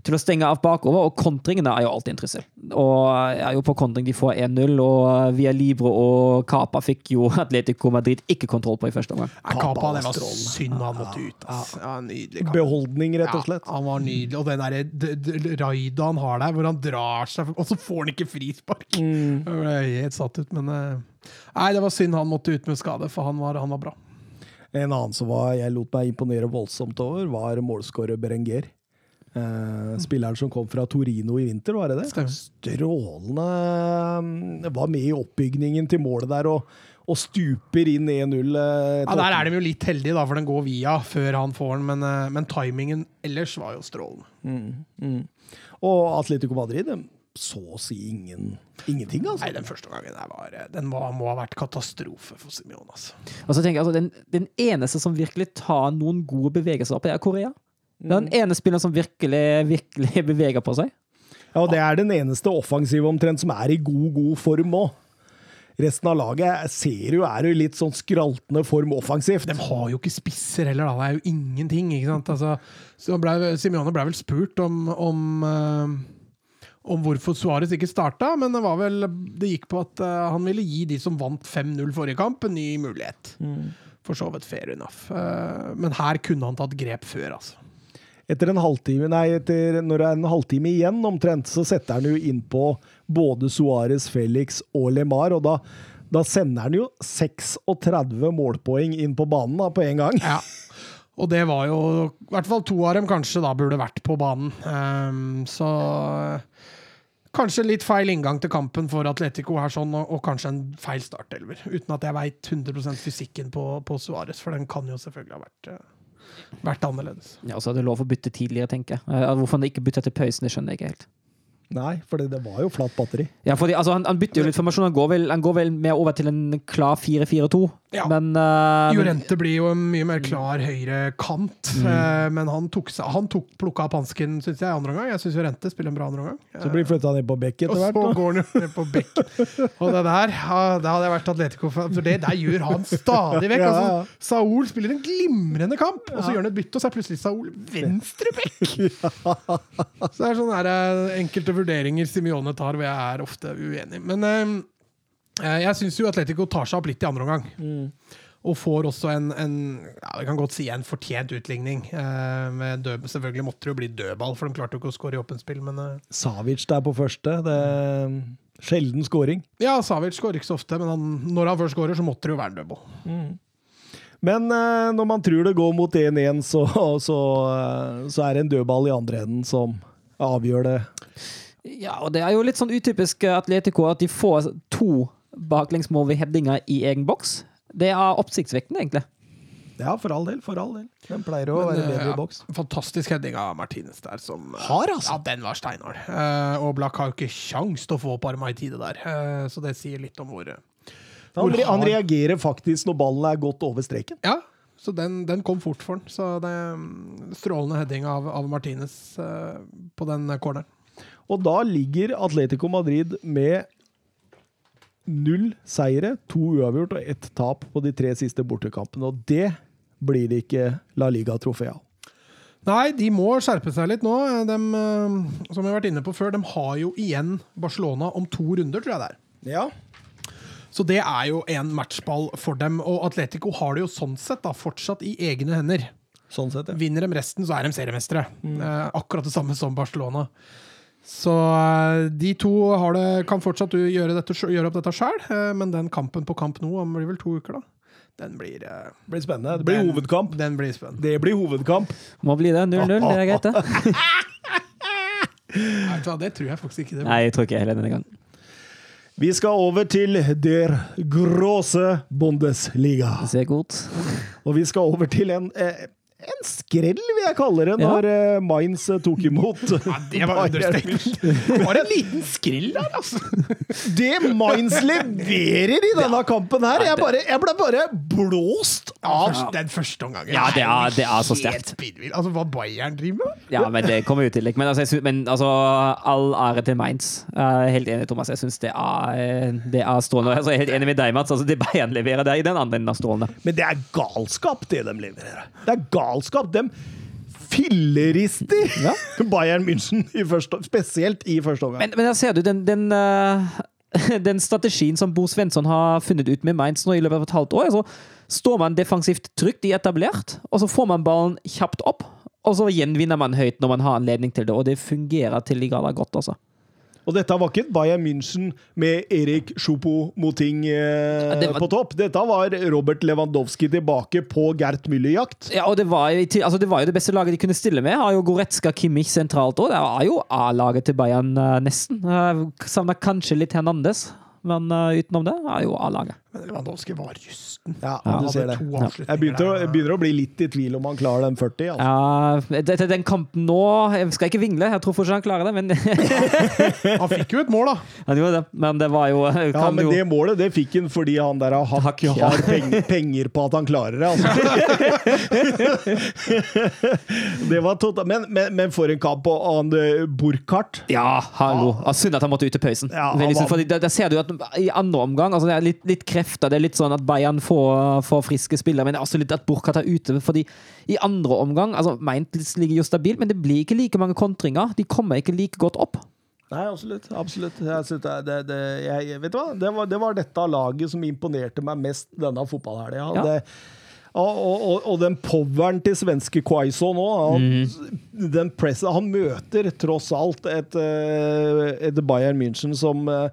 til å stenge av bakover, og kontringene er jo alltid interessert. Og er jo på kontring de får 1-0, og Via Libre og Capa fikk jo Atletico Madrid ikke kontroll på i første omgang. Capa, det var strålende. synd han måtte ut. ass. Ja, nydelig. Beholdning, rett og slett. Ja, han var nydelig. Og den derre d- han har der, hvor han drar seg Og så får han ikke frispark! Mm. Jeg ble helt satt ut, men eh, Nei, det var synd han måtte ut med skade, for han var, han var bra. En annen som var, jeg lot meg imponere voldsomt over, var målskårer Berenger. Eh, spilleren som kom fra Torino i vinter, var det det? Stemmer. Strålende eh, Var med i oppbygningen til målet der og, og stuper inn 1-0. Uh, Ja, Der er de jo litt heldige, da, for den går via før han får den, men, uh, men timingen ellers var jo strålende. Og Atletico Madrid så å si ingen, ingenting, altså. Nei, den første gangen der var, eh, den var, må ha vært katastrofe for Simeon. Altså. Og så tenker jeg, altså, den, den eneste som virkelig tar noen gode bevegelser opp, det er Korea. Det er den ene spilleren som virkelig, virkelig beveger på seg. Ja, og det er den eneste offensive omtrent som er i god, god form òg. Resten av laget ser jo er jo i litt sånn skraltende form offensivt. De har jo ikke spisser heller, da. Det er jo ingenting. ikke sant? Altså, ble, Simione ble vel spurt om, om, eh, om hvorfor Suárez ikke starta, men det, var vel, det gikk på at eh, han ville gi de som vant 5-0 forrige kamp, en ny mulighet. For så vidt fair enough. Eh, men her kunne han tatt grep før, altså. Etter en halvtime, nei, etter, når det er en halvtime igjen omtrent, så setter han jo inn på både Suárez, Felix og Lemar, og da, da sender han jo 36 målpoeng inn på banen da, på en gang. Ja. Og det var jo I hvert fall to av dem kanskje da burde vært på banen. Um, så eh, Kanskje litt feil inngang til kampen for Atletico her, sånn, og, og kanskje en feil startelver. Uten at jeg veit 100% fysikken på, på Suárez, for den kan jo selvfølgelig ha vært, eh, vært annerledes. Ja, så er det lov å bytte tidligere, tenker jeg. Eh, Hvorfor han ikke bytta til pausen, det skjønner jeg ikke helt. Nei, for det, det var jo flatt batteri. Ja, fordi, altså, han, han bytter jo litt formasjon. Han går vel, han går vel mer over til en klar 4-4-2. Ja. Men, uh, Jorente blir jo en mye mer klar høyre kant, Uh, men han tok, han tok plukka opp hansken, syns jeg, andre omgang. Jeg syns Jorente spiller en bra andre omgang. Så blir flytta ned på bekk Og etter så hvert. da. går han jo ned på bekk. Og det der, ja, det hadde jeg vært Atletico for for det der gjør han stadig vekk. Ja, ja. Altså, Saul spiller en glimrende kamp, og så gjør han et bytte, og så er plutselig Saul venstre bekk! Så det er sånn der, eh, enkelte vurderinger Simione tar, hvor jeg er ofte uenig. Men eh, jeg syns jo Atletico tar seg opp litt i andre omgang. Og får også en, en ja, vi kan godt si en fortjent utligning. Eh, med død, selvfølgelig måtte det jo bli dødball, for de klarte jo ikke å skåre i åpent spill, men eh, Savic der på første. Det, Sjelden scoring. Ja, Savic skårer ikke så ofte, men han, når han først skårer, så måtte det jo være en dødball. Men eh, når man tror det går mot 1-1, så, så, eh, så er det en dødball i andre enden som avgjør det. Ja, og det er jo litt sånn utypisk Atletico at de får to baklengsmål ved headinga i egen boks. Det er oppsiktsvekkende, egentlig. Ja, for all del. For all del. Den pleier å Men, være eh, bedre ja, i boks. Fantastisk heading av Martinez der. Som, eh, Har, altså. Ja, den var steinhard. Uh, og Black har jo ikke kjangs til å få opp arma i tide der, uh, så det sier litt om hvor eh, hvor han, han reagerer faktisk når ballen er godt over streken. Ja, så den, den kom fort for han. Så det er mm, strålende heading av, av Martinez eh, på den corneren. Og da ligger Atletico Madrid med null seire, to uavgjort og ett tap på de tre siste bortekampene. Og det blir det ikke La Liga-trofé av. Nei, de må skjerpe seg litt nå. De, eh, som vi har vært inne på før, de har jo igjen Barcelona om to runder, tror jeg det er. Ja. Så det er jo en matchball for dem. Og Atletico har det jo sånn sett da, fortsatt i egne hender. Sånn sett, ja. Vinner de resten, så er de seriemestere. Eh, akkurat det samme som Barcelona. Så eh, de to har det, kan fortsatt gjøre, dette, gjøre opp dette sjøl, eh, men den kampen på kamp nå, om blir vel to uker, da, den blir eh, blir spennende. Det blir den, hovedkamp. Den blir spennende. Det blir hovedkamp. Må bli det. 0-0, det er greit, det. Vet det tror jeg faktisk ikke det blir. Nei, jeg tror ikke heller denne gangen. Vi skal over til der gråse Bundesliga. Sehr gut. Og vi skal over til en, eh, en skrell, vil jeg kalle det, når ja. Mainz eh, tok imot Ja, det var Bayern Bare Det en liten skrill der, altså. Det Mainz leverer i denne kampen her! Jeg, bare, jeg ble bare blåst av den første omgangen. Ja, det er- det er så sterkt. Altså, hva Bayern driver med? Ja, men det kommer jo til. Men altså, jeg synes, men, altså all ære til Mainz. Jeg er helt enig, Thomas. Jeg syns det, er- det er strålende. Altså, jeg er helt enig med deg, Mats. Altså, det Bayern leverer der i den andre enden av strålende. Men det er galskap, det de leverer. Det er galskap. De fillerister Ja. Bayern München, i første, spesielt i første omgang. Men, men jeg ser du den, den, uh den strategien som Bo Svensson har funnet ut med Mainz nå i løpet av et halvt år. Så står man defensivt trygt i etablert, og så får man ballen kjapt opp. Og så gjenvinner man høyt når man har anledning til det, og det fungerer til de grader godt. altså. Og dette var ikke et Bayern München med Erik Sjopo-Moting eh, ja, var- på topp. Dette var Robert Lewandowski tilbake på Gert Müller-jakt. Ja, og det var, jo, altså det var jo det beste laget de kunne stille med. Har jo Goretzka Kimmich sentralt òg. Det var jo A-laget til Bayern eh, nesten. Uh, Savna kanskje litt Hernandez, men eh, utenom det er jo A-laget. Men Lewandowski var rusten. Ja, Han du ser hadde det. to Jeg avslutninger begynte å, jeg begynner å bli litt i tvil om han klarer den 40. Altså. Ja, det- den kampen nå Jeg skal ikke vingle, jeg tror fortsatt han klarer det, men Han fikk jo et mål, da. Han gjorde det. Men det var jo Ja, men jo, det målet det fikk han fordi han der har, Hakk, ja. har penger, penger på at han klarer det. Altså. det var totalt, men, men, men for en kamp. Og han eh, Burkhardt Ja, hallo. Ja. synd at han måtte ut til pausen. Ja, han var- der, ser du at I andre omgang altså det er litt, litt krefter. Det litt sånn at Bayern får, får friske spillere, men det er også litt at Burkhardt er ute. fordi i andre omgang altså Mainz ligger jo stabilt, men det blir ikke like mange kontringer. De kommer ikke like godt opp. Nei, absolutt. absolutt. Synes det, det, jeg, vet du hva? Det, var, det var dette laget som imponerte meg mest denne fotballhelga. Ja. Det- Og, og, og, den poweren til svenske Quaizo nå han, mm. den presset, han møter tross alt et, eh, et Bayern München som eh,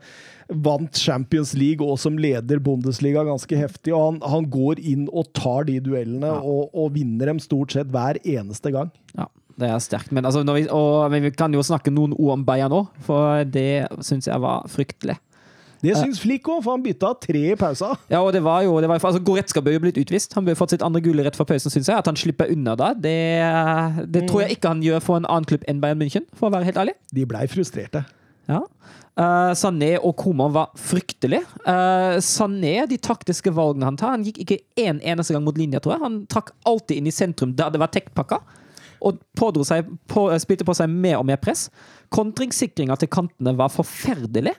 vant Champions League og som leder Bundesliga ganske heftig. og Han, han går inn og tar de duellene og, og vinner dem stort sett hver eneste gang. Ja, det er sterkt. Men, altså, når vi, og, men vi kan jo snakke noen ord om Bayern nå, for det syns jeg var fryktelig. Det syns Flik òg, for han bytta tre i pausa. Ja, og det var jo, det var, altså Goretzka bør jo blitt utvist. Han bør fått sitt andre gule rett før pausen, syns jeg. At han slipper unna da, det, det tror jeg ikke han gjør for en annen klubb enn Bayern München, for å være helt ærlig. De blei frustrerte. Ja. Eh, Sané og Koman var fryktelig. Uh, Sané, de taktiske valgene han tar Han gikk ikke en eneste gang mot linja, tror jeg. Han trakk alltid inn i sentrum der det var tech-pakka. Og seg, på, spilte på seg mer og mer press. Kontringssikringa til kantene var forferdelig.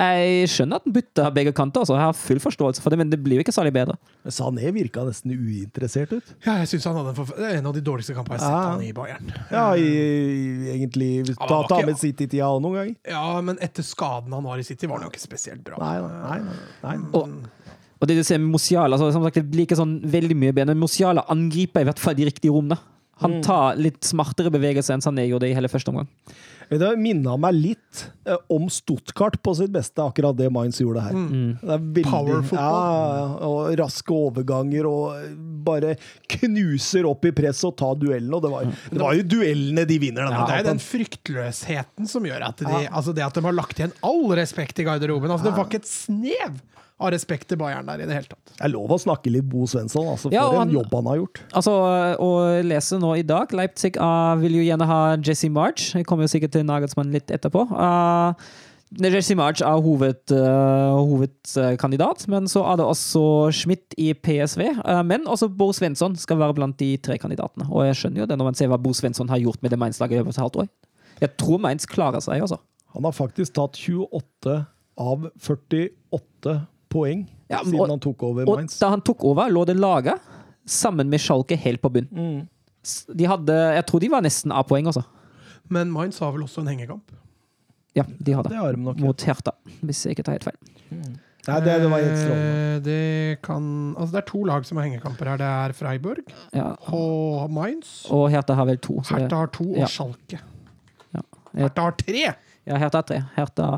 Jeg skjønner at han bytta begge kanter, altså. jeg har full forståelse for det, men det blir jo ikke særlig bedre. Men Sané virka nesten uinteressert ut. Ja, jeg synes han hadde en, forf- det er en av de dårligste kampene jeg har sett Ja. han i Bayern. Ja, i, i, egentlig Ta, ta ikke- med City-tida òg noen ganger. Ja, men etter skaden han var i City, var han jo ikke spesielt bra. Nei, nei, nei, nei. Og, og det du ser med Mosiala, altså, som sagt, det blir ikke sånn veldig mye bedre, men Musiala angriper i hvert fall de riktige rommene. Han tar litt smartere bevegelser enn Sané gjorde i hele første omgang. Det minna meg litt eh, om Stuttgart på sitt beste, akkurat det Mainz gjorde her. Det er veldig, Power football. Ja, ja, og raske overganger og bare knuser opp i press og tar duellen. Og det var, det var jo duellene de vinner denne Ja, det er den fryktløsheten som gjør at de, altså det at de har lagt igjen all respekt i garderoben. Altså Det var ikke et snev av respekt til Bayern der i det hele tatt. Det er lov å snakke litt Bo Svensson, altså, for Ja, og en han- jobb han har gjort. Altså, å lese nå i dag Leipzig uh, vil jo gjerne ha Jesse March. Jeg kommer jo sikkert til Nagelsmann litt etterpå. Uh, Jesse March er hoved, uh, hovedkandidat, men så er det også Schmidt i PSV. Uh, men også Bo Svensson skal være blant de tre kandidatene. Og jeg skjønner jo det når man ser hva Bo Svensson har gjort med det Mainz-laget over et halvt år. Jeg tror Mainz klarer seg, altså. Han har faktisk tatt 28 av 48 poeng Ja, siden og- han tok over Og Mainz. da han tok over, lå det laget sammen med Schalke helt på bunn. Mm. De hadde, jeg tror de var nesten A-poeng, altså. Men Mainz har vel også en hengekamp. Ja, de har Det har de nok. ja. Mot Hertha, hvis jeg ikke tar helt feil. Nei, det, det var helt strålende. Eh, Det, kan, altså det er to lag som har hengekamper her. Det er Freiburg Ja. og Mainz. Og Hertha har vel to. Så Hertha har to, og Ja. Schalke. Ja. Hertha har tre! Ja, Hertha har tre. Hertha,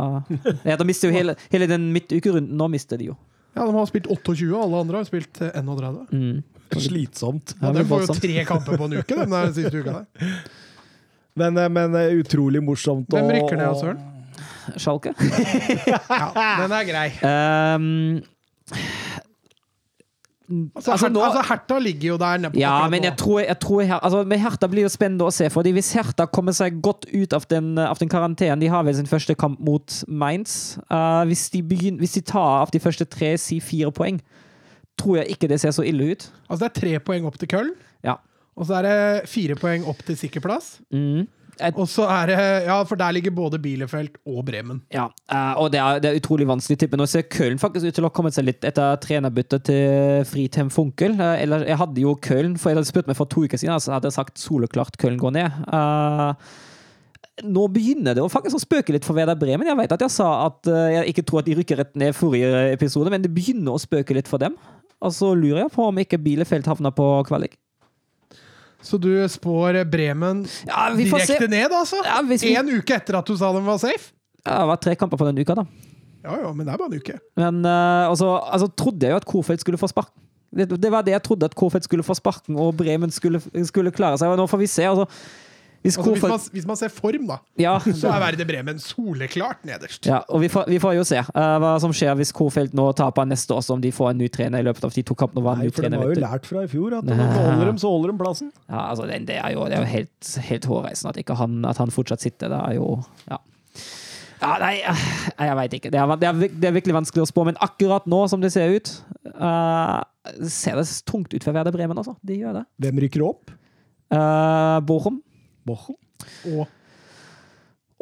Hertha mister jo hele, hele den midtukerunden. Nå mister de jo. Ja, De har spilt 28, og alle andre har spilt eh, 31. Mm. Slitsomt. Ja, de får jo tre kamper på en uke, den der siste uka der. Men, eh, men eh, utrolig morsomt. Hvem rykker ned, Søren? Schalke. Ja, den er grei. Um, Altså, Altså, nå- altså Hertha ligger jo der nede på ja, men jeg tror, jeg tror her, altså, Med Hertha blir det spennende å se. Fordi Hvis Hertha kommer seg godt ut av den, av den karantenen De har vel sin første kamp mot Mainz. Uh, hvis, de begynner, hvis de tar av de første tre, si fire poeng, tror jeg ikke det ser så ille ut. Altså Det er tre poeng opp til Köln, Ja. og så er det fire poeng opp til sikker plass. Mm. Og så er det Ja, for der ligger både Bielefeld og Bremen. Ja, eh, og det er, det er utrolig vanskelig tippe. Nå ser Köln faktisk ut til å ha kommet seg litt etter trenerbyttet til Fritem Funkel. Eh, eller, jeg hadde jo Köln, for jeg hadde spurt meg for to uker siden, så hadde jeg sagt soleklart Köln går ned. Uh, nå begynner det å faktisk å spøke litt for Werder Bremen. Jeg vet at jeg sa at jeg ikke tror at de rykker rett ned forrige episode, men det begynner å spøke litt for dem. Og så lurer jeg på om ikke Bielefeld havner på kvalik. Så du spår Bremen Ja, direkte ned, altså? Ja, vi- En uke etter at du sa de var safe? Det var tre kamper på den uka, da. Ja ja, men det er bare en uke. Men uh, altså, altså trodde jeg jo at Kofeld skulle få sparken. Det, det var det jeg trodde, at Kofeld skulle få sparken og Bremen skulle, skulle klare seg. Og nå får vi se. Altså, hvis Altså, hvis, man, hvis man ser form, da, ja, så er Verde Bremen soleklart nederst. ja, og vi får, vi får jo se uh, hva som skjer hvis Kofeld nå taper neste år, om de får en ny trener i løpet av de to kampene. Nei, ny for de har jo lært fra i fjor at når de holder dem, så holder de plassen. Ja, altså, det, det er jo, det er jo helt, helt hårreisende at, ikke han, at han fortsatt sitter. Det er jo Ja. Ja, nei, eh, jeg veit ikke. Det er, det, er, det er virkelig vanskelig å spå. Men akkurat nå, som det ser ut, uh, ser det tungt ut for Verde Bremen. Altså. De gjør det. Hvem rykker opp? Uh, Bochum. Bochum. Og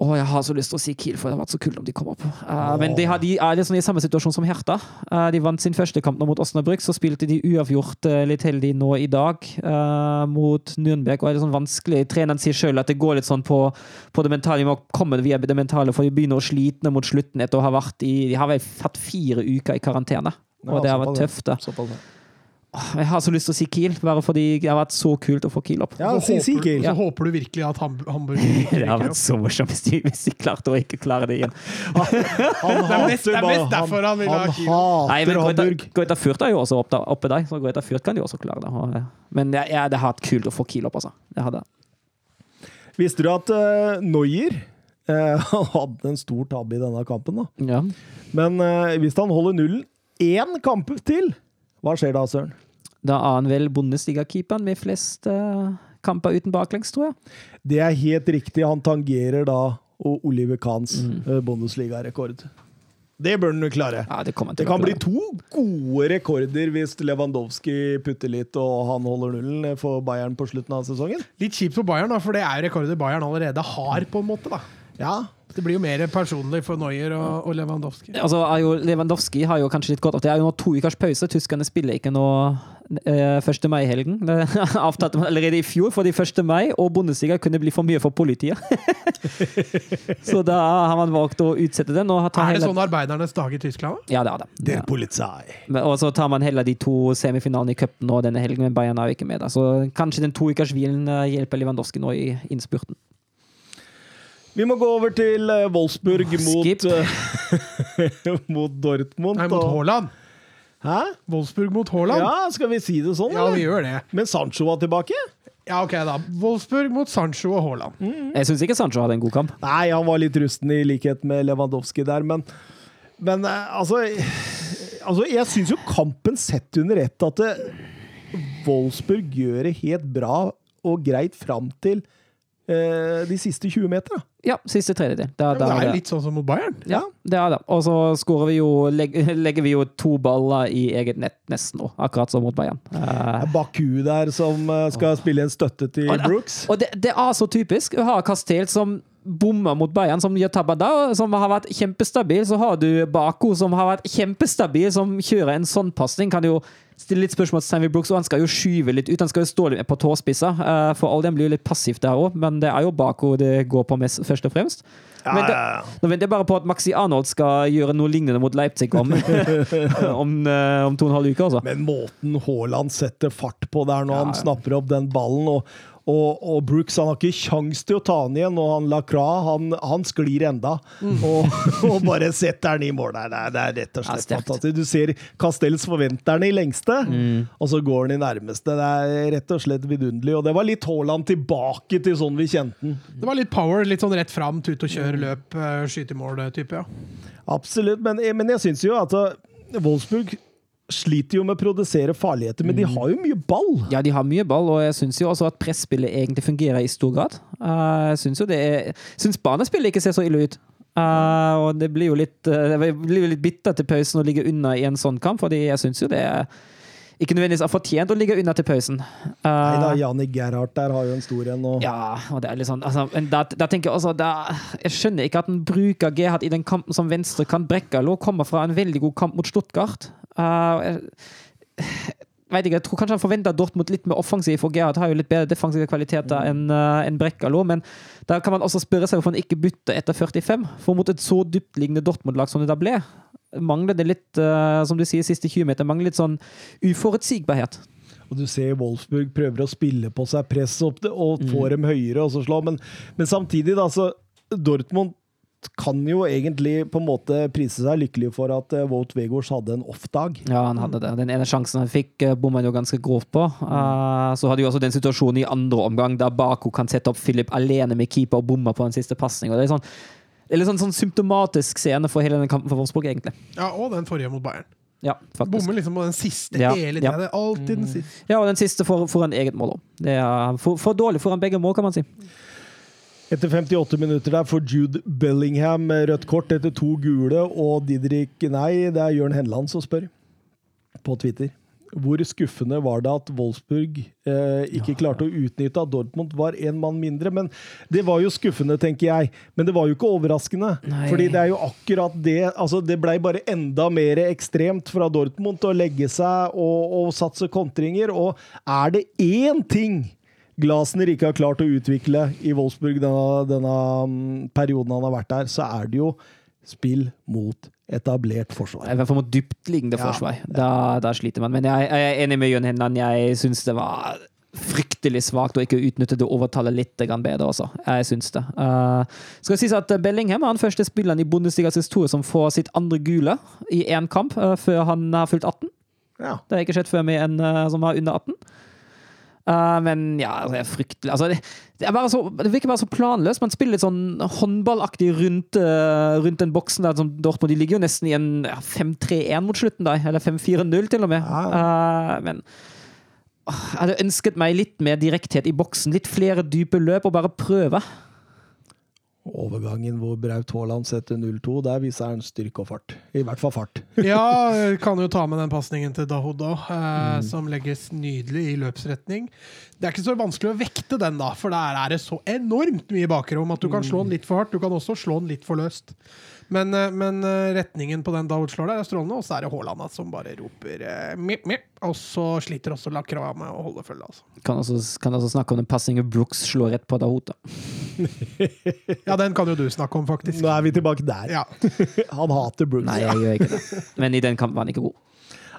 Å, jeg har så lyst til å si Kiel, for det hadde vært så kult om de kom opp. Eh, Men de, har, de er liksom i samme situasjon som Hertha. Uh, de vant sin første kamp nå mot Osnabrück, så spilte de uavgjort uh, litt heldig nå i dag eh, mot Nürnberg. Og er det sånn vanskelig. Treneren sier sjøl at det går litt sånn på, på det mentale. Vi må komme via det mentale, for de begynner å slitne mot slutten etter å ha vært i De har vel hatt fire uker i karantene, og Ja, det har vært tøft. da. Jeg har så lyst til å si Kiel, bare fordi det har vært så kult å få Kiel opp. Ja, så, håper, Kiel. så håper du virkelig at Ham Hamburg Det har vært så morsomt hvis de, hvis de klarte å ikke klare det igjen. Han Det er mest- det er mest derfor han vil ha han Kiel. hater Nei, men. Grøta Furt er jo også oppe, oppe der, så Goita Furt kan de også klare det. Eh, Men ja, ja, det har vært kult å få Kiel opp, altså. Det hadde. Visste du at uh, eh, han hadde en stor tabbe i denne kampen, da. Ja. Men uh, hvis han holder nullen én kamp til, hva skjer da, Søren? Da er han vel Bundesliga-keeperen med flest uh, kamper uten baklengs, tror jeg. Det er helt riktig. Han tangerer da og Oliver Kahns Mm. uh, Bundesliga-rekord. Det bør han klare. Ja, det Det kan bli to gode rekorder hvis Lewandowski putter litt og han holder nullen for Bayern på slutten av sesongen. Litt kjipt for Bayern, da, for det er jo rekorder Bayern allerede har, på en måte. da. Ja, Det blir jo mer personlig for Neuer og, og Lewandowski. Altså, er jo, Lewandowski har jo kanskje litt godt av det. er jo nå to ukers pause. Tyskerne spiller ikke nå eh, 1. mai-helgen. Det man allerede i fjor for de 1. mai, og Bundesliga kunne bli for mye for politiet. Så da har man valgt å utsette den. Og Er det hele- sånn arbeidernes dag i Tyskland? Ja, det er det. Der. Polizei. Og så tar man heller de to semifinalene i cupen nå denne helgen, men Bayern er jo ikke med. Da. Så kanskje den to ukers hvilen eh, hjelper Lewandowski nå i innspurten. Vi må gå over til eh, Wolfsburg mot, Skip. eh, mot Dortmund. Nei, mot Haaland. Hæ? Wolfsburg mot Haaland. Ja, skal vi si det sånn? Ja, vi gjør det. Men Sancho var tilbake? Ja, ok da. Wolfsburg mot Sancho og Haaland. Jeg syns ikke Sancho hadde en god kamp. Nei, han var litt rusten i likhet med Lewandowski der, men, men eh, altså, altså Jeg syns jo kampen sett under ett at det, Wolfsburg gjør det helt bra og greit fram til de siste 20 meter. Ja, siste tredjedel. Men det er jo litt sånn som mot Bayern. Ja, det er det. Og så skårer vi jo legger vi jo to baller i eget nett nesten nå, akkurat som mot Bayern. Uh, Baku der som eh, skal spille en støtte til Og Brooks. Og det, det er så typisk. å har Castell som bommer mot Bayern, som gjør tabber da, som har vært kjempestabil. Så har du Bako, som har vært kjempestabil, som kjører en sånn pasning. Kan jo stille litt spørsmål til Brooks, og han skal jo skyve litt ut. Han skal jo stå litt på tåspissa, eh, for all den blir jo litt passivt der òg, men det er jo Bako det går på mest, først og fremst. Ja, Men det- ja, ja. Nå venter jeg bare på at Maxi Arnold skal gjøre noe lignende mot Leipzig om, om, eh, om to og en halv uke, altså. Men måten Haaland setter fart på der når han snapper opp den ballen, og, og, og Brooks han har ikke kjangs til å ta den igjen, og han Lacroix han, han sklir enda. Mm. Og, og bare setter han i mål. Nei, er, det er rett og slett fantastisk. Du ser Castells forventer han i lengste, Mm. og så går han i nærmeste. Det er rett og slett vidunderlig. Og det var litt Haaland tilbake til sånn vi kjente han. Det var litt power, litt sånn rett fram, tut og kjør, løp, eh, skyte i mål-type, ja. Absolutt, men, men jeg syns jo at Wolfsburg sliter jo med å produsere farligheter, men de Mm. har jo mye ball. Ja, de har mye ball, og jeg syns jo også at presspillet egentlig fungerer i stor grad. Eh, Jeg syns jo det er Syns banespillet ikke ser så ille ut. Uh, og det blir jo litt uh, blir litt bitter til pausen å ligge unna i en sånn kamp, fordi jeg syns jo det er ikke nødvendigvis har fortjent å ligge unna til pausen. Uh, Nei da, Jani Gerhardt der har jo en stor en. Og... ja, og det er litt sånn altså, da, da tenker Jeg også da, Jeg skjønner ikke at en bruker Gerhard i den kampen som venstre venstrekant. Brekkalo kommer fra en veldig god kamp mot Stuttgart. Eh, jeg, vet ikke, jeg tror kanskje han forventer Dortmund litt mer offensiv, for Gerhard har jo litt bedre defensive kvaliteter enn uh, en Brekkalo. Men da kan man også spørre seg hvorfor han ikke bytter etter 45. For mot et så dyptliggende Dortmund-lag som det da ble, mangler det litt, uh, som du sier, siste 20 meter, mangler litt sånn uforutsigbarhet. Og du ser Wolfsburg prøver å spille på seg press opp det, og får dem høyere og så slå, men, men samtidig, da, så Dortmund kan jo egentlig på en måte prise seg lykkelig for at uh, Wout Vegårs hadde en off-dag. Ja, han hadde det. Den ene sjansen han fikk, eh, bomma han jo ganske grovt på. Uh, så hadde jo også den situasjonen i andre omgang der Bako kan sette opp Philip alene med keeper og bomma på den siste pasning. Det er sånn, er litt sånn, sånn symptomatisk scene for hele den kampen for Wolfsburg, egentlig. Ja, Og den forrige mot Bayern. Ja, faktisk. Bommer liksom på den siste Ja, hele ja. tida. Det er Alltid den siste. Ja, og den siste foran eget mål òg. Det er for, for dårlig foran begge mål, kan man si. Etter 58 minutter der får Jude Bellingham rødt kort etter to gule, og Didrik Nei, det er Jørn Henland som spør på Twitter. Hvor skuffende var det at Wolfsburg eh, ikke klarte å utnytte at Dortmund var én mann mindre? Men Det var jo skuffende, tenker jeg. Men det var jo ikke overraskende. Nei. Fordi det er jo akkurat det altså Det blei bare enda mer ekstremt fra Dortmund å legge seg og, og satse kontringer. Og er det én ting Glasner ikke har klart å utvikle i Wolfsburg denne, denne mm, perioden han har vært der, så er det jo spill mot etablert forsvar. I hvert fall mot dyptliggende Ja, forsvar. Da, da sliter man. Men jeg, jeg er enig med Jørn Henland. Jeg syns det var fryktelig svakt å ikke utnytte det overtallet litt bedre også. Jeg syns det. Uh, skal det sies at Bellingham er den første spilleren i Bundesligas historie som får sitt andre gule i én kamp uh, før han har fylt 18. Ja. Det har ikke skjedd før med en uh, som var under 18. Uh, men ja, det er fryktelig altså, det, det, er så, det virker bare så planløst. Man spiller litt sånn håndballaktig rundt, uh, rundt den boksen. der som Dortmund de ligger jo nesten i en ja, 5-3-1 mot slutten, da. eller 5-4-0 til og med. Uh, men jeg hadde ønsket meg litt mer direkthet i boksen. Litt flere dype løp, og bare prøve. Overgangen hvor Braut Haaland setter 0-2, der viser han styrke og fart. I hvert fall fart. Ja, kan jo ta med den pasningen til Dahoud òg, eh, som legges nydelig i løpsretning. Det er ikke så vanskelig å vekte den, da, for der er det så enormt mye bakrom at du kan slå den litt for hardt, du kan også slå den litt for løst. Men, eh, men eh, retningen på den Dahoud slår der, er strålende, og så er det Haaland som bare roper eh, mip, mip, og så sliter også Lacroix med å holde følge. Altså. Kan også, kan også snakke om den passingen Brooks slår rett på Dahota. Ja, den kan jo du snakke om, faktisk. Nå er vi tilbake der. Ja. Han hater Brooks. Nei, jeg gjør ikke det. Men i den kampen var han ikke god.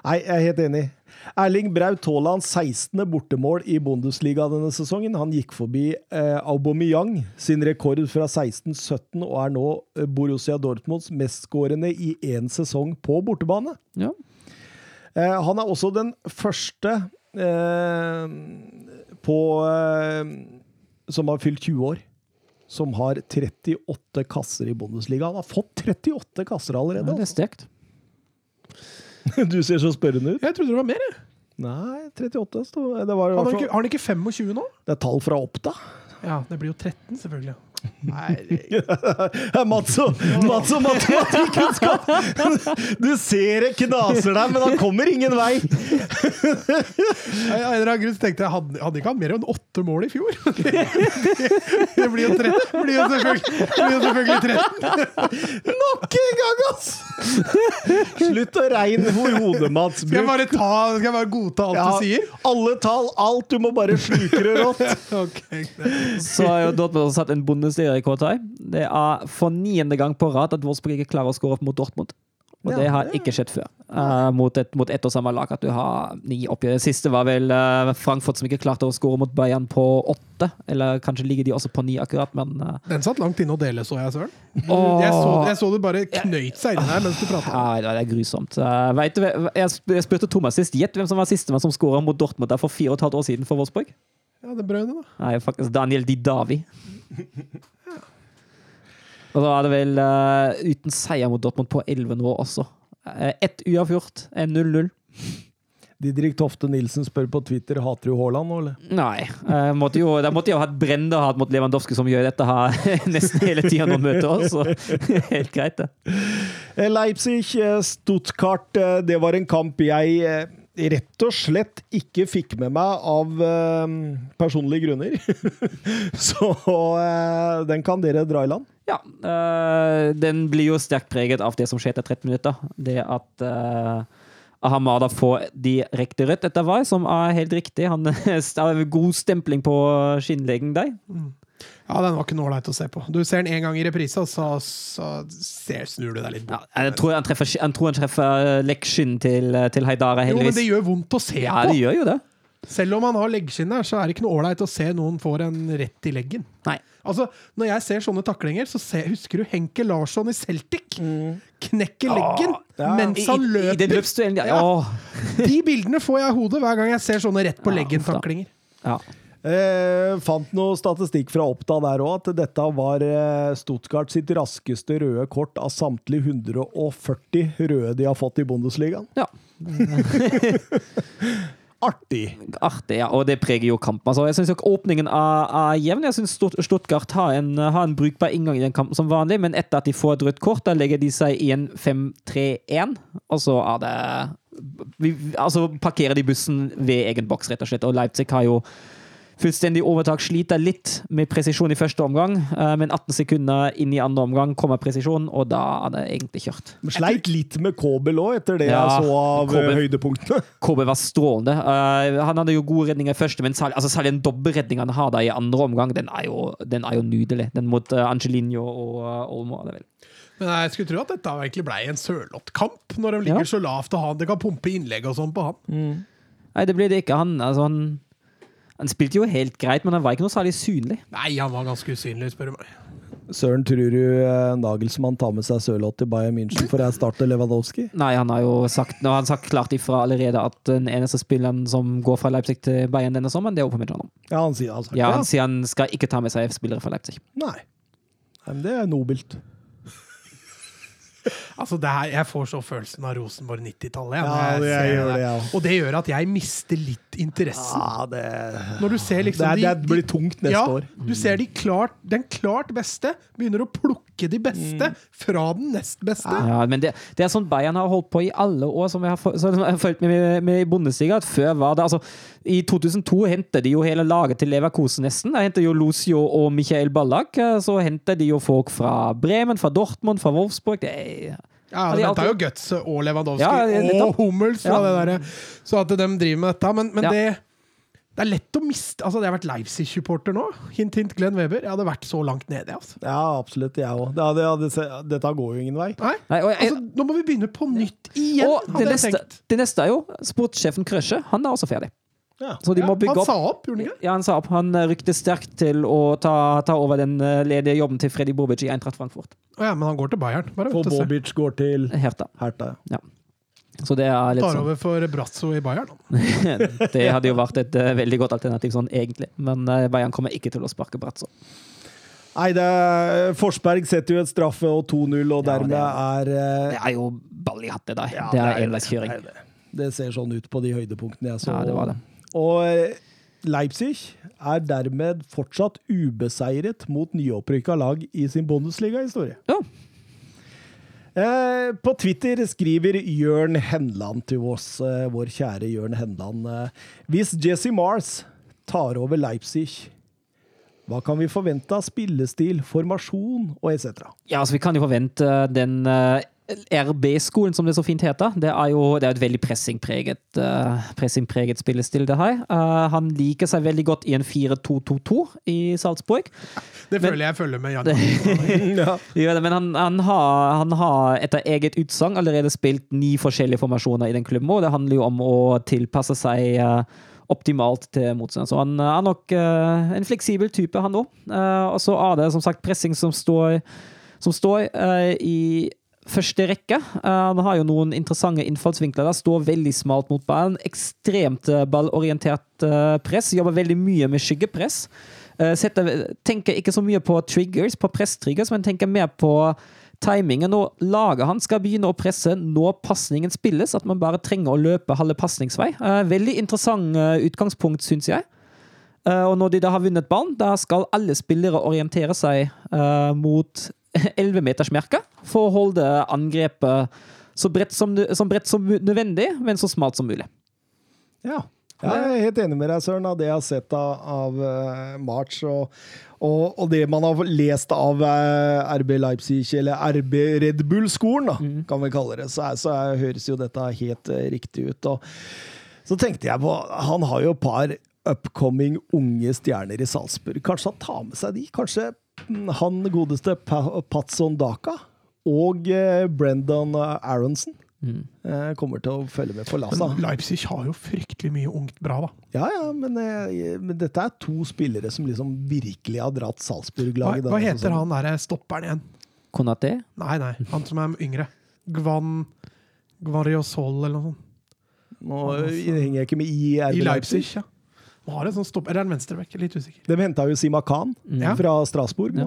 Nei, jeg er helt enig. Erling Braut Haaland 16. bortemål i Bundesliga denne sesongen. Han gikk forbi eh, Aubameyang sin rekord fra 16-17 og er nå eh, Borussia Dortmunds mestskårende i én sesong på bortebane. Ja. Eh, han er også den første eh, på eh, som har fylt 20 år. Som har 38 kasser i Bundesliga. Han har fått 38 kasser allerede. Ja, det er altså. sterkt. Du ser så spørrende ut. Jeg trodde det var mer. jeg. Nei, 38 sto det. Var, i Har hvert han ikke, har han ikke 25 nå? det er tall fra Oppda. Ja, det blir jo 13, selvfølgelig. Nei, Mats og, Mats og matematikkunnskap! Du ser det knaser der, men han kommer ingen vei. Av en eller annen grunn så tenkte jeg hadde, hadde ikke hatt mer enn åtte mål i fjor? Det blir jo, tre, blir jo, selvfølgelig, blir jo selvfølgelig 13. Nok en gang, ass! Slutt å regne hvor hodet, Mats. Skal jeg bare, ta, skal jeg bare godta alt du sier? alle tall, alt. Du må bare sluke det rått. Okay. Så har jo Dortmund satt en Bundesliga-rekord her. Det er for niende gang på rad at Wolfsburg ikke klarer å skåre opp mot Dortmund. Og Ja, det har ikke skjedd før. uh, mot, et, mot ett og samme lag. At du har ni oppgjør. Det siste var vel uh, Frankfurt som ikke klarte å skåre mot Bayern på åtte. Eller kanskje ligger de også på ni akkurat, men uh, Den satt langt inne å dele, så jeg, Søren. Jeg, så, jeg så det bare knøyt seg inni der mens du prata. ja, det er grusomt. Vet du, jeg spurte Thomas sist. Gjett hvem som var sistemann som skåra mot Dortmund der for fire og et halvt år siden for Wolfsburg? Ja, det brøynet, da. Nei, faktisk Daniel Didavi. Og da er det vel uh, uten seier mot Dortmund på 11 nå også. Uh, Ett uavgjort, en 0-0. Didrik Tofte Nilsen spør på Twitter hater du Haaland nå, eller? Nei. Uh, måtte jo, da måtte jeg jo hatt Brende hatt mot Lewandowski, som gjør dette her nesten hele tida når han møter oss. Så helt greit, det. Eh, Leipzig, eh, Stuttgart, eh, det var en kamp jeg eh, rett og slett ikke fikk med meg av eh, personlige grunner. Så eh, den kan dere dra i land. Ja. eh, den blir jo sterkt preget av det som skjer etter 13 minutter. Det at uh, Ahamada får direkte rødt etter hva som er helt riktig. Han har god stempling på skinnleggen der. Ja, den var ikke noe ålreit å se på. Du ser den én gang i reprise, og så, så ser, snur du deg litt Ja, jeg tror han treffer, jeg tror han treffer leggskinn til, til Haidara, Jo, men det gjør vondt å se ja, på. det gjør jo det. Selv om han har leggskinn der, så er det ikke noe ålreit å se noen får en rett i leggen. Nei. Altså, Når jeg ser sånne taklinger, så ser, husker du Henke Larsson i Celtic? Knekker leggen ja. mens han han i, i den løper. løpsduellen, ja. Ja. De bildene får jeg i hodet hver gang jeg ser sånne rett på leggen-taklinger. ja. Eh, fant noe statistikk fra Oppda der òg, at dette var eh, Stuttgart sitt raskeste røde kort av samtlige 140 røde de har fått i Bundesligaen. ja. Artig! Artig, ja. Og det preger jo kampen. Altså, jeg syns åpningen er, er jevn. Jeg syns Stuttgart har en, har en brukbar inngang i den kampen som vanlig, men etter at de får et rødt kort, da legger de seg i en 5-3-1, og så er det vi, Altså parkerer de bussen ved egen boks, rett og slett. Og Leipzig har jo fullstendig overtak, sliter litt med presisjon i første omgang, eh, men 18 sekunder inn i andre omgang kommer presisjon, og da er det egentlig kjørt. Men Sleit litt med Kobel òg, etter det Ja, jeg så av eh, Kobel. høydepunktene. KB var strålende. Eh, han hadde jo gode redninger i første, men særlig, altså særlig den dobbeltredningen han har da i andre omgang, den er jo, den er jo nydelig. Den mot uh, Angelino og uh, Olmo. er det vel. Men jeg skulle tro at dette egentlig ble en Sørloth-kamp, når de ligger Ja. så lavt og han, det kan pumpe innlegg og sånn på han. Nei, det blir det ikke. Han, altså, han, han spilte jo helt greit, men han var ikke noe særlig synlig. Nei, han var ganske usynlig, spør du meg. Søren, tror du eh, Nagelsmann tar med seg Sørloth til Bayern München for å erstatte Lewandowski? Nei, han har jo sagt, nå har han sagt klart ifra allerede at den eneste spilleren som går fra Leipzig til Bayern denne sommeren, det er Aubameyang. Ja, han sier han sagt Ja, han sier han skal ikke ta med seg spillere fra Leipzig. Nei. Nei, men det er nobelt. Altså, det her, Jeg får så følelsen av Rosenborg 90-tallet. Ja, det- det. Og det gjør at jeg mister litt interessen. Ja, det, Når du ser liksom det, er, de- det blir tungt neste ja, år. Du ser de klart, den klart beste begynner å plukke de beste Mm. fra den nest beste. Ja, men det, det er sånn Bayern har holdt på i alle år, som jeg har, som jeg har fulgt med, med, med i Bundesliga. At før var det, altså, I 2002 hentet de jo hele laget til Leverkosen nesten. Da hentet jo Lucio og Michael Ballack. eh, Så hentet de jo folk fra Bremen, fra Dortmund, fra Wolfsburg. Det er, Ja, de de henta jo alltid- Guts og Lewandowski Ja, og. Hummels Ja. det der. Så at de driver med dette. Men, men Ja. det Det er lett å miste Altså, jeg har vært Leipzig-supporter nå. Hint, hint, Glenn Weber. Jeg hadde vært så langt nede, altså. Ja, absolutt. Jeg òg. Det, det, det, dette går jo ingen vei. Nei, Nei, og jeg- altså, nå må vi begynne på nytt igjen, Og hadde det jeg neste, tenkt. det neste er jo sportssjefen Krøsje. Han er også ferdig. Ja. Så de Ja, må bygge han opp sa opp, gjorde han ikke? Ja, han sa opp. Han eh, rykte sterkt til å ta, ta over den eh, ledige jobben til Freddy Bobic i Eintracht Frankfurt. Å ja, men han går til Bayern. Bare For Bobic se. Går til Hertha. Ja. Så det er litt Tar sånn over for Brazzo i Bayern. Det hadde jo vært et eh, veldig godt alternativ sånn egentlig, men Bayern kommer ikke til å sparke Brazzo. Nei, det er, Forsberg setter jo et straffe og 2-0, og Ja, dermed det er eh, Det er jo ball i hattet der. ja, det er det. enveiskjøring. Det er det. Det ser sånn ut på de høydepunktene jeg så. Ja, det var det. Og Leipzig er dermed fortsatt ubeseiret mot nyopprykka lag i sin Bundesliga-historie. Ja. Eh, på Twitter skriver Jørn Henland til oss, eh, vår kjære Jørn Henland. Eh, hvis Jesse Mars tar over Leipzig, hva kan vi forvente av spillestil, formasjon og etc.? Ja, altså Vi kan jo forvente den eh, RB-skolen, som det så fint heter. Det er jo det er et veldig pressingpreget, uh, pressingpreget spillestil, det her. Uh, han liker seg veldig godt i en 4-2-2-2 i Salzburg. Det Men- føler jeg følger med Jan. ja. Ja, men han, han, har, han har etter eget utsagn allerede spilt ni forskjellige formasjoner i den klubben, og det handler jo om å tilpasse seg uh, optimalt til motstand. Så han er nok en fleksibel type, han òg. og så er det som sagt pressing som står, som står i første rekke. Eh, han har jo noen interessante innfallsvinkler. der, Står veldig smalt mot ballen. Ekstremt eh, ballorientert eh, press. Jobber veldig mye med skyggepress. Eh, setter, tenker ikke så mye på triggers, på press-triggers, men tenker mer på timingen. Og laget han skal begynne å presse når pasningen spilles, at man bare trenger å løpe halve pasningsvei. Eh, veldig interessant eh, utgangspunkt, syns jeg. Eh, og når de da har vunnet ballen, da skal alle spillere orientere seg eh, mot 11-metersmerket for å holde angrepet så bredt som, som bredt som nødvendig, men så smalt som mulig. Ja. Jeg er helt enig med deg, Søren, av det jeg har sett av, av uh, March. Og, og, og det man har lest av uh, RB Leipzig, eller RB Red Bull-skolen, mm. kan vi kalle det, så, så er, høres jo dette helt uh, riktig ut. Og så tenkte jeg på Han har jo et par upcoming unge stjerner i Salzburg. Kanskje han tar med seg de? Kanskje han godeste Pa- Patson Daka og eh, Brendan Aronson eh, kommer til å følge med på Lasa. Men Leipzig har jo fryktelig mye ungt bra, da. Ja, ja, men, eh, men dette er to spillere som liksom virkelig har dratt Salzburg-laget. hva hva, heter sånn. han derre stopperen igjen? Konaté? Nei, nei, han som er yngre. Gvan Gvariosol eller noe sånt. Nå henger jeg ikke med i RB I Leipzig. Leipzig, ja. Han har en sånn stopp, eller er en venstrebekk? Litt usikker. De henta jo Sima Khan Ja. fra Strasbourg. Ja.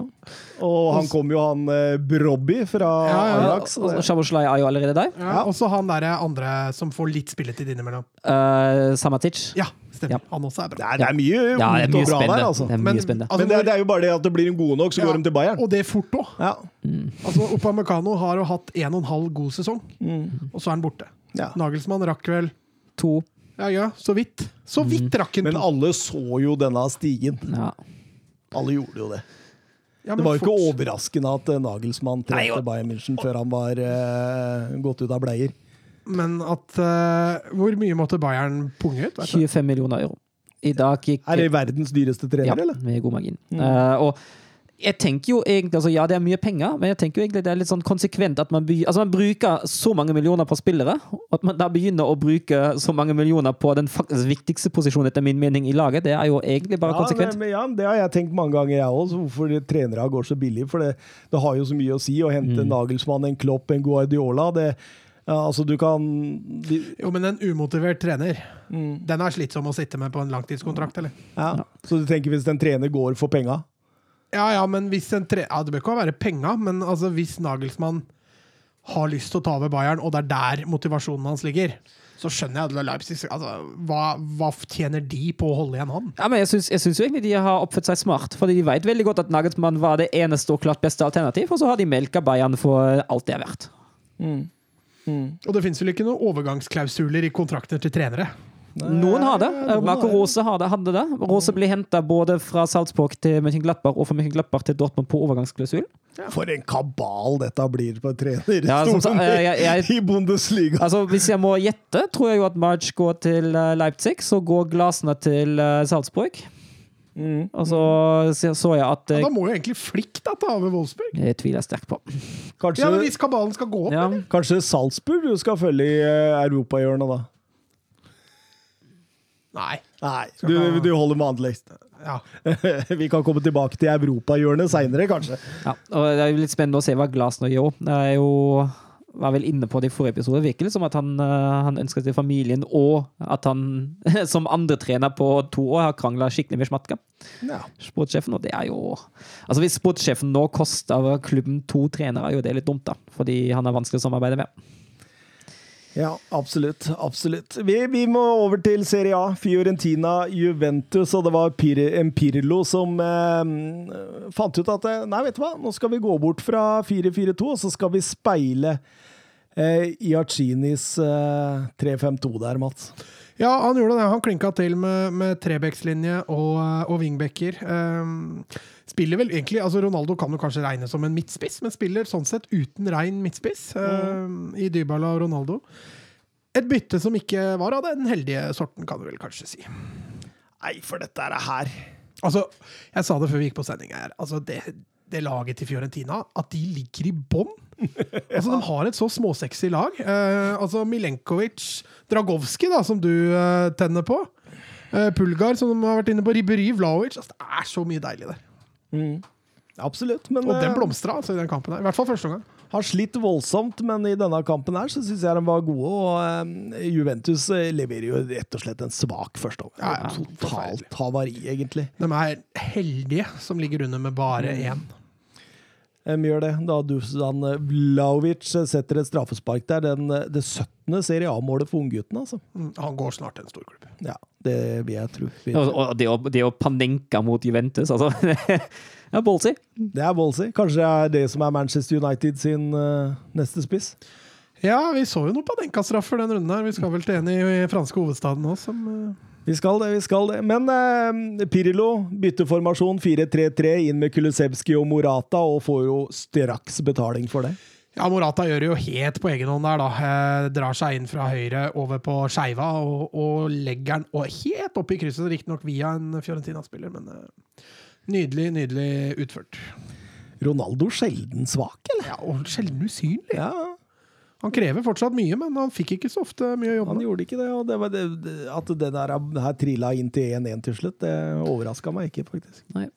Og han kom jo, han eh, Brobby fra Ja, ja. Ajax. Og Shaboslai er jo allerede der. Ja, Ja. Og så han derre andre som får litt spilletid innimellom. Uh, Samatic. Ja, stemmer. Ja. Han også er Det bra. er, det er mye Ja, det er mye og bra spennende. der, altså. Det er mye Men- spennende. Altså, Men det, det er jo bare det at det blir en god nok, så Ja, går de til Bayern. Og det er fort òg. Ja. Altså, Opamecano har jo hatt en og en halv god sesong, og så er han borte. Ja. Nagelsmann rakk vel To. Ja, ja, så vidt. Så vidt rakk han Men alle så jo denne stigen. Ja. Alle gjorde jo det. Ja, Det var jo ikke fort. overraskende at eh, Nagelsmann trente Bayern München før han var uh, gått ut av bleier. Men at uh, Hvor mye måtte Bayern punge ut? 25 millioner euro. I dag gikk Er det verdens dyreste trener, Ja, eller? med god margin. Eh, og jeg tenker jo egentlig, altså Ja, det er mye penger, men jeg tenker jo egentlig det er litt sånn konsekvent at man, altså man bruker så mange millioner på spillere, og at man da begynner å bruke så mange millioner på den faktisk viktigste posisjonen, etter min mening, i laget. Det er jo egentlig bare Ja, konsekvent. men ja, det har jeg tenkt mange ganger, jeg òg. Hvorfor trenere går så billig. For det, det har jo så mye å si å hente Mm. en Nagelsmann, en Klopp, en Guardiola. Det, ja, altså, du kan de, Jo, men en umotivert trener, Mm. den er slitsom å sitte med på en langtidskontrakt, eller? ja. Så du tenker hvis en trener går for penga? Ja, ja, men hvis en tre... Ja, det bør ikke være penga, men altså, hvis Nagelsmann har lyst til å ta over Bayern, og det er der motivasjonen hans ligger, så skjønner jeg at Leipzig altså, hva, hva tjener de på å holde igjen han? Ja, men jeg syns, jeg syns jo egentlig de har oppført seg smart, fordi de vet veldig godt at Nagelsmann var det eneste og klart beste alternativ, og så har de melka Bayern for alt det er verdt. Og det fins vel ikke noen overgangsklausuler i kontrakter til trenere? Noen har det. Marco. Rose har det, hadde det. Rose ble henta både fra Salzburg til Mönchenglappach og fra Mönchenglappach til Dortmund på overgangsklausul. For en kabal dette blir på trenerstolen Ja, jeg- jeg- i Bundesliga. Altså, Hvis jeg må gjette, tror jeg jo at March går til eh, Leipzig, så går Glasene til eh, Salzburg. Mm. Og så så- jeg at Ja, eh, da må jo egentlig Flikk da ta over Wolfsburg. Det tviler jeg sterkt på. Kanskje, Ja, men Hvis kabalen skal gå opp, Ja. eller? kanskje Salzburg du skal følge i europahjørnet, da? Nei. Nei, du, du holder med Anderlecht. Ja. Vi kan komme tilbake til europahjørnet seinere, kanskje. Ja, og Det er jo litt spennende å se hva Glasner gjør. Det er jo var vel inne på det i forrige episode. Virker som at han, eh, han ønsker til familien, og at han som andretrener på to år har krangla skikkelig med Schmatka. Ja. Sportssjefen, og det er jo Altså Hvis sportssjefen nå koster klubben to trenere, er jo det litt dumt, da. Fordi han er vanskelig å samarbeide med. Ja, absolutt. absolutt. Vi, vi må over til Serie A. Fiorentina, Juventus, og det var Pir Empirlo som eh, fant ut at eh, Nei, vet du hva, nå skal vi gå bort fra 4-4-2, og så skal vi speile eh, Iacinis eh, 3-5-2 der, Mats. Ja, han gjorde det. Han klinka til med, med trebekslinje og, og wingbacker. Um, spiller vel egentlig altså Ronaldo kan jo kanskje regnes som en midtspiss, men spiller sånn sett uten rein midtspiss um, i Dybala og Ronaldo. Et bytte som ikke var av den heldige sorten, kan du vel kanskje si. Nei, for dette er her Altså, jeg sa det før vi gikk på sending her. Altså, det, det laget til Fiorentina, at de ligger i bånn altså, De har et så småsexy lag. Eh, altså Milenkovic, Dragovskij, da, som du eh, tenner på. Eh, Pulgar, som de har vært inne på. Ribbery, Vlaovic. Altså, det er så mye deilig der. Absolutt. Men Og den eh, blomstra altså, i den kampen her. I hvert fall første omgang. har slitt voldsomt, men i denne kampen her så syns jeg de var gode. Og eh, Juventus eh, leverer jo rett og slett en svak første omgang. Ja, ja, Totalt havari, egentlig. De er heldige som ligger under med bare én. De gjør det. Da Dusan Vlaovic setter et straffespark der. Den, det 17. Serie A-målet for unggutten, altså. Mm, Han går snart til en storklubb. Ja, det vil jeg tro. Og, og det, å, det å panenka mot Juventus, altså Det er ballsy. Det er ballsy. Kanskje det er det som er Manchester United sin uh, neste spiss. Ja, vi så jo noen Panenka-straffer den runden her. Vi skal vel til en i, i franske hovedstaden nå, som eh, Vi skal det, vi skal det. Men eh, Pirlo bytter formasjon 4-3-3 inn med Kulusevski og Morata, og får jo straks betaling for det. Ja, Morata gjør det jo helt på egen hånd der, da. Eh, drar seg inn fra høyre over på skeiva og, og legger den og helt opp i krysset, riktignok via en Fiorentina-spiller, men eh, nydelig, nydelig utført. Ronaldo sjelden svak, eller? Ja, Og sjelden usynlig. Ja, Han krever fortsatt mye, men han fikk ikke så ofte mye å jobbe han gjorde ikke det. Og det var det, det, at det der her trilla inn til 1-1 til slutt, det overraska meg ikke, faktisk. Nei.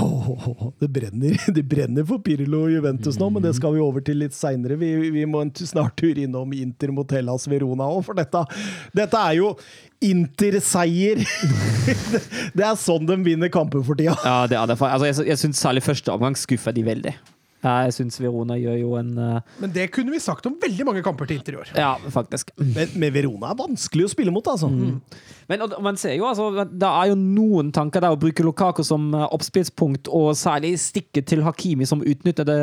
Åh, det, brenner, det brenner for Pirlo og Juventus nå, men det skal vi over til litt seinere. Vi, vi må en snart tur innom Inter mot Hellas Verona òg, for dette, dette er jo Inter-seier! det, det er sånn de vinner kamper for tida. Ja, det er det. Altså, jeg jeg syns særlig første omgang skuffer de veldig. Ja, Jeg syns Verona gjør jo en eh, Men det kunne vi sagt om veldig mange kamper til Inter i år. Ja, faktisk. Men, men Verona er vanskelig å spille mot, altså. Men og, man ser jo, altså, det er jo noen tanker der å bruke Lukaku som eh, oppspillspunkt, og særlig stikke til Hakimi som utnytter det,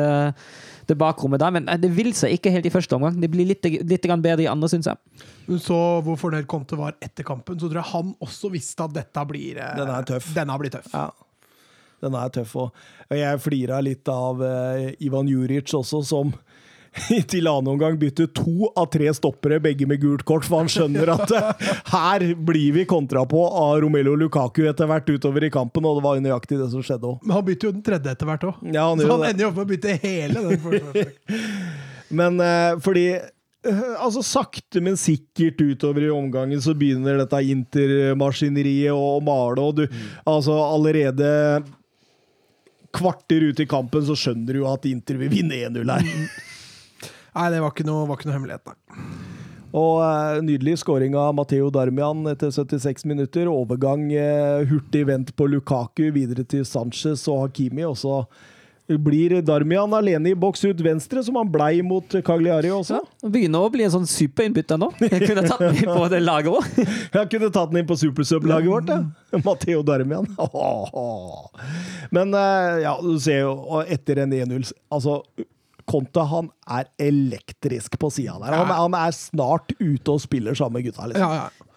det bakrommet der. Men eh, det vil seg ikke helt i første omgang. Det blir litt, litt grann bedre i andre, syns jeg. Du så hvor fornøyd Conte var etter kampen, så tror jeg han også visste at dette blir denne Den er tøff. Denne blir tøff. Ja. Den er tøff. Og jeg flira litt av eh, Ivan Juric også, som til annen omgang bytter to av tre stoppere, begge med gult kort, for han skjønner at eh, her blir vi kontra på av Romelo Lukaku etter hvert utover i kampen, og det var nøyaktig det som skjedde òg. Men han bytter jo den tredje etter hvert òg. Ja, Så han det. ender jo opp med å bytte hele den forsvarsrekka. Men eh, fordi Altså, sakte, men sikkert utover i omgangen så begynner dette intermaskineriet å male, og du Altså, allerede kvarter ut i kampen så skjønner du jo at Inter vil vinne 1-0 her. Nei, det var ikke noe, var ikke noe hemmelighet, nei. Og eh, nydelig scoring av Matteo Darmian etter 76 minutter. Overgang, eh, hurtig vendt på Lukaku, videre til Sanchez og Hakimi. Og så blir Darmian alene i boks ut venstre, som han blei mot Cagliari også. Det begynner å bli en sånn superinnbytter nå. Jeg kunne tatt den inn på det laget òg. Jeg kunne tatt den inn på Supersub-laget vårt, ja. Matteo Darmian. Men eh, ja, du ser jo etter en 1-0 Altså, Conte han er elektrisk på sida der. Han, han er snart ute og spiller sammen med gutta. Liksom. Ja, ja.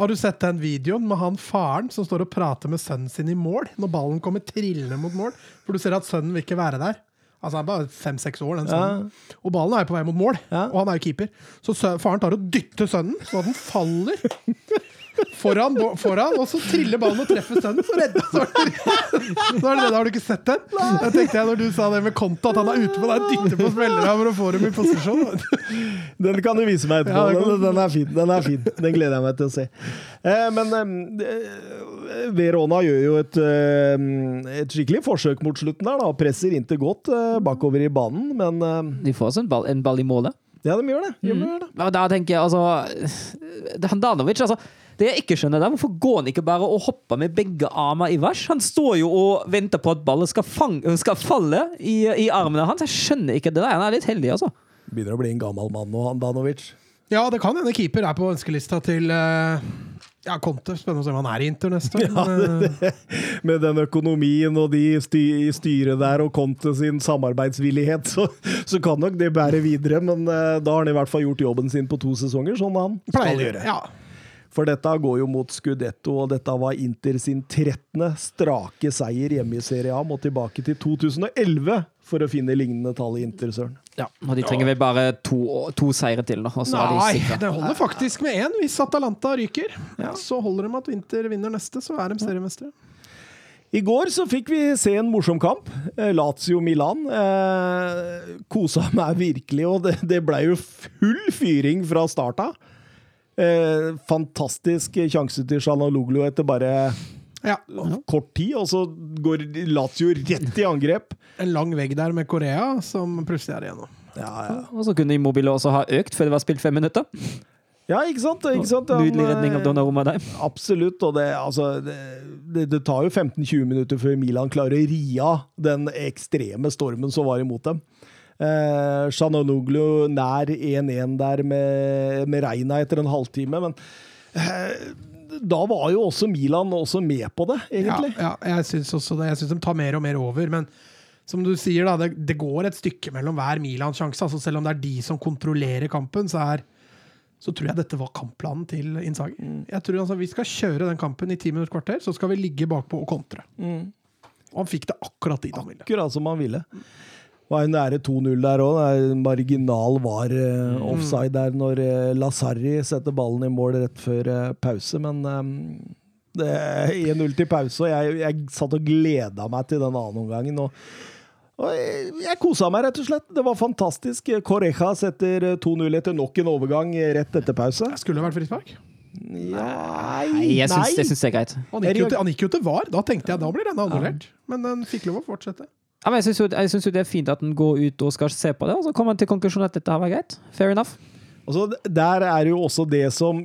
Har du sett den videoen med han faren som står og prater med sønnen sin i mål når ballen kommer trillende mot mål? For du ser at sønnen vil ikke være der. Altså Han er bare fem-seks år, den sønnen. Og ballen er jo på vei mot mål, Ja. og han er jo keeper. Så faren tar og dytter sønnen, så at den faller foran, foran og så triller ballen og treffer sønnen. Så redder så så det det. Har du ikke sett den? Da tenkte jeg når du sa det med Konto, at han er ute på deg og dytter på spillerne for å få dem i posisjon. Den kan du vise meg etterpå. Ja, den, den er fin. Den er fin. Den gleder jeg meg til å se. Eh, men eh, Verona gjør jo et, eh, et skikkelig forsøk mot slutten der. da, Presser inntil godt eh, bakover i banen, men eh, De får også en ball, en ball i målet. Ja, de gjør det. De gjør det. Og da tenker jeg altså Handanovic, altså. Det jeg ikke skjønner, der, hvorfor går han ikke bare og hopper med begge armer i vers? Han står jo og venter på at ballen skal, skal falle i, i armene hans. Jeg skjønner ikke det der. Han er litt heldig, altså. Begynner å bli en gammel mann nå, Handanovic. Ja, det kan hende keeper er på ønskelista til eh, ja, Conte. Spennende å se om han er i Inter neste år. men, eh, Med den økonomien og de sty i styret der og Conte sin samarbeidsvillighet, så, så kan nok det bære videre. Men eh, da har han i hvert fall gjort jobben sin på to sesonger, sånn han skal pleier gjøre. Ja. For dette går jo mot Scudetto, og dette var Inter sin 13. strake seier hjemme i Serie A. Må tilbake til 2011 for å finne lignende tall i Inter, Søren. Ja, og de trenger vel bare to, to seire til, da. Og så er de Nei, det holder faktisk med én. Hvis Atalanta ryker, så holder det med at Inter vinner neste, så er de seriemestere. I går så fikk vi se en morsom kamp. Eh, Lazio-Milan. Eh, kosa meg virkelig, og det, det ble jo full fyring fra starta. Eh, fantastisk sjanse til Shanaloglu etter bare Ja. kort tid, og så går Lazio rett i angrep. En lang vegg der med Korea, som plutselig er igjennom. Ja, ja. Og så kunne Immobile også ha økt før det var spilt fem minutter. ja ikke sant? Ikke sant? Han, Nydelig redning av eh, Donnarumma der. Absolutt, og det, altså, det, det, det tar jo 15-20 minutter før Milan klarer å ri av den ekstreme stormen som var imot dem. Eh, Shanonoglu nær 1-1 der med, med Reina etter en halvtime, men eh, da var jo også Milan også med på det, egentlig. Ja, ja, jeg syns også det. Jeg syns de tar mer og mer over. Men som du sier, da, det, det går et stykke mellom hver Milan-sjanse. Altså, selv om det er de som kontrollerer kampen, så, er, så tror jeg dette var kampplanen til Innsagi. Jeg tror altså, Vi skal kjøre den kampen i ti minutter kvarter, så skal vi ligge bakpå og kontre. Og han fikk det akkurat dit han ville. Akkurat som han ville. Var jo nære 2-0 der òg. Marginal var uh, offside der når uh, Lasarri setter ballen i mål rett før uh, pause, men um det er 1-0 til pause, og jeg, jeg satt og gleda meg til den andre omgangen. Og jeg, jeg kosa meg, rett og slett. Det var fantastisk. Correja setter eh, 2-0 etter nok en overgang eh, rett etter pause. Det skulle vært frispark. Ja, Nei, jeg syns, Det syns det er greit. Han gikk, jo til, han gikk jo til VAR. Da tenkte jeg da blir denne annullert. Men den fikk lov å fortsette. Ja, men jeg syns jo, synes jo det er fint at den går ut og skal se på det, og så kommer han til konklusjonen at dette her var greit. Fair enough. Altså, der er jo også det som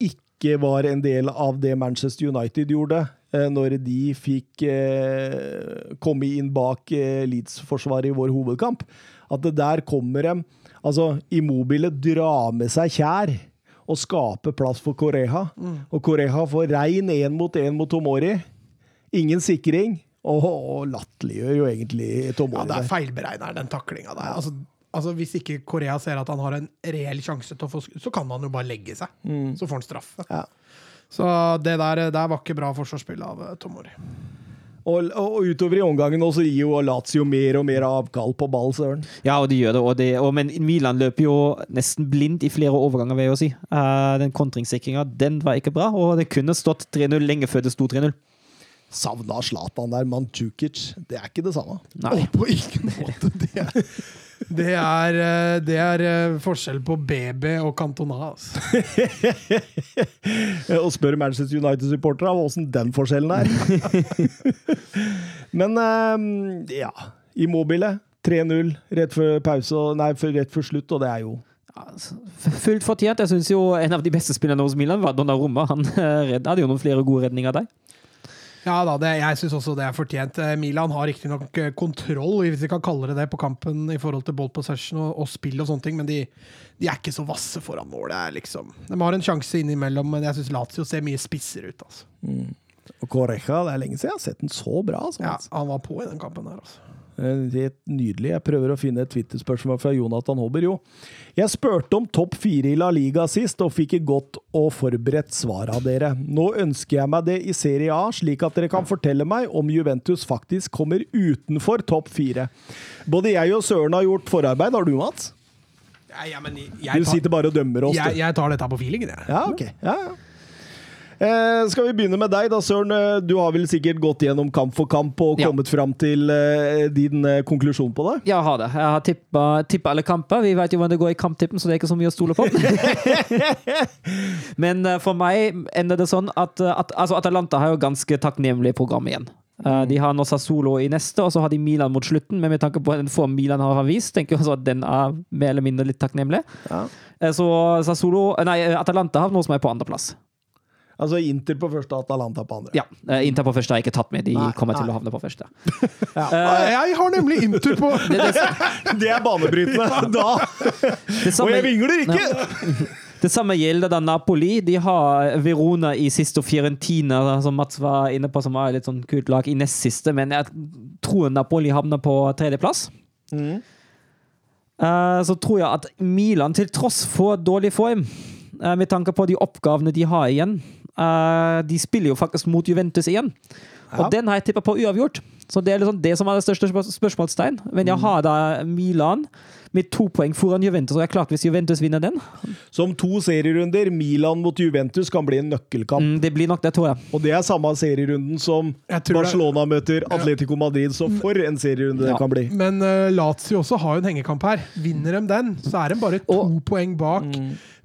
ikke var en del av det Manchester United gjorde, når de fikk eh, komme inn bak eh, Leeds-forsvaret i vår hovedkamp. At det der kommer dem Altså, Immobile drar med seg kjær og skaper plass for Correja. Og Koreha får rein én mot én mot Tomori. Ingen sikring. Og, og latterliggjør jo egentlig Tomori. Ja, det er feilberegner, den taklinga der. Altså, altså, hvis ikke Korea ser at han har en reell sjanse til å få så kan han jo bare legge seg. Så får han straffe. Ja. Så det der, der var ikke bra forsvarsspill av eh, Tomori. Og, og utover i omgangen også gir jo Lazio mer og mer avkall på ball, søren. Ja, og de gjør det. Og det og, men Milan løper jo nesten blindt i flere overganger, vil jeg jo si. Uh, den kontringssikringa, den var ikke bra, og det kunne stått 3-0 lenge før det sto 3-0. Savna Zlatan der, Mandzukic. Det er ikke det samme. Nei. Og på ingen måte! Det er, det er, eh, det er eh, forskjell på BB og Cantona. Altså. Og spør Manchester United-supportere åssen den forskjellen er. Men eh, ja. Immobile 3-0 rett før pause, nei, rett før slutt, og det er jo Altså, Fullt fortjent. Jeg syns jo en av de beste spillerne hos Milan var Donnarumma. Han eh, hadde jo noen flere gode redninger der. Ja da, det, jeg syns også det er fortjent. Eh, Milan har riktignok kontroll, hvis vi kan kalle det det, på kampen i forhold til ball possession og, og spill og sånne ting, men de, de er ikke så vasse foran målet, liksom, de har en sjanse innimellom, men jeg syns Lazio ser mye spissere ut. Altså. Og Correja, det er lenge siden jeg har sett den så bra. Sånn. Ja, han var på i den kampen der, altså. Eh, Helt nydelig. Jeg prøver å finne et Twitter-spørsmål fra Jonathan Hobber. Jo, jeg spurte om topp fire i La Liga sist, og fikk et godt og forberedt svar av dere. Nå ønsker jeg meg det i Serie A, slik at dere kan fortelle meg om Juventus faktisk kommer utenfor topp fire. Både jeg og Søren har gjort forarbeid. Har du, Mats? Ja, ja, men Du jeg, tar, sitter bare og dømmer oss. jeg, jeg tar dette på feelingen, jeg. Ja, ok. Ja, ja. Eh, skal vi begynne med deg, da, Søren? Eh, Du har vel sikkert gått gjennom kamp for kamp og Ja. kommet fram til eh, din eh, konklusjon på det? Jeg har det. Jeg har tippa, tippa alle kamper. Vi vet jo hvordan det går i kamptippen, så det er ikke så mye å stole på. Men eh, for meg ender det sånn at, eh, at altså Atalanta har jo ganske takknemlig program igjen. Eh, De har nå Sassolo i neste, og så har de Milan mot slutten. Men med tanke på den form Milan har vist, tenker jeg også at den er mer eller mindre litt takknemlig. Ja. Så Sassolo, nei, Atalanta har noe som er på andreplass. Altså Inter på første, Atalanta på andre. Ja, eh, Inter på første har jeg ikke tatt med. De Nei, kommer til nei. å havne på første. Ah, Jeg har nemlig Inter på Det, det, Det er banebrytende! Da. Samme, Og jeg vingler ikke! det samme gjelder da Napoli. De har Verona i siste og Fiorentina, som Mats var inne på, som er et litt sånn kult lag, i nest siste. Men jeg tror Napoli havner på tredjeplass. Mm. Uh, så tror jeg at Milan, til tross for dårlig form, med tanke på de oppgavene de har igjen eh, De spiller jo faktisk mot Juventus igjen. Ja. Og den har jeg tippa på uavgjort. Så det er liksom det som er det største spørsmålstegn. Men Mm. jeg har da Milan med to poeng foran Juventus, og jeg er klart hvis Juventus vinner den Som to serierunder, Milan mot Juventus, kan bli en nøkkelkamp. mm, Det blir nok det, tror jeg. Og det er samme serierunden som Barcelona møter Atletico Madrid, så for en serierunde det kan bli. Men uh, Lazio også har jo en hengekamp her. Vinner de den, så er de bare to Og- poeng bak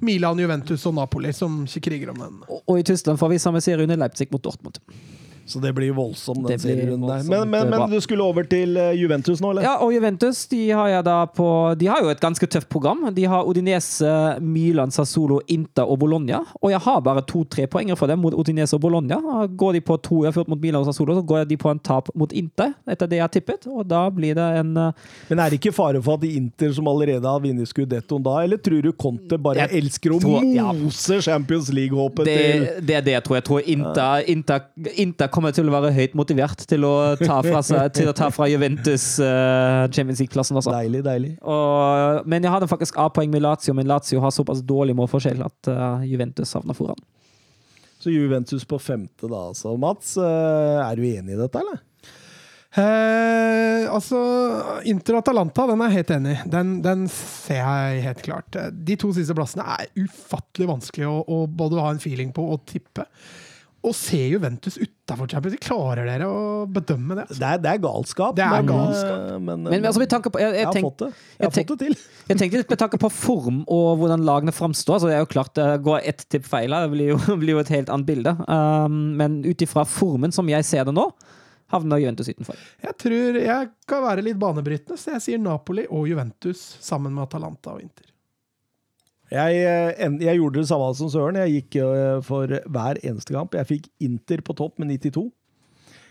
Milan, Juventus og Napoli, som ikke kriger om den. Og, og i Tyskland får vi samme serierunde Leipzig mot Dortmund. Så det blir voldsomt, den serierunden der. Men, men, men du skulle over til eh, Juventus nå, eller? Ja, og Juventus de har, på, de har jo et ganske tøft program. De har Odinese, Milan, Sassolo, Inter og Bologna. Og jeg har bare to-tre poenger for dem mot Odinese og Bologna. Går de på to jeg har ført mot Milan og Sassolo, så går de på en tap mot Inter, etter det jeg har tippet. Og da blir det en eh, Men er det ikke fare for at Inter, som allerede har vunnet Scudettoen da, eller tror du Conte bare Jeg elsker å mose ja. Champions League-håpet til det er det jeg tror. Jeg tror Inter, Inter, Inter kommer til å være høyt motivert til å ta fra, seg, til å ta fra Juventus uh, Champions League-plassen også. Deilig, deilig. Og, men jeg hadde faktisk A-poeng med Lazio, men Lazio har såpass dårlig målforskjell at uh, Juventus havner foran. Så Juventus på femte, da. Så Mats, eh, er du enig i dette, eller? Eh, altså, Inter Atalanta, den er jeg helt enig i. Den, den ser jeg helt klart. De to siste plassene er ufattelig vanskelig å, å både ha en feeling på og tippe. Og se Juventus utafor Champions League, klarer dere å bedømme det? Det er, det er galskap. Det er men, galskap. Men, Men, Men altså, med tanke på Jeg, jeg jeg, har tenk, fått det. Jeg har jeg tenk- fått det til. jeg tenkte litt med tanke på form og hvordan lagene framstår. Så det er jo klart, det går ett tipp feil her, det blir jo, blir jo et helt annet bilde. Um, men ut ifra formen som jeg ser det nå, havner Juventus utenfor. Jeg tror jeg kan være litt banebrytende, så jeg sier Napoli og Juventus sammen med Atalanta og Inter. Jeg, eh, jeg gjorde det samme som Søren. Jeg gikk eh, for hver eneste kamp. Jeg fikk Inter på topp med 92.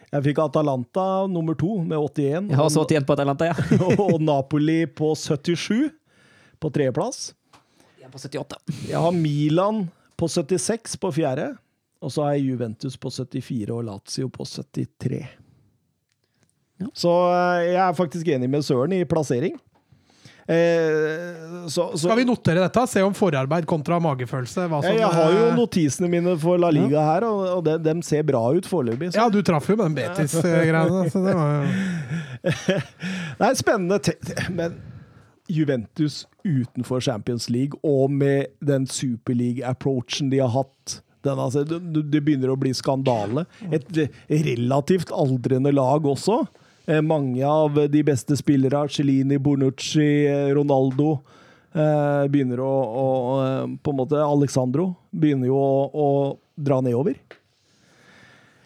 Jeg fikk Atalanta nummer to med 81. Jeg har også 81 på Atalanta, ja. og Napoli på 77 på tredjeplass. Jeg på 78. Jeg har Milan på 76 på fjerde. Og så har jeg Juventus på 74 og Lazio på 73. Ja. Så eh, jeg er faktisk enig med Søren i plassering. Eh, så, så, Skal vi notere dette? Se om forarbeid kontra magefølelse. Som, jeg, har jo eh, notisene mine for La Liga her, og, og de, dem ser bra ut foreløpig. Ja, du traff jo med den Betis-greiene. så det var jo Nei, spennende. Men Juventus utenfor Champions League, og med den superleague-approachen de har hatt den, altså, det, det begynner å bli skandale. Et relativt aldrende lag også. Eh, Mange av de beste spillere, Celini, Bonucci, eh, Ronaldo, eh, begynner å, å På en måte Alexandro begynner jo å, å dra nedover.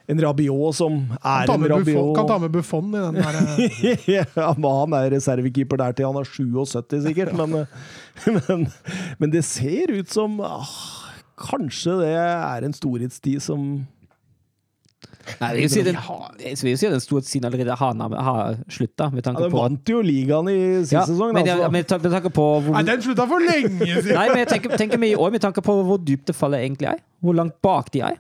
En Rabiot som er en Buffon, Rabiot. kan ta med Buffon i den der ja, han er reservekeeper der til han er 77 sikkert, men, men, men det ser ut som ah, Kanskje det er en storhetstid som Nei, jeg vil si den, jeg vil si den store siden allerede har, har slutta, med ja, tanke Den vant jo ligaen i sist ja, sesong. men, altså. med med tanke på hvor, Nei, den slutta for lenge siden! Nei, men jeg tenker, tenker meg i år med tanke på hvor dypt det fallet egentlig er. Hvor langt bak de er.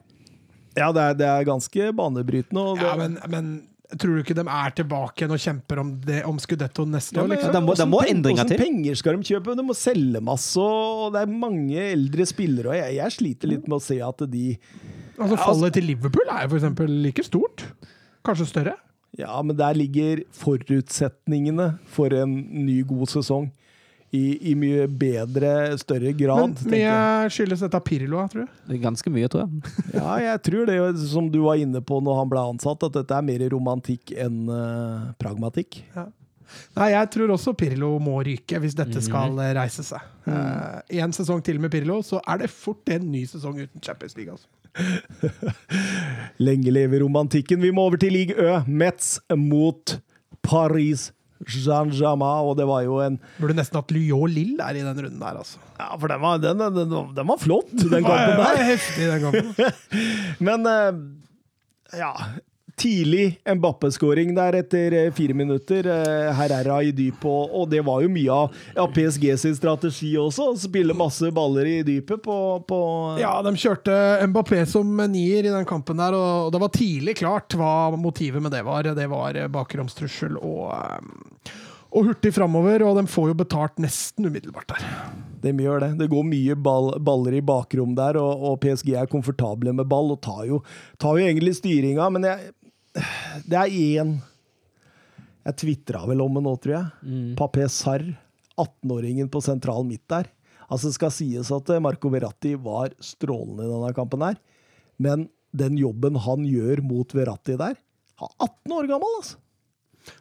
Ja, det er, det er ganske banebrytende. Og det, Ja, men, men tror du ikke de er tilbake igjen og kjemper om, det, om Scudetto neste år? men- Liksom? Må- da må Hvordan peng- endringer hvordan til. penger skal de kjøpe? De må selge masse, og det er mange eldre spillere. Og jeg, jeg sliter litt med å se at de Altså, fallet til Liverpool er jo for eksempel like stort. Kanskje større. Ja, men der ligger forutsetningene for en ny, god sesong i, i mye bedre, større grad. Men jeg. mye skyldes dette Pirlo, tror du? Det er ganske mye, tror jeg. Ja, jeg tror det, som du var inne på når han ble ansatt, at dette er mer romantikk enn uh, pragmatikk. Nei, jeg tror også Pirlo må ryke hvis dette skal eh, reise seg. Én sesong til med Pirlo, så er det fort en ny sesong uten Champions League. Altså. Lenge leve romantikken. Vi må over til league Ø. Metz mot Paris Saint-Germain, og det var jo en Burde nesten hatt Lyon Lill der i den runden der, altså. Ja, for den var, den, den, den, var flott, den kampen der. heftig, den kampen. Men eh, ja Tidlig Mbappe-skåring der etter eh, fire minutter. Eh, Herrera i dyp, og, og det var jo mye av ja, PSG sin strategi også. å Spille masse baller i dypet på, på Ja, de kjørte Mbappé som nier i den kampen der, og det var tidlig klart hva motivet med det var. Det var bakromstrussel og, eh, og hurtig framover, og de får jo betalt nesten umiddelbart der. De gjør det. Det går mye ball, baller i bakrom der, og, og PSG er komfortable med ball og tar jo, tar jo egentlig styringa, men jeg, det er én Jeg tvitra vel om det nå, tror jeg. Papé Sarr, 18-åringen på sentral midt der. Altså Det skal sies at eh, Marco Verratti var strålende i denne kampen her, men den jobben han gjør mot Verratti der Han er 18 år gammel, altså!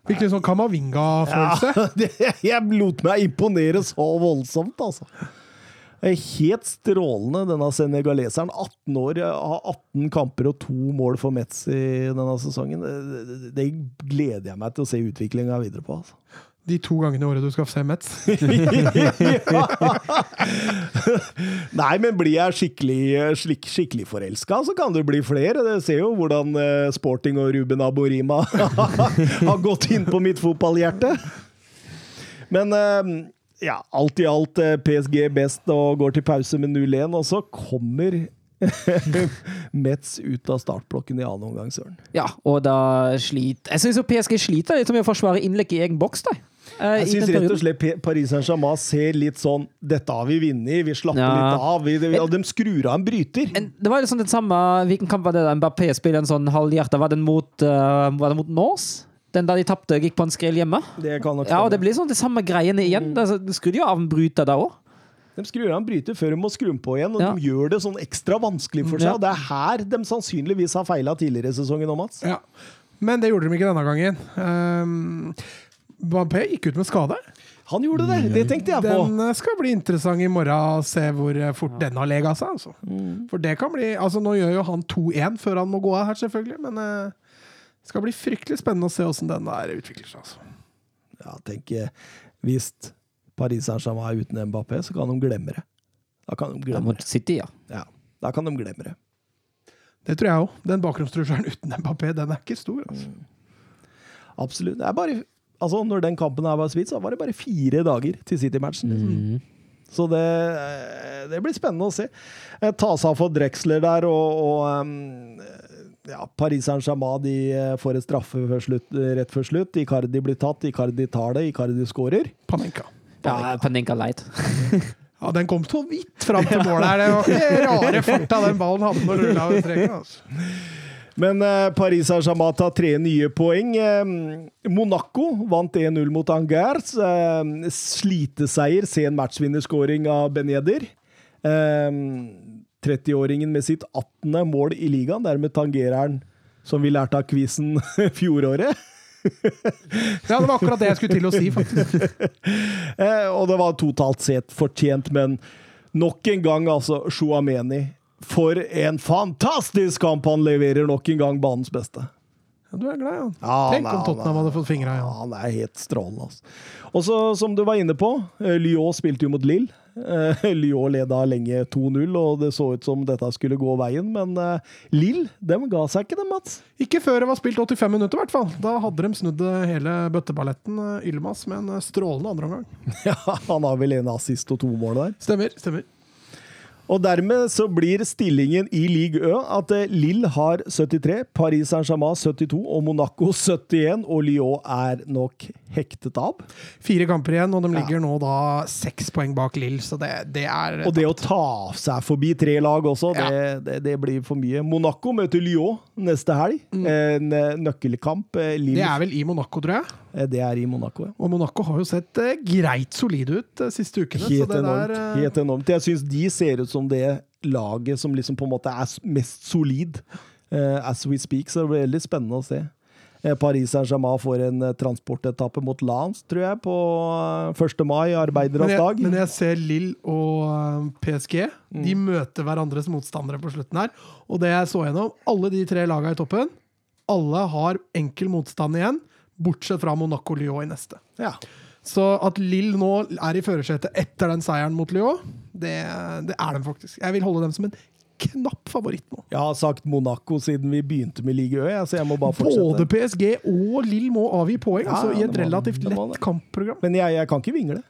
Fikk litt sånn Kamavinga-følelse. Ja, det, jeg lot meg imponere så voldsomt, altså. Helt strålende, denne senegaleseren. 18 år, har 18 kamper og to mål for Metzi denne sesongen. Det gleder jeg meg til å se utviklinga videre på. Altså. De to gangene i året du skal se Metz. Nei, men blir jeg skikkelig, skik, skikkelig forelska, så kan det bli flere. Det ser jo hvordan eh, Sporting og Ruben Aborima har gått inn på mitt fotballhjerte. Men eh, ja, alt i alt eh, PSG best og går til pause med 0-1, og så kommer Metz ut av startblokken i annen omgang, Søren. Ja, og da sliter Jeg syns PSG sliter litt med å forsvare innlegg i egen boks, da. Eh, Jeg syns rett og slett Paris Saint-Germain ser litt sånn Dette har vi vunnet, vi slapper Ja. litt av. Vi, og de skrur av en bryter. En- Det var jo sånn den samme Hvilken kamp var det da Mbappé spiller en sånn halvhjerta? Var den mot, uh, var det mot Norse? Den der de tapte gikk på en skrell hjemme? Det kan nok Ja, og det blir sånn de samme greiene igjen. Mm. de Du jo av en bryter da òg. De skrur av en bryter før de må skru den på igjen, og Ja. de gjør det sånn ekstra vanskelig for seg. Ja. Og det er her de sannsynligvis har feila tidligere i sesongen nå, Mats. Ja. Men det gjorde de ikke denne gangen. Um, Mbappé gikk ut med skade. Han gjorde det! Det tenkte jeg på. Den eh, skal bli interessant i morgen å se hvor eh, fort den har lega seg. Altså. Mm. For det kan bli Altså, nå gjør jo han 2-1 før han må gå av her, selvfølgelig, men eh, det skal bli fryktelig spennende å se åssen den der utvikler seg. Altså. Ja, tenk eh, Hvis Paris Saint-Germain er uten Mbappé, så kan de glemme det. Da kan de glemme det. City, ja. Ja, da kan de glemme det. Det tror jeg òg. Den bakromstrusselen uten Mbappé, den er ikke stor. Altså. Absolutt. Det er bare, altså, når den kampen her var spilt, så var det bare fire dager til City-matchen. Mm. Så det, eh, det blir spennende å se. Ta seg av for Drexler der, og, og ehm, ja, Paris Saint-Germain de eh, får et straffe før slutt, rett før slutt. Icardi blir tatt, Icardi tar det, Icardi skårer. Panenka. ja Panenka light. Ja, den kom så vidt fram til målet her. Det var ikke rare farta den ballen hadde når rulla over streken. Altså. Men eh, Paris Saint-Germain tar tre nye poeng. Eh, Monaco vant 1-0 mot Angers. Sliteseier, sen matchvinnerskåring av Ben Yedder. Eh, 30-åringen med sitt 18. mål i ligaen. Dermed tangerer han, som vi lærte av quizen fjoråret. Ja, det var akkurat det jeg skulle til å si, faktisk. Eh, og det var totalt sett fortjent, men nok en gang, altså, Shuameni. For en fantastisk kamp han leverer nok en gang banens beste. Ja, du er glad, ja. Ja, Tenk nei, om Tottenham nei. hadde fått fingra i Ja, han. han er helt strålende. Altså. Og så, som du var inne på, eh, Lyon spilte jo mot Lill. Eh, Lyon leda lenge 2-0, og det så ut som dette skulle gå veien, men eh, Lill, dem ga seg ikke, dem, Mats. Ikke før det var spilt 85 minutter, i hvert fall. Da hadde de snudd hele bøtteballetten. eh, Ylmas med en eh, strålende andreomgang. Ja, han har vel en assist og to mål der. Stemmer. stemmer. Og dermed så blir stillingen i Ligue Ø at eh, Lille har 73, Paris Saint-Germain 72 og Monaco 71, og Lyon er nok hektet av. Fire kamper igjen, og de Ja. ligger nå da seks poeng bak Lill, så det, det er Og det å ta seg forbi tre lag også, det, det, det blir for mye. Monaco møter Lyon neste helg. En eh, nøkkelkamp. Lille. Det er vel i Monaco, tror jeg. eh, det er i Monaco, ja. Og Monaco har jo sett eh, greit solide ut de siste ukene. så Helt det enormt. der, eh, helt enormt. Jeg syns de ser ut som det laget som liksom på en måte er mest solid. eh, as we speak, så det blir veldig spennende å se. Eh, Paris Saint-Germain får en eh, transportetappe mot Lance, tror jeg, på eh, 1. mai, arbeidernes dag. men jeg ser Lill og PSG. Mm. De møter hverandres motstandere på slutten her. Og det jeg så gjennom, alle de tre lagene i toppen, alle har enkel motstand igjen, bortsett fra Monaco Lyon i neste. Ja. Så at Lill nå er i førersetet etter den seieren mot Lyon, det, det er de faktisk. Jeg vil holde dem som en knapp favoritt nå. Jeg har sagt Monaco siden vi begynte med Ligue Ø, så jeg må bare fortsette. Både PSG og Lill må avgi poeng Ja, så i et relativt lett kampprogram. Men jeg, jeg kan ikke vingle.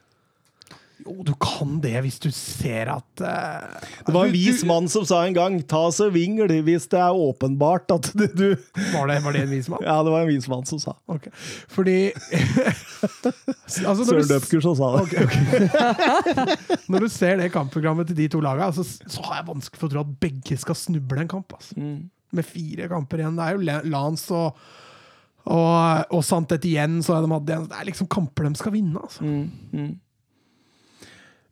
Jo, du kan det hvis du ser at uh, Det var en vis mann som sa en gang 'ta så vingl hvis det er åpenbart at du, du Var det, var det en vis mann? Ja, det var en vis mann som sa. okay. Fordi altså, Søren Døpker som sa det. Okay, okay. når du ser det kampprogrammet til de to lagene, altså, så har jeg vanskelig for å tro at begge skal snuble en kamp. Altså. Mm. Med fire kamper igjen. Det er jo Lance og, og, og Sant igjen, så de hadde. Det er liksom kamper de skal vinne. Altså. Mm.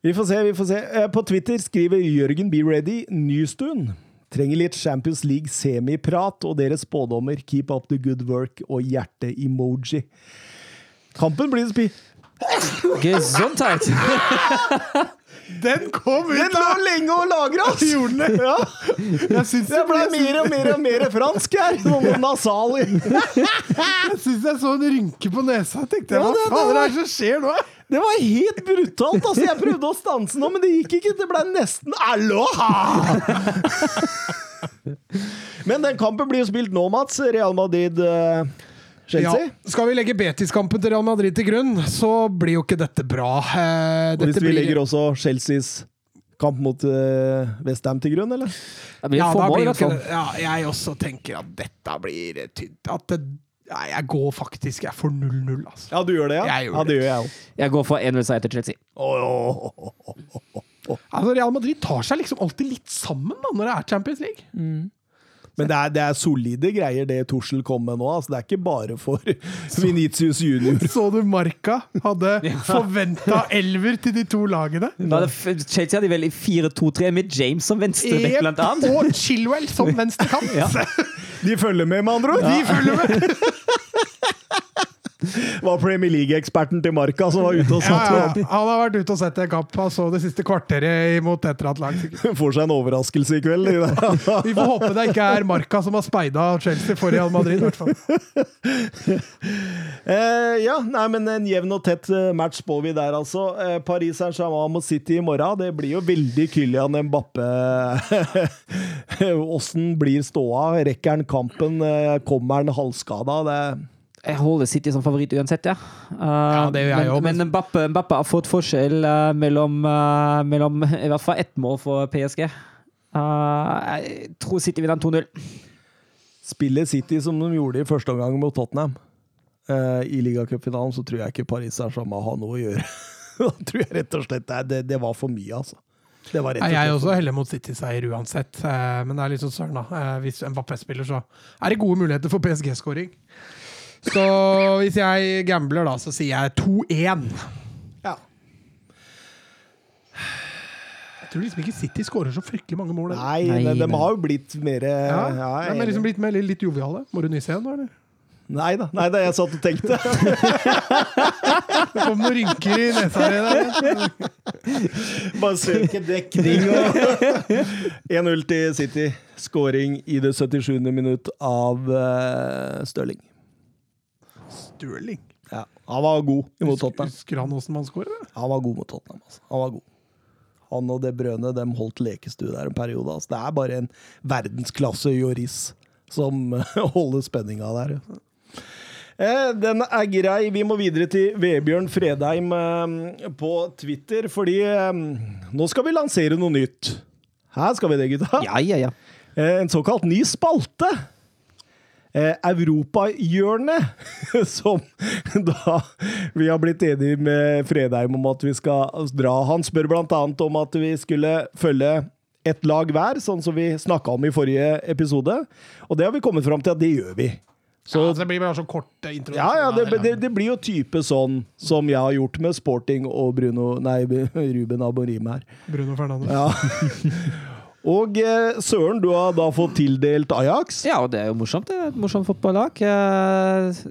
Vi får se, vi får se. Eh, På Twitter skriver Jørgen Be Ready Nystuen. Trenger litt Champions League semiprat og deres spådommer. Keep up the good work og hjerte-emoji. Kampen blir spi... Gesundheit! Den kom ut! Den lå lenge og lagra! Gjorde den? Ja. Jeg syns Det ble mer og mer og mer fransk her. Noen nasal i. Jeg synes jeg så en rynke på nesa. Jeg tenkte, Ja, Hva faen er det som skjer nå? Det var helt brutalt. altså Jeg prøvde å stanse nå, men det gikk ikke. Det ble nesten Aloha! Men den kampen blir jo spilt nå, Mats. Real Madrid eh, Ja, skal vi legge Betis-kampen til Real Madrid til grunn, så blir jo ikke dette bra. Dette Og hvis vi blir- legger også Chelseas kamp mot uh, Westham til grunn, eller? Ja, hvert ikke det. Ja, jeg også tenker at dette blir tynt. At det, ja, jeg går faktisk jeg for 0-0, altså. Ja, du gjør det, ja? Jeg gjør ja, det gjør jeg òg. Jeg går for 1-0-seier til Chelsea. altså. Real Madrid tar seg liksom alltid litt sammen da, når det er Champions League. Men det er, det er solide greier det Tussel kom med nå. Altså, det er ikke bare for Venitius junior. Så du Marka hadde forventa elver til de to lagene? Da hadde Chelsea hadde vel i 4-2-3 med James som venstrebekk, blant annet. Og Chilwell som venstrekant. Ja. De følger med, med andre ord. De følger med! var Premier League-eksperten til Marka som var ute og satt ja, ja. Han har vært ute og sett en kamp. Han så det siste kvarteret imot et eller annet lag. Får seg en overraskelse i kveld. Vi får håpe det ikke er Marka som har speida Chelsea for Real Madrid. i hvert fall. Eh, ja, nei, men en jevn og tett eh, match spår vi der, altså. Eh, Paris Saint-Germain mot City i morgen. Det blir jo veldig Kylian Mbappe. Åssen blir ståa? Rekker han kampen? Eh, Kommer han halvskada? Det Jeg holder City som favoritt uansett, ja. Uh, det gjør jeg men, også, men- Mbappe, Mbappe har fått forskjell uh, mellom, uh, mellom i hvert fall ett mål for PSG. Uh, jeg tror City vinner 2-0. spiller City som de gjorde i første omgang mot Tottenham eh, i ligacupfinalen, så tror jeg ikke Paris Saint-Germain har noe å gjøre. da tror jeg rett og slett det, det, det var for mye, altså. Det var rett og slett. Jeg er også heller mot City-seier uansett, men det er litt sånn søren, da. Hvis Mbappé spiller, så er det gode muligheter for PSG-skåring. Så hvis jeg gambler, da, så sier jeg 2-1. Ja. Jeg tror liksom ikke City skårer så fryktelig mange mål. eller? Nei, Nei, de har jo blitt mer Ja, ja, de er er liksom blitt mer, litt joviale. Må du nyse igjen, da? eller? Nei da, nei da, jeg satt og tenkte. Det kom noen rynker i nesa di der. Bare søke dekning og 1-0 til City. Skåring i det 77. minutt av uh, Stirling. Stirling. Ja, han var god mot Tottenham. Husker han åssen man skårer? Han var god mot Tottenham. Altså. Han var god. Han og De Brøne de holdt lekestue der en periode. Altså. Det er bare en verdensklasse Joris som holder spenninga der. Eh, Den er grei. Vi må videre til Vebjørn Fredheim eh, på Twitter, fordi eh, nå skal vi lansere noe nytt Her skal vi det, gutta. Ja, ja, ja. Eh, En såkalt ny spalte. Eh, Europahjørnet, som da vi har blitt enige med Fredheim om at vi skal dra. Han spør blant annet om at vi skulle følge ett lag hver, sånn som vi snakka om i forrige episode. Og det har vi kommet fram til at det gjør vi. Så Så det blir bare så kort intro. introduksjon. ja, ja, det, det, det blir jo type sånn som jeg har gjort med Sporting og Bruno Nei, Ruben Aborim her. Bruno Fernandes. Ja. Og eh, Søren, du har da fått tildelt Ajax. Ja, og det er jo morsomt. Det er et morsomt fotballag. Eh,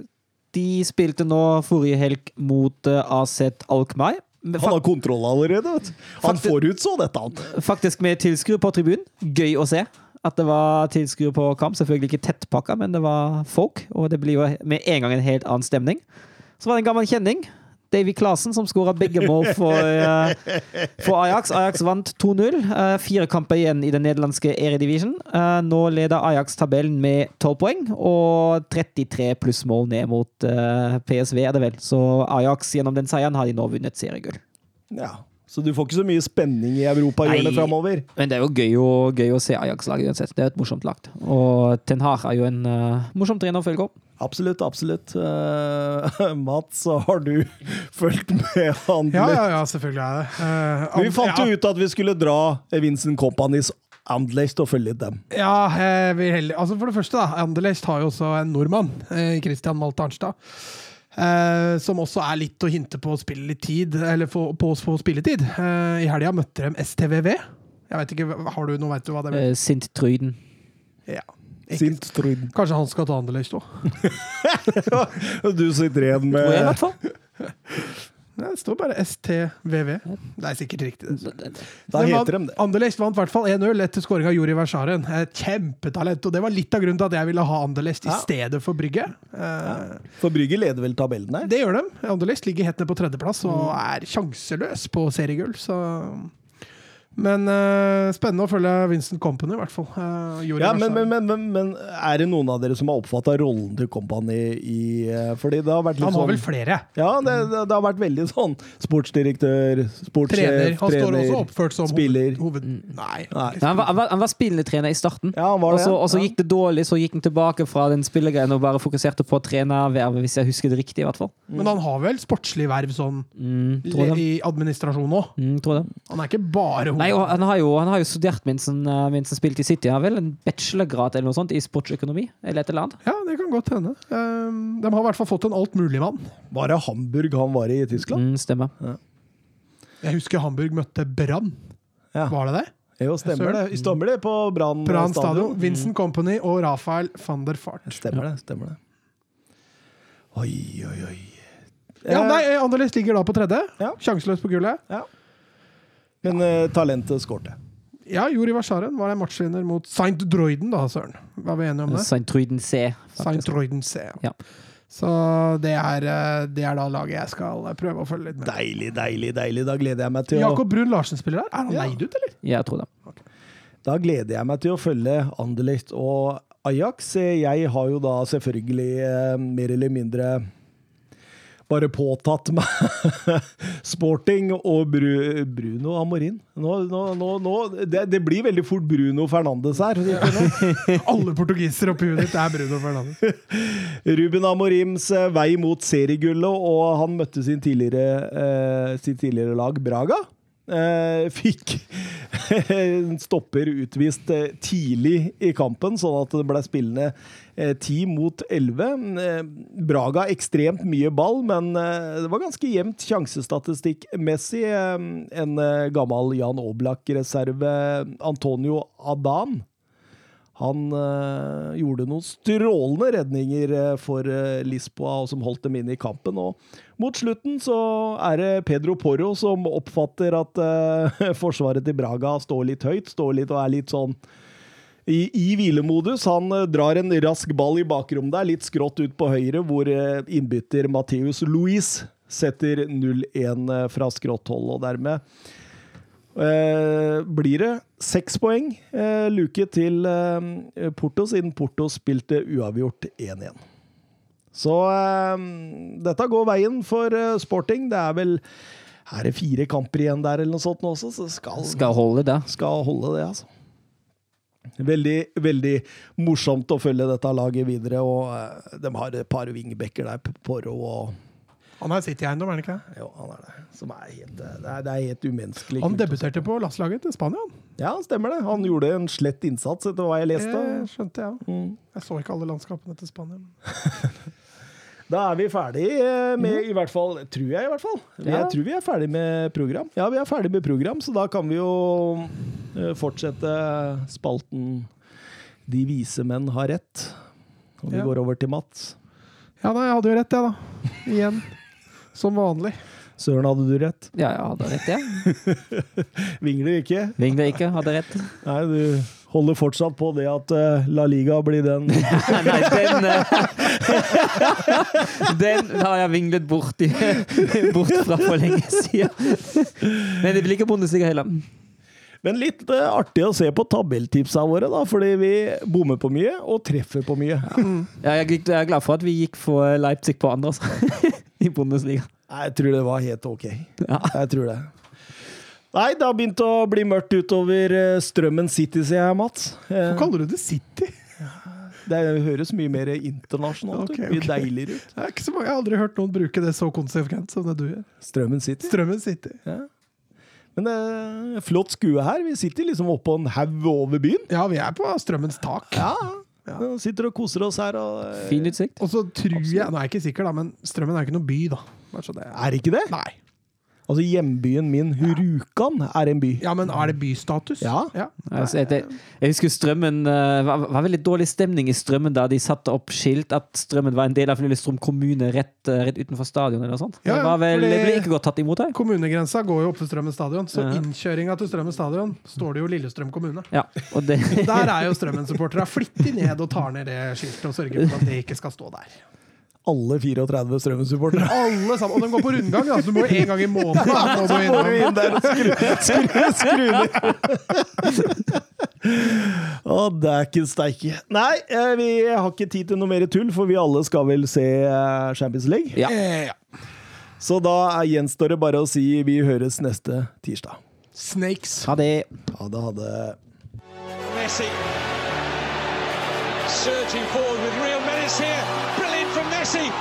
De spilte nå forrige helg mot eh, AZ Alkmaar. Han har kontroll allerede. vet du. Han forutså dette. han. Faktisk med tilskuere på tribunen. Gøy å se. At det var tilskuere på kamp. Selvfølgelig ikke tettpakka, men det var folk. Og det blir jo med en gang en helt annen stemning. Så var det en gammel kjenning. Davy Klasen som skåra begge mål for, eh, for Ajax. Ajax vant 2-0. Eh, fire kamper igjen i den nederlandske Eredivision. Uh, nå leder Ajax tabellen med 12 poeng og 33 plussmål ned mot eh, PSV, er det vel. Så Ajax gjennom den seieren har de nå vunnet seriegull. Ja. Så du får ikke så mye spenning i Europahjørnet Nei. framover. Men det er jo gøy å, gøy å se Ajax-laget uansett. Det er et morsomt lag. Og Ten Hag er jo en uh, morsom trener å følge opp. Absolutt, absolutt. Uh, Mats, har du fulgt med han? Ja, ja, ja, selvfølgelig er det. Uh, vi fant ja, jo ut at vi skulle dra Vincent Companies Anderlecht og følge dem. Ja, jeg vil heller Altså For det første, da. Anderlecht har jo også en nordmann, Christian Malte Arnstad. Eh, som også er litt å hinte på spilletid, eller få, på, på spilletid. Eh, I helga møtte de STVV. Jeg vet ikke, har du noe, vet du hva det er? Eh, Sint Tryden. Ja. Sint Tryden Kanskje han skal ta Anderlecht òg? Du sitter igjen Tror jeg, i med hvert fall. Det står bare STVV. Det er sikkert riktig. det. Da heter vant- de det. Anderlecht vant i hvert fall 1-0 etter skåring av Juri Versaren. Et kjempetalent. Og det var litt av grunnen til at jeg ville ha Anderlecht i Ja. stedet for Brygge. Eh, For Brygge leder vel tabellen her? Det gjør de. Anderlecht ligger helt ned på tredjeplass og Mm. er sjanseløs på seriegull. Så Men uh, spennende å følge Vincent Company, i hvert fall. Uh, Ja, men, men, men, men, men er det noen av dere som har oppfatta rollen til Company i uh, Fordi det har vært litt Han har sånn vel flere. Ja, det, det, det har vært veldig sånn sportsdirektør, sportssjef, Trener. Han står også oppført som spiller. hoved... hoved nei. Nei. Han var, han var, han var spillende trener i starten. Ja, han var Og det. så, og så ja. gikk det dårlig, så gikk han tilbake fra den spillergreien og bare fokuserte på å trene verv hvis jeg husker det riktig, i hvert fall. Men han har vel sportslig verv sånn Mm, i administrasjonen òg? Mm. Han er ikke bare hoved... Nei, og han har jo, han har jo studert mens han, eh, mens han spilte i City. Han har vel en bachelorgrad eller noe sånt i sportsøkonomi? Eller et eller annet. Ja, det kan godt hende. Eh, de har i hvert fall fått en altmuligmann. Var det Hamburg han var i i Tyskland? Mm, stemmer. Jeg husker Hamburg møtte Brann. Ja. Var det det? Jo, stemmer det. Stemmer det på Brann stadion? stadion. Vincent Company og Rafael van der Fart. Stemmer det. stemmer det. Oi, oi, oi. Ja, Eh, nei, Anderlecht ligger da på tredje. Ja. Sjanseløs på gullet. Men eh, talentet skårte. Ja, Juri Versaren var en matchvinner mot Saint Droiden, da, søren. Var vi enige om det? Saint Droiden C. Saint. Droiden C. Ja. Så det er, eh, det er da laget jeg skal eh, prøve å følge litt med. Deilig, deilig, deilig. Da gleder jeg meg til å Jakob Brun Larsen spiller der. Er han Ja. leid ut, eller? Ja, jeg tror det. Da gleder jeg meg til å følge Anderlecht og Ajax. Jeg har jo da selvfølgelig mer eller mindre bare påtatt meg Sporting og Bru, Bruno Amorin. Nå, nå, nå, nå det, det blir veldig fort Bruno Fernandes her. Alle portugisere oppi huet ditt er Bruno Fernandes. Ruben Amorims eh, vei mot seriegullet, og han møtte sin tidligere, eh, sitt tidligere lag Braga. Eh, fikk en stopper utvist eh, tidlig i kampen, sånn at det ble spillende eh, 10 mot 11. Eh, Braga ekstremt mye ball, men det var ganske jevnt sjansestatistikkmessig. En gammel Jan Oblak-reserve, Antonio Adan, han øh, gjorde noen strålende redninger øh, for øh, Lisboa, og som holdt dem inne i kampen. Og mot slutten så er det Pedro Porro som oppfatter at øh, forsvaret til Braga står litt høyt, står litt og er litt sånn i, i hvilemodus. Han drar en rask ball i bakrommet der, litt skrått ut på høyre, hvor innbytter Mateus Luis setter 0-1 fra skrått hold, og dermed Eh, blir det seks poeng. Eh, luke til eh, Porto, siden Porto spilte uavgjort 1-1. Så eh, dette går veien for eh, sporting. Det er vel er det fire kamper igjen der eller noe sånt nå også, så skal, Skal holde det. skal holde det, altså. Veldig, veldig morsomt å følge dette laget videre, og eh, de har et par vingbekker der, Porro og Han har City-eiendom, er han ikke det? Jo, han er det. Som er helt, eh, det, er, det er helt umenneskelig. Han debuterte på landslaget til Spania. Ja, stemmer det. Han gjorde en slett innsats, etter hva jeg leste. Det skjønte jeg. ja. Mm. Jeg så ikke alle landskapene til Spania. Da er vi ferdig eh, med, i hvert fall, tror jeg i hvert fall. Ja. Jeg tror vi er ferdig med program. Ja, vi er ferdig med program, så da kan vi jo eh, fortsette spalten De vise menn har rett. Og vi Ja. går over til Mats. Ja, nei, jeg hadde jo rett, jeg, da. Igjen. Som vanlig. Søren, hadde du rett? Ja, jeg hadde rett, ja. Vingler ikke? Vingler ikke, hadde rett. Nei, du holder fortsatt på det at eh, La Liga blir den Nei, den eh, Den har jeg vinglet bort, i, bort fra for lenge siden. Men det blir ikke Bundesliga heller. Men litt uh, artig å se på tabelltipsa våre, da, fordi vi bommer på mye og treffer på mye. Ja, jeg, jeg er glad for at vi gikk for Leipzig på andre, altså. I Bundesliga. Jeg tror det var helt ok. Ja. Jeg tror det. Nei, det har begynt å bli mørkt utover eh, Strømmen City, sier jeg, Mats. Eh, Hvorfor kaller du det City? Det høres mye mer internasjonalt ut. Ok, Mye ok. deiligere ut. Det er ikke så mange, Jeg har aldri hørt noen bruke det så konsekvent som det du gjør. Strømmen City. Strømmen City. Ja. Men det er flott skue her. Vi sitter liksom oppå en haug over byen. Ja, vi er på Strømmens tak. Ja. Vi Sitter og koser oss her. Og, eh, Fin utsikt. Og så tror jeg Nå er jeg ikke sikker, da, men Strømmen er ikke noen by, da. Er det ikke det? Nei. Altså Hjembyen min, Rjukan, er en by. Ja, men er det bystatus? Ja. Altså, jeg, jeg husker Strømmen Det var, var veldig dårlig stemning i Strømmen da de satte opp skilt at Strømmen var en del av Lillestrøm kommune rett, eh, rett utenfor stadion. eller noe sånt. Ja, det, vel, fordi- det ble ikke godt tatt imot her. Kommunegrensa går jo opp til Strømmen stadion, så Ja. innkjøringa til Strømmen stadion står det jo Lillestrøm kommune. Ja, og det, Der er jo Strømmen-supportera flittig ned og tar ned det skiltet og sørger for at det ikke skal stå der. Alle 34 Strømmen-supportere. Alle sammen, Og de går på rundgang, da, så du må en gang i måneden. da, Så må du inn der og skru, skru, skru ned. Å, dæken steike. Nei, eh, vi har ikke tid til noe mer tull, for vi alle skal vel se eh, Champions League. ja. Ja. Så da gjenstår det bare å si vi høres neste tirsdag. Snakes. Ha det. Ha det, ha det. Messi surging forward with real menace here. Messi.